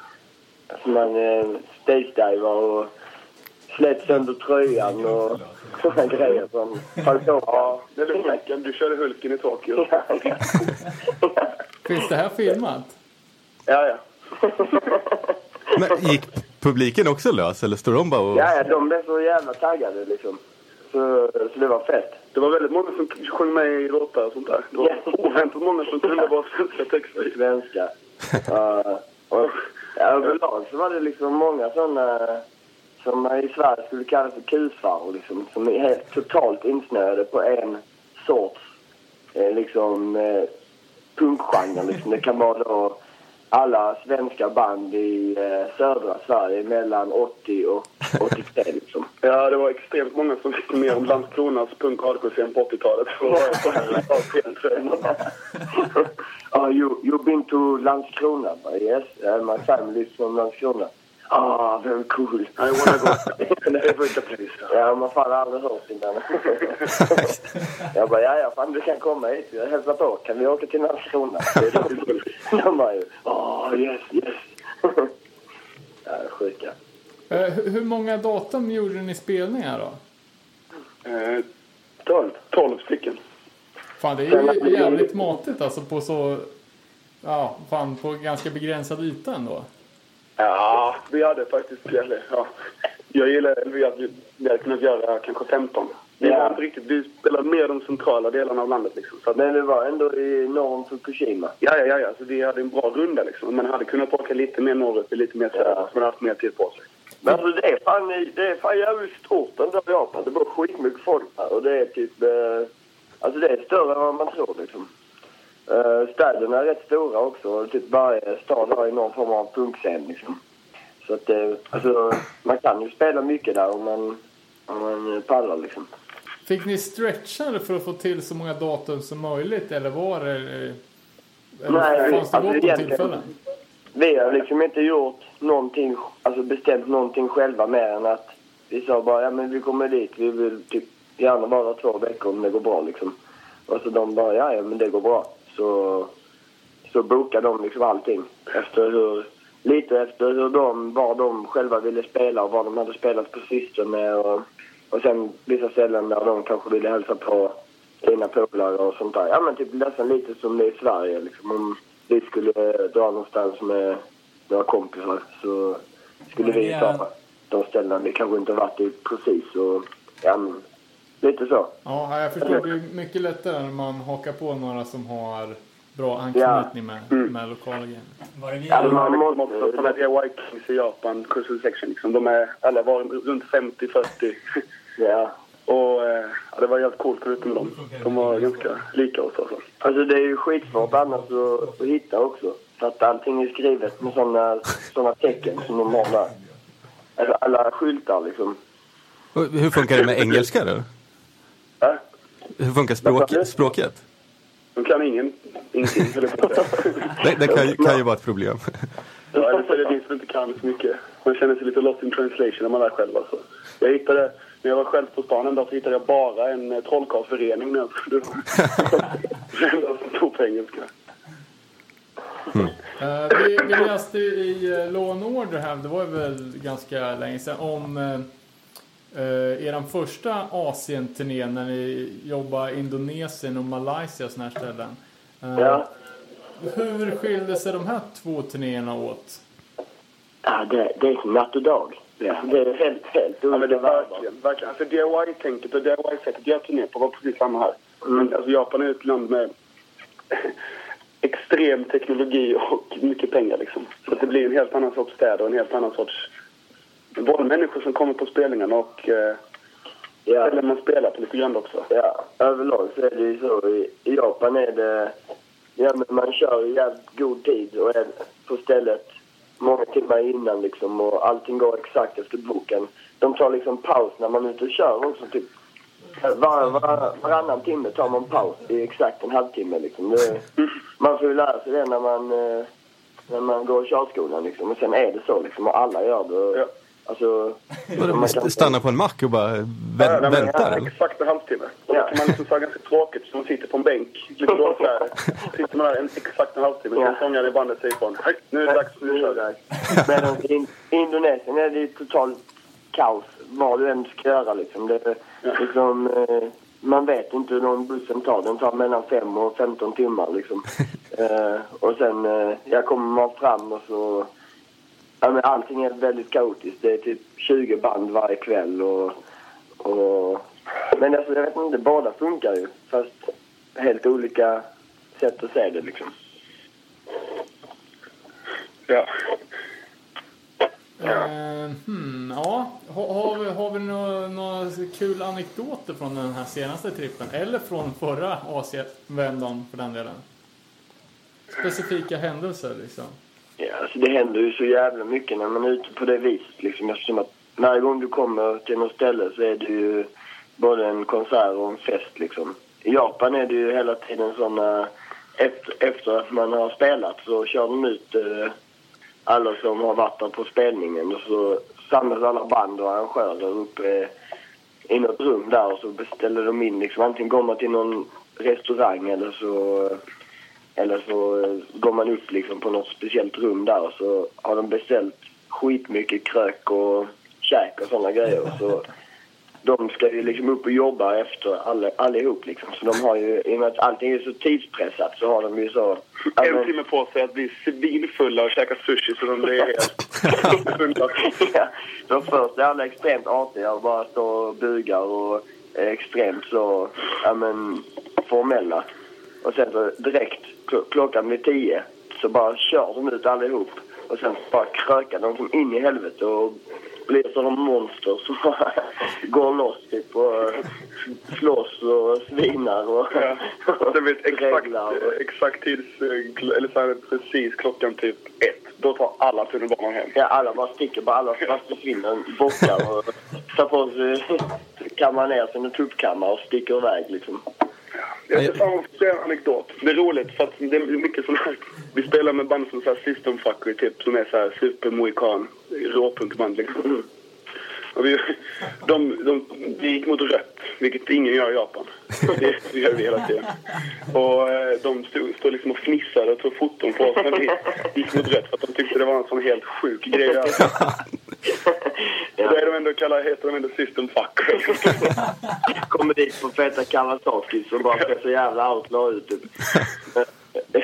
Alltså man eh, stage-divar och slet sönder tröjan och sådana grejer som höll på. Ja, det är Hulken. Du körde Hulken i Tokyo. Finns det här filmat? Ja, ja. Men gick publiken också lös eller står de bara och... Ja, ja, de blev så jävla taggade liksom. Så, så det var fett. Det var väldigt många som sjöng med i låtar och sånt där. Det var oväntat många som kunde bara svenska texter. Svenska. Ja, och, ja, överlag så var det liksom många sådana som man i Sverige skulle kalla för kusfaror liksom. Som är helt totalt insnöade på en sorts eh, liksom eh, punkgenre liksom. Det kan vara då alla svenska band i eh, södra Sverige mellan 80 och 83 liksom. Ja, det var extremt många som visste mer om Landskronas punk hardcore-scen på 80-talet. Det var så här, ja. Oh, you, you've been to Landskrona? Yes, uh, my family is from Landskrona. Ah, very cool. I wanna go. Never the place. Ja, man fan har aldrig hört innan. jag bara, ja, ja, fan du kan komma hit. Jag hälsar på. Kan vi åka till Landskrona? Det är roligt. De bara ju, ah, yes, yes. ja, sjuka. Eh, hur- hur många datum gjorde ni spelningar då? Eh, 12. 12 stycken. Fan, det är ju jävligt matigt alltså på så... Ja, fan på ganska begränsad yta ändå. Ja, vi hade faktiskt... Ja. Jag gillar... eller Vi hade, vi hade kunnat göra kanske 15. Vi Ja. inte riktigt... Vi spelade mer de centrala delarna av landet liksom. Så att, Men det var ändå i norr om Fukushima. ja, ja, ja, ja. Så vi hade en bra runda liksom. Man hade kunnat åka lite mer norrut, lite mer söderut. Så man hade haft mer tid på sig. Men alltså det är fan, det är fan jävligt stort den där Japan. Det bor skitmycket folk här och det är typ... Eh, alltså det är större än vad man tror liksom. Eh, städerna är rätt stora också typ varje stad har ju någon form av punkscen liksom. Så att det, alltså man kan ju spela mycket där om man, om man pallar liksom. Fick ni stretcha det för att få till så många datum som möjligt eller var det... eh, Eller Nej, fanns det alltså gott om tillfällen? Vi har liksom inte gjort någonting, alltså bestämt någonting själva mer än att vi sa bara ja men vi kommer dit, vi vill typ gärna vara två veckor om det går bra liksom. Och så de bara ja ja men det går bra. Så, så bokade de liksom allting efter hur, lite efter hur de, var de själva ville spela och vad de hade spelat på sistone och, och sen vissa ställen där de kanske ville hälsa på sina polare och sånt där. Ja men typ nästan lite som det är i Sverige liksom. Om vi skulle dra någonstans med några kompisar så skulle vi ta de ställena vi kanske inte varit i precis och ja men lite så. Ja, jag förstår. Det är mycket lättare när man hakar på några som har bra anknytning med, Mm. med lokala grejer. Var det vi? Ja, De man har måste- också sådana DIY Kings i Japan, Crucial Section liksom. De är alla var runt 50-40. Ja. Och eh, ja, det var jävligt coolt förutom dem. De var ganska lika oss alltså. Alltså det är ju skitsvårt annars att, att hitta också. För att allting är skrivet med såna, såna tecken som de har där. Alltså alla skyltar liksom. Hur funkar det med engelska då? Ja, Hur funkar språk, språket? de kan ingen, ingenting. Det, det kan, ju- kan ju vara ett problem. Ja, eller så är det vi som inte kan så mycket. Man känner sig lite lost in translation när man är själv alltså. Jag hittade, när jag var själv på stan en dag så hittade jag bara en eh, trollkarlsförening. Det enda som stod på engelska. Eh, vi, vi läste i uh, Law and Order här, det var ju väl ganska länge sedan, om uh, uh, er första Asien-turné när ni jobbade Indonesien och Malaysia och såna här ställen. Eh, Ja. Hur skilde sig de här två turnéerna åt? Ja, det, det är som natt och dag. Ja. Det är helt, helt Ja, men det verkligen, verkligen. Alltså DIY-tänket och DIY-sättet jag turné på var precis samma här. Mm. Men alltså Japan är ett land med extrem teknologi och mycket pengar liksom. Så att det blir en helt annan sorts städer och en helt annan sorts... Både människor som kommer på spelningarna och eh, Ja. ställen man spelar på lite grann också. Ja, överlag så är det ju så. I, i Japan är det... Ja, men man kör i jävligt god tid och är på stället många timmar innan liksom och allting går exakt efter boken. De tar liksom paus när man är ute och kör också. Typ. Var, var, varannan timme tar man paus i exakt en halvtimme liksom. Det, man får ju lära sig det när man, eh, när man går körskolan liksom. Och sen är det så liksom och alla gör det. Ja. Alltså, man kan- stanna på en mack och bara vä- Ja, nej, men vänta? eller? Exakt en halvtimme. Och Ja. då kan man liksom säga ganska tråkigt, så man sitter på en bänk, lite dåligt Sitter man där en, exakt en halvtimme, Ja. sen sångaren i bandet säger ifrån. Nu är det dags, nu kör vi. Men i in, i Indonesien är det ju totalt kaos vad du än ska göra liksom. Det, är liksom eh, man vet inte hur lång bussen tar. Den tar mellan 5 och 15 timmar liksom. eh, och sen, eh, jag kommer man fram och så... Ja, men allting är väldigt kaotiskt. Det är typ 20 band varje kväll och... och men alltså, jag vet inte, båda funkar ju. Fast helt olika sätt att se det liksom. Ja. Eh, hmm, ja. Har, har vi, har vi några, några kul anekdoter från den här senaste trippen? Eller från förra Asienvändan för den delen? Specifika händelser liksom. Ja, alltså det händer ju så jävla mycket när man är ute på det viset. Liksom, eftersom att varje gång du kommer till något ställe så är det ju både en konsert och en fest. Liksom. I Japan är det ju hela tiden såna... Efter, efter att man har spelat så kör de ut eh, alla som har varit där på spelningen och så samlas alla band och arrangörer uppe eh, i något rum där och så beställer de in liksom. Antingen går man till någon restaurang eller så eller så eh, går man upp liksom på något speciellt rum där och så har de beställt skitmycket krök och käk och sådana grejer. Så de ska ju liksom upp och jobba efter all, allihop liksom. Så de har ju, i och med att allting är så tidspressat så har de ju så... En men- timme på sig att bli svinfulla och käka sushi så de blir helt fulla. ja, så först är alla extremt artiga och bara står och bugar och är extremt så, ja men, formella. Och sen så direkt, kl- klockan blir tio, så bara kör de ut allihop. Och sen bara krökar de som in i helvete och blir sådana monster som bara går loss typ och slåss och svinar och, Ja. Sen vet exakt, och- exakt tids... Eller så här, precis klockan typ ett. Då tar alla tunnelbanan hem. Ja, alla bara sticker, bara alla bara försvinner, bockar och tar på sig, kammar ner sig en tuppkammare och sticker iväg liksom. Jag ska ta en anekdot. Det är roligt för att det är mycket sån här... Vi spelar med band som så här System Fucker, typ som är så här supermohikan, råpunkband liksom. Och vi, de, de, vi gick mot rött, vilket ingen gör i Japan. Det, det gör vi hela tiden. Och eh, de stod, stod liksom och fnissade och tog foton på oss när vi gick mot rött för att de tyckte det var en sån helt sjuk grej att. Och då är de ändå kallar, heter de ändå System Fuckery. Kommer dit på feta Kawasaki som bara ser så jävla outlaw ut typ.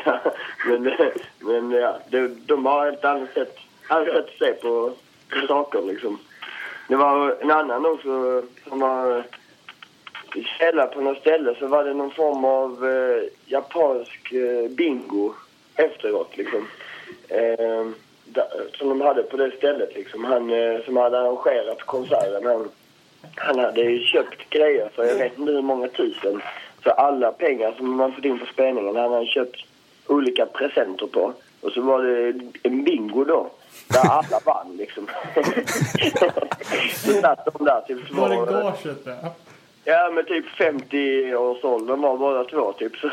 ja, men men ja, det, de har ett annat sätt, annat sätt att se på saker liksom. Det var en annan också som var eh, i källaren på något ställe så var det någon form av eh, japansk eh, bingo efteråt liksom. Eh, da, som de hade på det stället liksom. Han eh, som hade arrangerat konserten han, han hade ju köpt grejer för jag vet inte hur många tusen. Så alla pengar som man fått in på spelningen han hade köpt olika presenter på. Och så var det en bingo då. Där alla vann liksom. så satt de där typ Var det små- gaget där? Ja, men typ 50 års åldern var båda två typ. Så,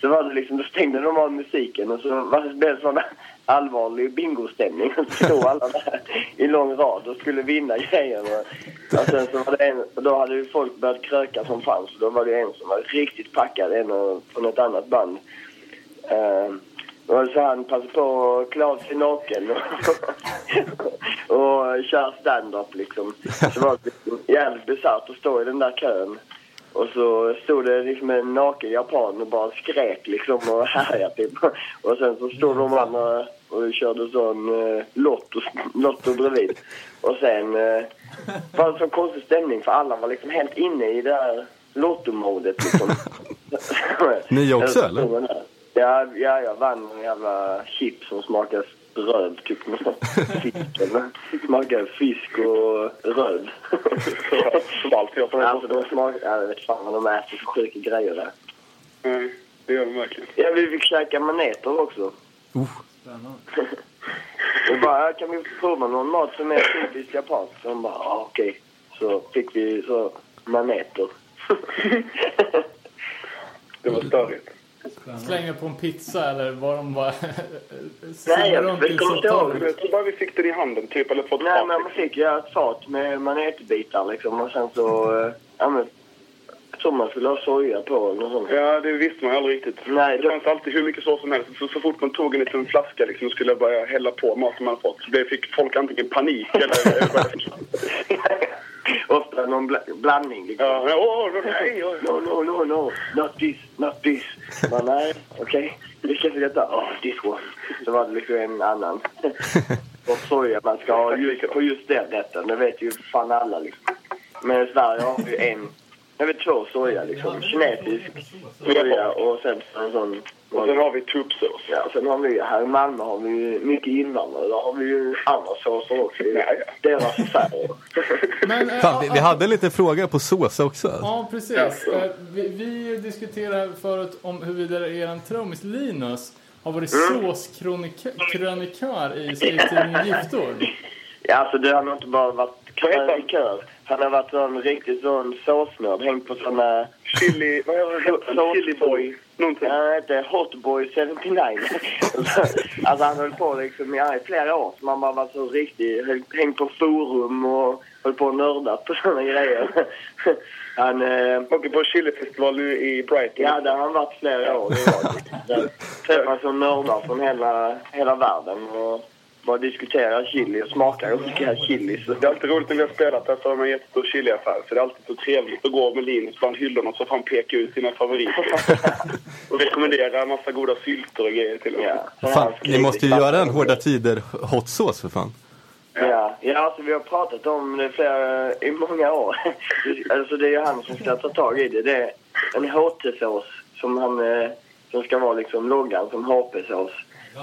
så var det liksom, då stängde de av musiken och så var det blev det sån allvarlig bingostämning. Så stod alla där i lång rad och skulle vinna grejer. Och, och sen så var det en, då hade ju folk börjat kröka som fanns. Då var det en som var riktigt packad, en från ett annat band. Eh, och så han passade på att klä av sig naken och, och köra stand-up liksom. Så var det liksom jävligt bisarrt att stå i den där kön. Och så stod det liksom en naken japan och bara skrek liksom och härjade typ. Och sen så stod de andra och körde sån eh, lotto, lotto bredvid. Och sen eh, var det så konstig stämning för alla var liksom helt inne i det här lottomodet liksom. Ni också, eller? Ja, ja, jag vann en jävla chip som smakar röv, typ med fisk. eller? Smakar fisk och röv. Som alltid jag Alltså de smakar, jag vet fan vad de äter för sjuka grejer där. Nej, det gör de verkligen. Ja, vi fick käka maneter också. Och bara, kan vi prova någon mat som är typiskt japansk? Så de bara, ja okej. Så fick vi så maneter. Det var störigt. Slänger på en pizza eller vad de bara... Nej, jag kommer inte ihåg. Jag tror bara vi fick den i handen, typ. Eller fått Nej, fat, men man fick ju ett fat med manetbitar liksom. Och sen så, eh, ja men, jag tror man skulle ha soja på eller något sånt. Ja, det visste man ju aldrig riktigt. Nej, det då- fanns alltid hur mycket sås som helst. Så, så fort man tog en liten flaska liksom, och skulle börja hälla på maten man fått så det fick folk antingen panik eller... Ofta någon bla blandning liksom. ja, åh, åh, nej, åh. No, no, no, no. Not this, not this. Men nej, okej. Vilken ska jag ta? Oh, this one. Så var det liksom en annan. Och soja man ska ha just, på just den rätten. Det vet ju fan alla liksom. Men i Sverige har vi en, jag vet två soja liksom. Kinesisk soja och sen en sån. Och sen har vi tuppsås. Ja, sen har vi, här i Malmö har vi mycket invandrare. Där har vi ju andra såser också. i Ja, ja. Deras affärer. Men, eh, Fan, vi, vi ja, hade lite fråga på sås också. Ja, precis. Eh, Vi, vi diskuterade förut om huruvida er trummis Linus har varit Mm. såskrönikör i skrivtidningen Giftor. Ja, alltså det har nog inte bara varit krönikör. Han har varit sån riktigt sån såsnörd. Hängt på såna... Chili... Vad heter Så- det? Chili boy. Någonting. Han heter Hotboy 79. alltså han höll på liksom i flera år. Så man bara var så riktigt... höll- Hängt på forum och höll på och nördat på såna grejer. han... Eh, Åker på chilifestival nu i Brighton. Ja, där har han varit flera år. Träffar som nördar från hela, hela världen och bara diskuterar chili och smakar olika chilis. Det är alltid roligt när vi har spelat här så har man en jättestor chiliaffär. Så det är alltid så trevligt att gå med Linus bland hyllorna så får han peka ut sina favoriter. och rekommendera en massa goda sylter och grejer till oss. Ja, så Fan, ni måste ju göra en Hårda Tider hot sauce för fan. Ja, ja alltså vi har pratat om det flera, i många år. alltså det är ju han som ska ta tag i det. Det är en HT-sås som han, eh, som ska vara liksom loggan som HP-sås.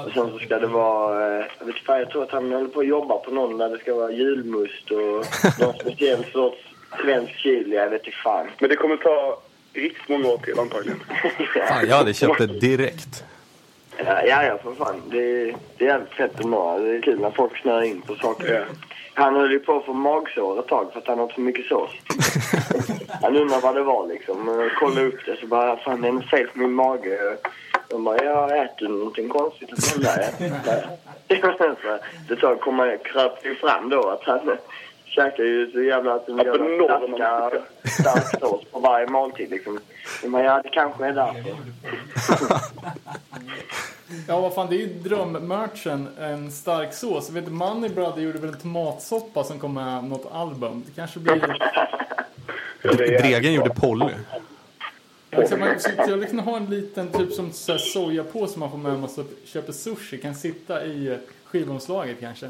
Och sen så ska det vara, eh, jag vet inte jag tror att han håller på att jobba på någon där det ska vara julmust och någon speciell sorts svensk chili, jag vet inte fan. Men det kommer ta riktigt många år till antagligen. Fan, jag hade köpt det direkt. Ja, ja, ja, för fan. Det, det är jävligt fett och bra. Det är kul när folk snöar in på saker. Ja. Han höll ju på att få magsår ett tag för att han åt så mycket sås. han undrar vad det var liksom. Men kollade upp det så bara, fan det är något fel på min mage. De bara, ja äter någonting konstigt? Och så, Nej, nej. Så det tag komma, kröp ju fram då att han käkar ju så jävla jävla enorma starka, stark sås på varje måltid liksom. De bara, ja det kanske är därför. Ja, vad fan, det är ju drömmerchen, en stark sås. Jag vet, Money Brother gjorde väl en tomatsoppa som kom med något album. Det kanske blir... Dregen gjorde Polly. Liksom, man skulle kunna ha en liten, typ som så här sojapåse man får med man så köper sushi. Kan sitta i skivomslaget kanske.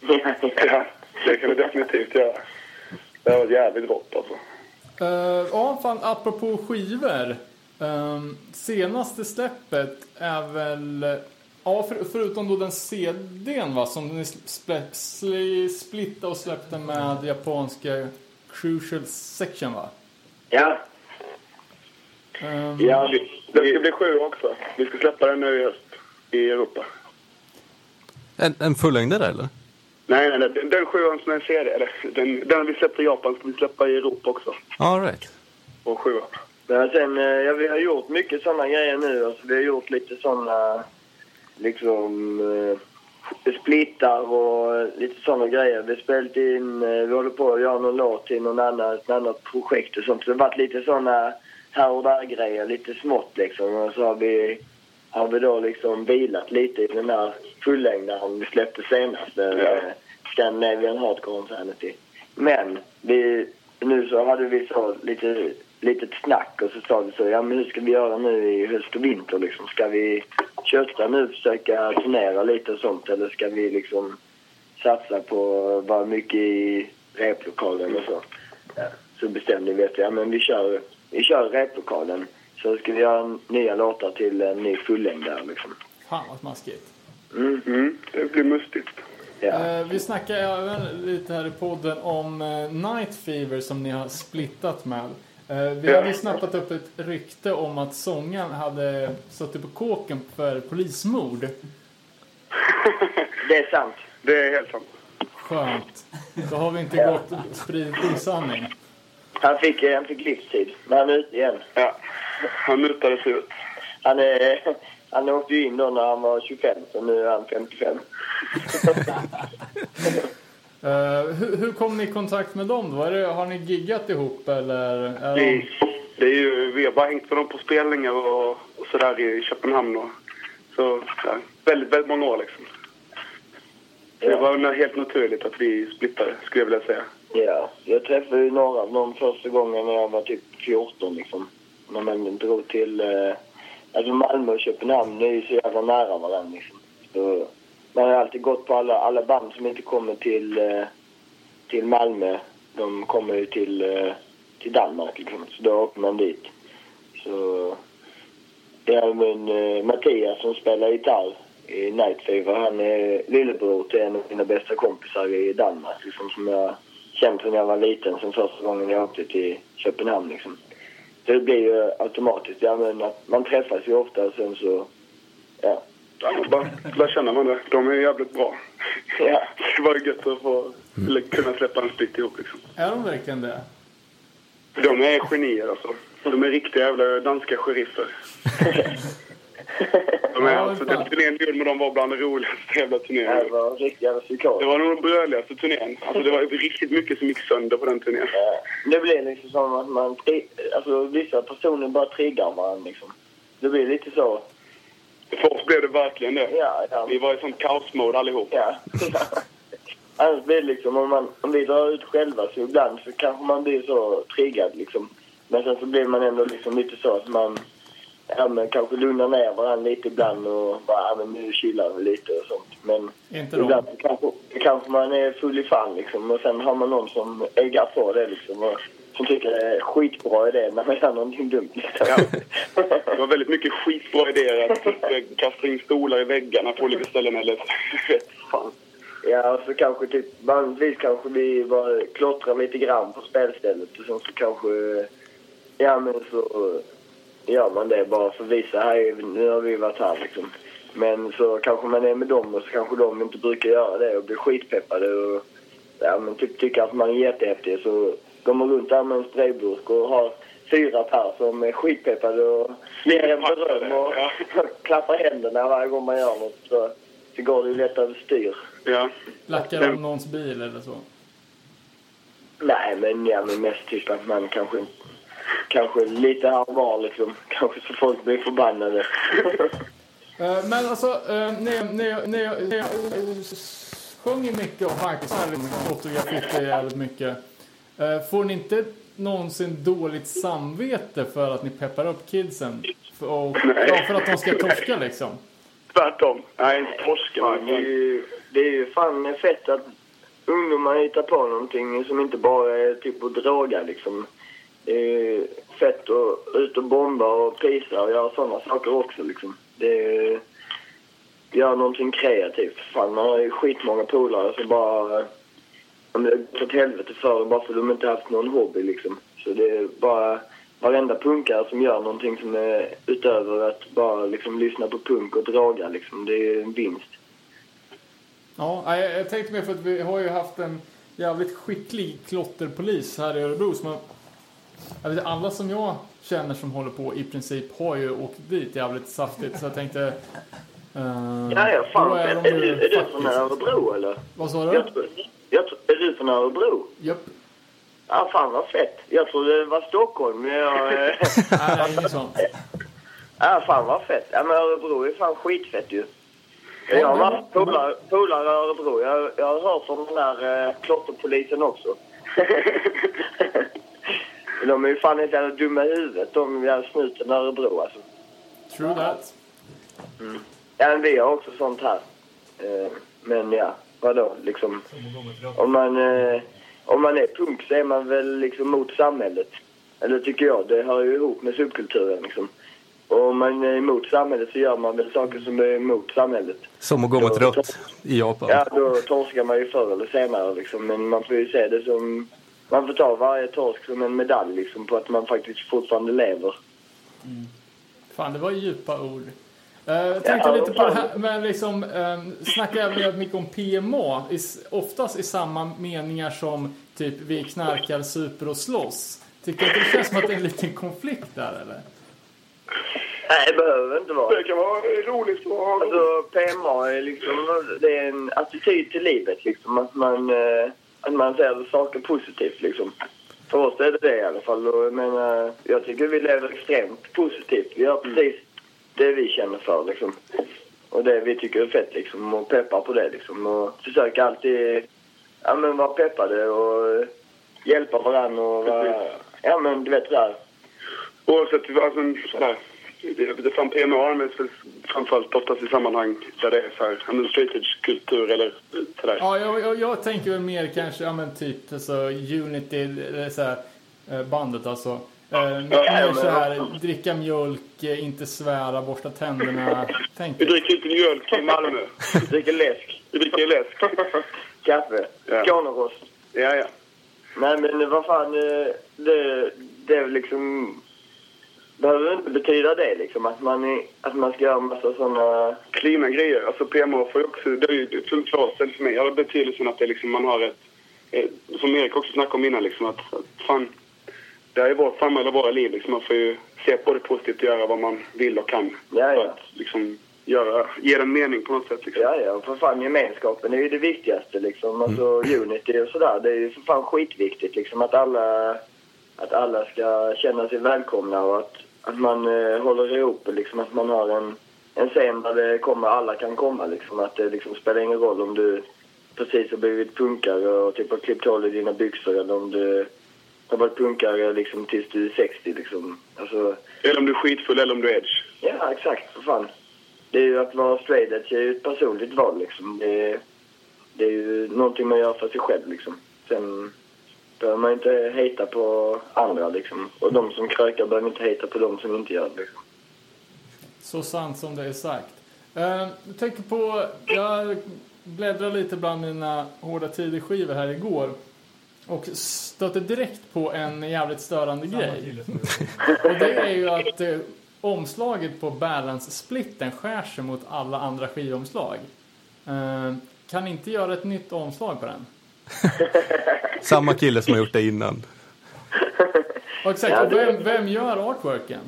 Ja, det kan vi definitivt göra. Det var jävligt gott alltså. Uh, ja, fan, apropå skivor. Um, senaste släppet är väl... Ja, för, förutom då den CDn va, som ni splä, splittade och släppte med japanska Crucial Section va? Ja, Ehm, ja. Det ska bli sju också. Vi ska släppa den nu i höst. I Europa. En, en fullängdare eller? Nej, nej, nej. Den, den sjuan som är en serie. Eller, den, den vi släppte i Japan ska vi släppa i Europa också. All right. Och sjuan. Men sen, eh, ja, vi har gjort mycket sådana grejer nu. Alltså, vi har gjort lite sådana, liksom, eh, splittar och lite sådana grejer. Vi spelat in, eh, vi håller på att göra någon låt till någon annan, ett annat projekt och sånt. Så det har varit lite sådana här och där grejer, lite smått liksom. Och så har vi, har vi då liksom vilat lite i den här fullängdaren vi släppte senast. Ja. Eh, Scandinavian Hardcore Insanity. Men vi, nu så hade vi så lite litet snack och så sa vi så, ja men hur ska vi göra nu i höst och vinter liksom? Ska vi kötta nu försöka turnera lite och sånt eller ska vi liksom satsa på att vara mycket i replokalen och så? Ja, så bestämde vi att ja, men vi kör, vi kör replokalen. Så ska vi göra nya låtar till en ny fullängdare liksom. Fan vad smaskigt. Mm. Mm, det blir mustigt. Ja. Eh, vi snackar även lite här i podden om eh, Night Fever som ni har splittat med. Eh, vi Ja. hade ju snappat upp ett rykte om att sångaren hade suttit på kåken för polismord. Det är sant. Det är helt sant. Skönt. Då har vi inte gått och spridit osanning. Han fick, eh, han fick livstid, men han är ute igen. Ja. Han mutades ut. Han, är, han åkte ju in då när han var 25, så nu är han 55. Eh, hur, hur kom ni i kontakt med dem då? Det, har ni giggat ihop eller? Är Det, de... det är ju, vi har bara hängt med dem på spelningar och, och sådär i Köpenhamn. Och, så ja, väldigt, väldigt många år liksom. Så det var helt naturligt att vi splittade, skulle jag vilja säga. Ja, jag träffade ju några av dem första gången när jag var typ 14 liksom. När man drog till... Eh, alltså Malmö och Köpenhamn är ju så jävla nära varandra liksom. Så man har alltid gått på alla, alla band som inte kommer till, eh, till Malmö. De kommer ju till, eh, till Danmark liksom. Så då åker man dit. Så... Ja, men eh, Mattias som spelar gitarr i Night Fever, han är lillebror till en av mina bästa kompisar i Danmark liksom, som jag känt sedan jag var liten, sen första gången jag åkte till Köpenhamn liksom. Så det blir ju automatiskt, ja men att man träffas ju ofta och sen så, ja. Ja, bara lär känna varandra. De är jävligt bra. Ja, Det var gött att få eller kunna släppa en split ihop liksom. Är de verkligen det? De är genier alltså. De är riktiga jävla danska sheriffer. De är, Ja, alltså, den turnén vi gjorde med dem var bland de roligaste jävla det turnéerna. var riktigt jävla Det var nog den bröligaste turnén. Alltså det var riktigt mycket som gick sönder på den turnén. Ja, Det blir liksom som att man, alltså vissa personer bara triggar varandra liksom. Det blir lite så, För oss blev det verkligen det. ja, ja. Vi var i sånt kaosmode allihop. Ja. Annars blir det liksom, om, man, om vi drar ut själva så ibland så kanske man blir så triggad liksom. Men sen så blir man ändå liksom lite så att man ja, men kanske lugnar ner varandra lite ibland och bara, ja, men nu chillar vi lite och sånt. Men Inte ibland så kanske, kanske man är full i fan liksom och sen har man någon som äggar på det liksom och som tycker det är skitbra idé när man gör någonting dumt liksom. Det var väldigt mycket skitbra idéer att kasta in stolar i väggarna på olika ställen eller fan. Ja, och så kanske typ, vanligtvis kanske vi bara klottrar lite grann på spelstället och sen så kanske, ja men så gör man det bara för att visa, här, nu har vi varit här liksom. Men så kanske man är med dem och så kanske de inte brukar göra det och blir skitpeppade och ja men typ tycker att man är jättehäftig så går man runt där med en sprayburk och har fyra per som är skitpeppade och ger en beröm och Ja. klappar händerna varje gång man gör något så, så går det ju lätt överstyr. Ja. Lackar de någons bil eller så? Nej, men, ja, men mest typ att man kanske, kanske lite här och var liksom. Kanske så folk blir förbannade. Eh, Men alltså, eh, ni, ni, ni, ni eh, sjunger mycket om Pakistan, fotografier jävligt mycket. Eh, Får ni inte någonsin dåligt samvete för att ni peppar upp kidsen? Och, ja, för att de ska torska liksom? Tvärtom. Nej, inte det, är ju, det är ju fan fett att ungdomar hittar på någonting som inte bara är typ att droga liksom. Det är fett att ut och bomba och prisa och göra sådana saker också liksom. Det är göra någonting kreativt. Fan, man har ju skitmånga polare som bara... Om det har gått åt helvete för bara för att de inte haft någon hobby liksom. Så det är bara varenda punkare som gör någonting som är utöver att bara liksom lyssna på punk och draga liksom. Det är en vinst. Ja, jag, jag tänkte mer för att vi har ju haft en jävligt skicklig klotterpolis här i Örebro som har, jag vet, alla som jag känner som håller på i princip har ju åkt dit jävligt saftigt så jag tänkte eh, Ja, ja, fan. Är, är du, är du från Örebro eller? Vad sa du? Jag jag är du från Örebro? Japp. Ja, fan vad fett. Jag trodde det var Stockholm. Men jag, eh, Nej, inget sånt. ja, fan vad fett. Ja, men Örebro är fan skitfett ju. Jag har haft polare i Örebro. Jag, jag har hört om den där eh, klotterpolisen också. de är ju fan inte jävla dumma i huvudet, de jävla snuten i Örebro alltså. True that. Ja, men vi har också sånt här. Eh, men ja, vadå liksom. Om man, eh, om man är punk så är man väl liksom mot samhället. Eller tycker jag. Det hör ju ihop med subkulturen liksom. Och om man är emot samhället så gör man väl saker som är emot samhället. Som att gå mot rött i Japan. Ja, då torskar man ju förr eller senare liksom. Men man får ju se det som... Man får ta varje torsk som en medalj liksom på att man faktiskt fortfarande lever. Fan, det var djupa ord. Eh, jag tänkte Ja, lite på det här, men liksom, um, snackar även mycket om PMA, i, oftast i samma meningar som typ vi knarkar, super och slåss. Tycker du att det känns som att det är en liten konflikt där eller? Nej, det behöver inte vara. Det kan vara roligt att ha Alltså PMA är liksom, det är en attityd till livet liksom. Att man, eh, att man ser saker positivt liksom. För oss är det det i alla fall. Och jag menar, jag tycker vi lever extremt positivt. Vi gör precis det vi känner för liksom. Och det vi tycker är fett liksom. Och peppar på det liksom. Och försöker alltid, ja men vara peppade och hjälpa varandra och vara, ja men du vet sådär. Oavsett, alltså. Det, det fan PMA används väl framförallt oftast i sammanhang där det är så här, ja, men straight edge-kultur eller sådär. Ja, jag, jag, jag tänker väl mer kanske, ja men typ alltså Unity, eller så här, eh, bandet alltså. Eh, mer så här, dricka mjölk, eh, inte svära, borsta tänderna. Tänk Vi dricker inte mjölk i Malmö. Dricker läsk, Vi dricker läsk. kaffe, Ja. Skånerost. Ja, ja. Nej men vad fan, eh, det, det är väl liksom... Behöver inte betyda det liksom, att man, är, att man ska göra en massa såna... Klina grejer. Alltså PMA får ju också, det är ju det är för för mig, det betydelsen att det liksom, man har ett, ett som Erik också snackade om innan liksom, att, att fan, det här är vårt samhälle och våra liv liksom. Man får ju se på det positivt och göra vad man vill och kan. Ja, För ja. att liksom göra, ge den mening på något sätt liksom. Ja, ja, för fan gemenskapen är ju det viktigaste liksom. Alltså Unity och sådär, det är ju för fan skitviktigt liksom att alla, att alla ska känna sig välkomna och att, att man eh, håller ihop liksom, att man har en, en scen där det kommer, alla kan komma liksom. Att det liksom spelar ingen roll om du precis har blivit punkare och typ har klippt hål i dina byxor eller om du har varit punkare liksom tills du är 60 liksom. Alltså, Eller om du är skitfull eller om du är edge. Ja, exakt. För fan. Det är ju att vara straight edge är ju ett personligt val liksom. Det är, det är ju någonting man gör för sig själv liksom. Sen behöver man inte hejta på andra liksom. Och de som krökar behöver inte hejta på de som inte gör det liksom. Så sant som det är sagt. Uh, jag tänker på, jag bläddrade lite bland mina Hårda Tider-skivor här igår. Och stötte direkt på en jävligt störande grej. Och det är ju att eh, omslaget på Balance-splitten skär sig mot alla andra skivomslag. Eh, kan ni inte göra ett nytt omslag på den? Samma kille som har gjort det innan. Och exakt, Ja, det- vem, vem gör artworken?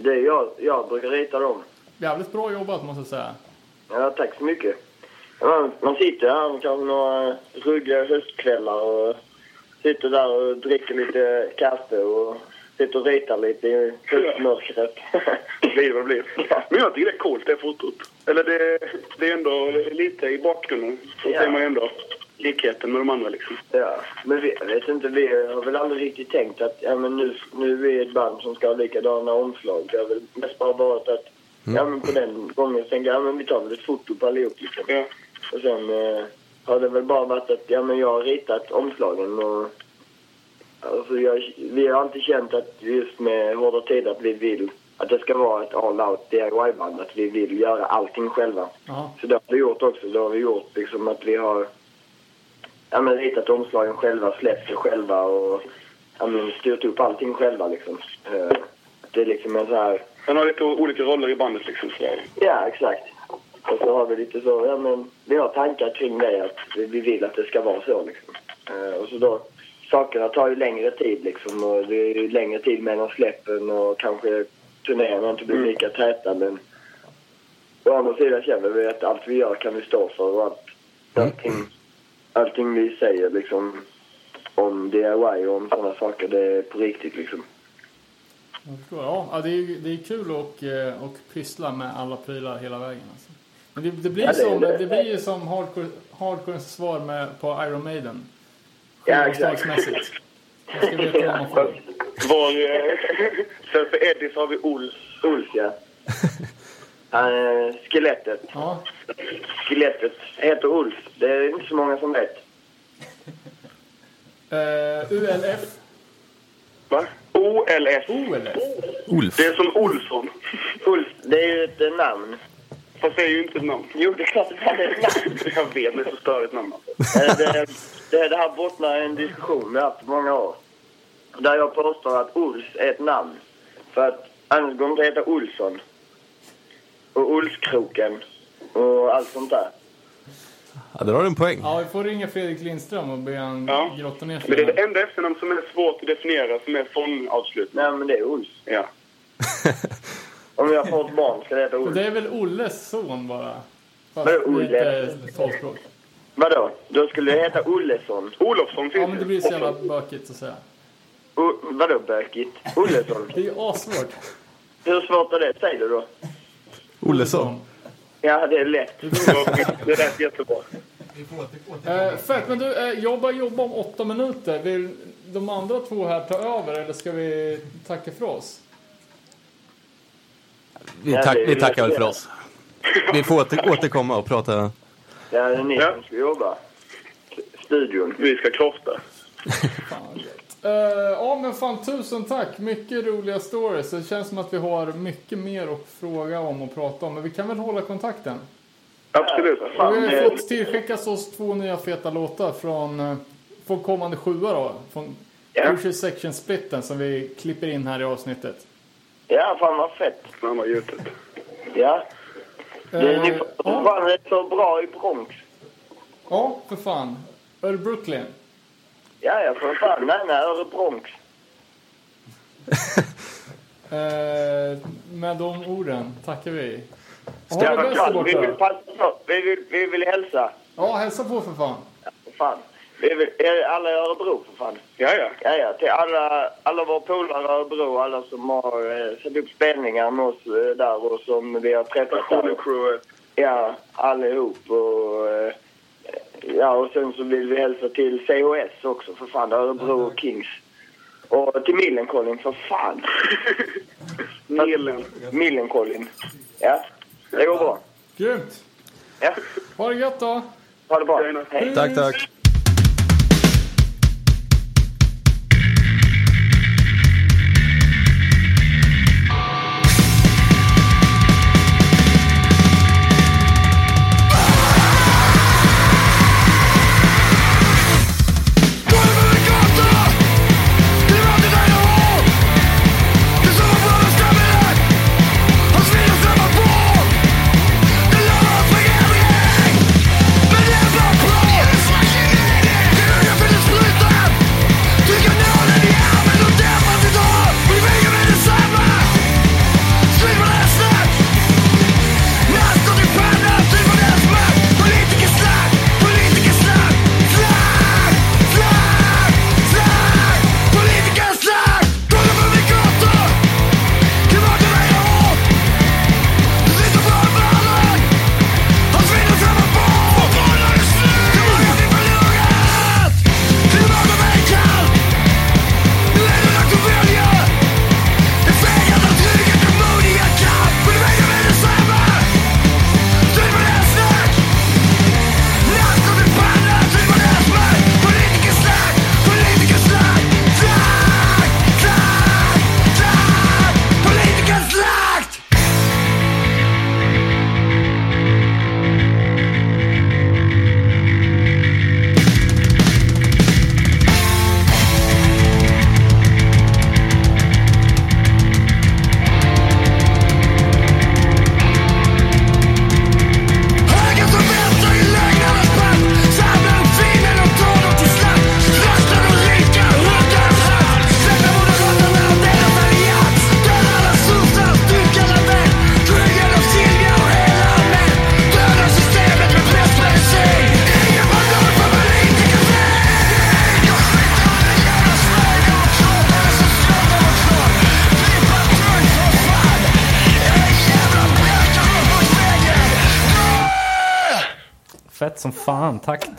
Det är jag, jag brukar rita dem. Jävligt bra jobbat måste jag säga. Ja, tack så mycket. Man, man sitter här kanske några ruggiga höstkvällar och sitter där och dricker lite kaffe och sitter och ritar lite i höstmörkret. Det blir vad det blir. Men jag tycker det är coolt det fotot. Eller det, det är ändå lite i bakgrunden. Så Ja. ser man ändå likheten med de andra liksom. Ja, men vi, jag vet inte, vi har väl aldrig riktigt tänkt att ja, men nu, nu är vi ett band som ska ha likadana omslag. Det har väl mest bara varit att ja, men på den gången tänkte jag ja, men vi tar väl ett foto på allihop liksom. Ja. Och sen eh, har det väl bara varit att ja, men jag har ritat omslagen och alltså, jag, vi har alltid känt att just med Hårda Tider att vi vill att det ska vara ett all-out DIY-band. Att vi vill göra allting själva. Ja. Så det har vi gjort också. Det har vi gjort liksom att vi har ja, men ritat omslagen själva, släppt det själva och ja, men styrt upp allting själva liksom. Eh, det är liksom en så här... Han har lite olika roller i bandet liksom. Ja, exakt. Och så har vi lite så, ja men vi har tankar kring det att vi vi vill att det ska vara så liksom. Eh, och så då, sakerna tar ju längre tid liksom och det är ju längre tid mellan släppen och kanske turnéerna inte blir lika täta men å andra sidan känner vi att allt vi gör kan vi stå för och att allting, allting vi säger liksom om DIY och om sådana saker, det är på riktigt liksom. Jag förstår. Ja, det är det är kul att eh, och pyssla med alla prylar hela vägen. Alltså. Men det, det, blir Ja, det som, det. det blir ju som hardcore, hardcorens svar med, på Iron Maiden. Ja, exakt. Skivomslagsmässigt. Jag ska veta vad man får. Var, eh, sen för Eddie så har vi Ols. Ulf ja. Uh, skelettet. Ja. Skelettet heter Ulf. Det är inte så många som vet. Eh, ULF. Va? OLF. OLF. Ulf. Det är som Olsson. Ulf, det är ju ett eh, namn. Fast det är ju inte ett namn. Jo, det är klart att det är ett namn. Jag vet, det är så störigt namn. Eh, det, det, det här bottnar i en diskussion vi har haft i många år. Där jag påstår att Ulf är ett namn. För att annars går det inte att heta Olsson. Och Ulfkroken. Och allt sånt där. Ja, där har du en poäng. Ja, vi får ringa Fredrik Lindström och be han Ja. grotta ner sig. Men det är det enda efternamn som är svårt att definiera som är fondavslutning. Nej, men det är Ulf. Ja. Om jag får ett barn ska det heta Och Ulf. det är väl Olles son bara? Fast Vadå, Olle? talspråk. Vadå? Då skulle det heta Ollesson. Olofsson finns Ja, men det blir så jävla bökigt att säga. O- vadå bökigt? Ollesson? Det är ju assvårt. Hur svårt är det? Säg det då. Olesson. Ja, det är lätt. Det lät jättebra. Eh, fett, men du, eh, jobba jobba om åtta minuter. Vill de andra två här ta över eller ska vi tacka för oss? Vi, tack, vi tackar väl för oss. Vi får åter, återkomma och prata. Ja, det är ni som ska jobba. Studion. Vi ska krofta. Fan. Eh, ja, men fan tusen tack. Mycket roliga stories. Det känns som att vi har mycket mer att fråga om och prata om. Men vi kan väl hålla kontakten? Absolut. Och vi Fan, har fått tillskickas oss två nya feta låtar från, eh, från kommande sjua då. Från Ja. Crucial Section Splitten som vi klipper in här i avsnittet. Ja, fan vad fett. Fan vad gjutet. Ja. Det, Eh, ni ja. fan rätt så bra i Bronx. ja, för fan. Det Brooklyn? Ja, ja, för fan. Nej, nej, Örebronx. Eh, med de orden tackar vi. Ha Ja, det bäst där vi vill passa på. Vi vill, vi vill hälsa. Ja, hälsa på för fan. För fan. Vi vill, är alla i Örebro, för fan. Ja, ja. Ja, ja. Till alla, alla våra polare i Örebro, alla som har eh, satt upp spelningar med oss eh, där och som vi har träffat crew. Ja, allihop. Och, eh, ja, och sen så vill vi hälsa till CHS också, för fan. Örebro Kings. Och till Millencolin, för fan. Millen. Millencolin. Ja, det går bra. Grymt. Ja, Ha det gött då. ha det bra. Hej. Tack, tack.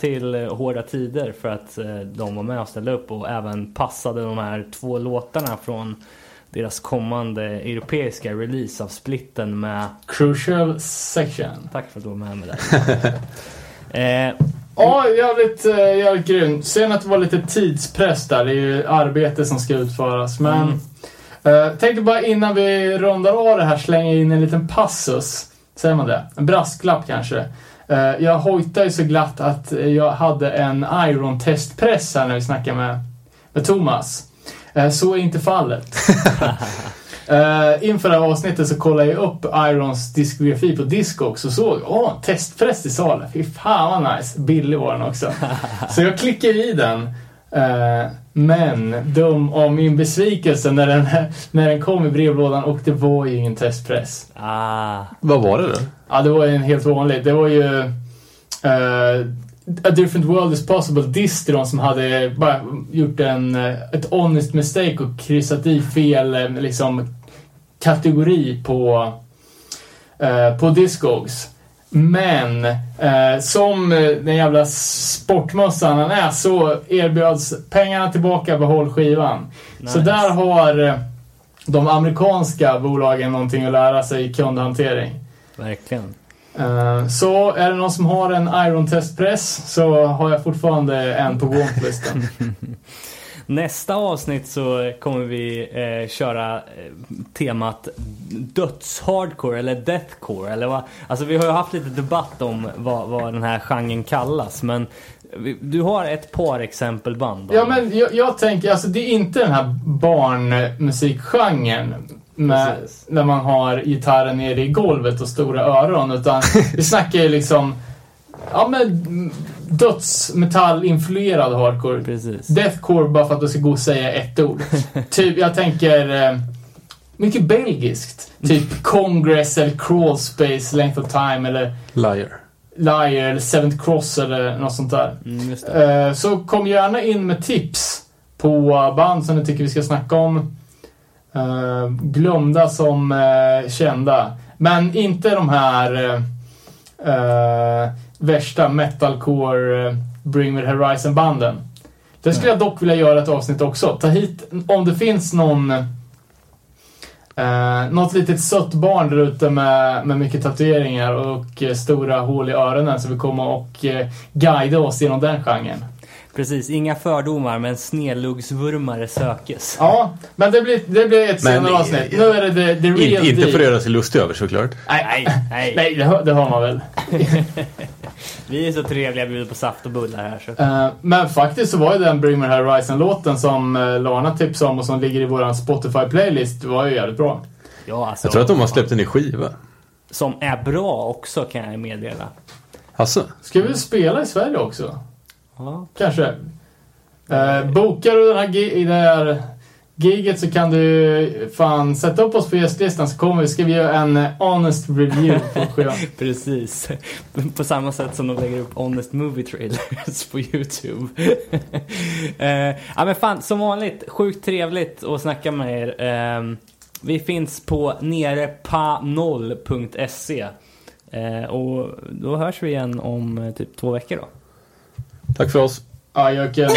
Till eh, Hårda Tider för att eh, de var med och ställde upp och även passade de här två låtarna från deras kommande europeiska release av splitten med... Crucial section. Tack för att du var med mig där. eh, Ja, jävligt, eh, jävligt grymt. Synd att det var lite tidspress där. Det är ju arbete som ska utföras. Men Mm. eh, tänkte bara innan vi rundar av det här slänga in en liten passus. Säger man det? En brasklapp kanske. Eh, jag hojtade ju så glatt att jag hade en Iron testpress här när vi snackade med, med Thomas. Eh, så är inte fallet. Uh, inför det här avsnittet så kollade jag upp Irons diskografi på Discogs och såg, åh, testpress i salen. Fy fan vad nice. Billig var den också. så jag klickade i den. Uh, men dum om min besvikelse när den, när den kom i brevlådan och det var ju ingen testpress. ah, Vad var det då? Ja, det var ju en helt vanlig. Det var ju eh, A Different World Is Possible Distron som hade bara gjort en, eh, ett honest mistake och kryssat i fel eh, liksom, kategori på, eh, på Discogs. Men eh, som eh, den jävla sportmössan han är så erbjöds pengarna tillbaka, behåll skivan. Så Nice. där har eh, de amerikanska bolagen någonting att lära sig i kundhantering. verkligen. Eh, Så är det någon som har en Iron Test Press så har jag fortfarande en på wantlisten. Nästa avsnitt så kommer vi eh, köra eh, temat dödshardcore eller deathcore. Eller vad, alltså vi har ju haft lite debatt om vad, vad den här genren kallas. Men du har ett par exempelband. ja men jag, jag tänker, alltså det är inte den här barnmusikgenren. Med, Precis. när man har gitarren nere i golvet och stora öron. Utan vi snackar ju liksom Ja men dödsmetall-influerad hardcore. Precis. Deathcore bara för att du ska gå och säga ett ord. typ, jag tänker eh, mycket belgiskt. Typ Congress eller Crawl Space, Length of Time eller Liar. Liar eller Seventh Cross eller något sånt där. Mm, just det. Eh, så kom gärna in med tips på band som ni tycker vi ska snacka om. Eh, glömda som eh, kända. Men inte de här eh, värsta metalcore eh, Bring Me The Horizon-banden. Det skulle jag dock vilja göra ett avsnitt också. Ta hit, om det finns någon Eh, något litet sött barn där ute med, med mycket tatueringar och eh, stora hål i öronen som vill komma och eh, guida oss genom den genren. Precis, inga fördomar men snedluggsvurmare sökes. Ja, men det blir, det blir ett senare eh, avsnitt. Nu är det the, the real In, inte deal. för att göra sig lustig över såklart. Nej, Nej, nej. nej det, hör- det har man väl. Vi är så trevliga, bjuder på saft och bullar här. Så. Eh, men faktiskt så var ju den Bring Me Horizon-låten som uh, Lana tipsade om och som ligger i våran Spotify-playlist var ju jävligt bra. Ja, alltså, Jag tror att de har släppt en ny skiva. Som är bra också kan jag meddela. Alltså, Ska vi spela i Sverige också? Ja. Kanske. Eh, bokar du den här, i det här giget så kan du fan sätta upp oss på gästlistan så kommer vi ska vi göra en honest review på skivan. Precis. På samma sätt som de lägger upp Honest Movie Trailers på YouTube. eh, ja men fan, som vanligt, sjukt trevligt att snacka med er. Eh, vi finns på nerepanoll.se. Eh, och då hörs vi igen om eh, typ två veckor då tack för oss. Ajöken.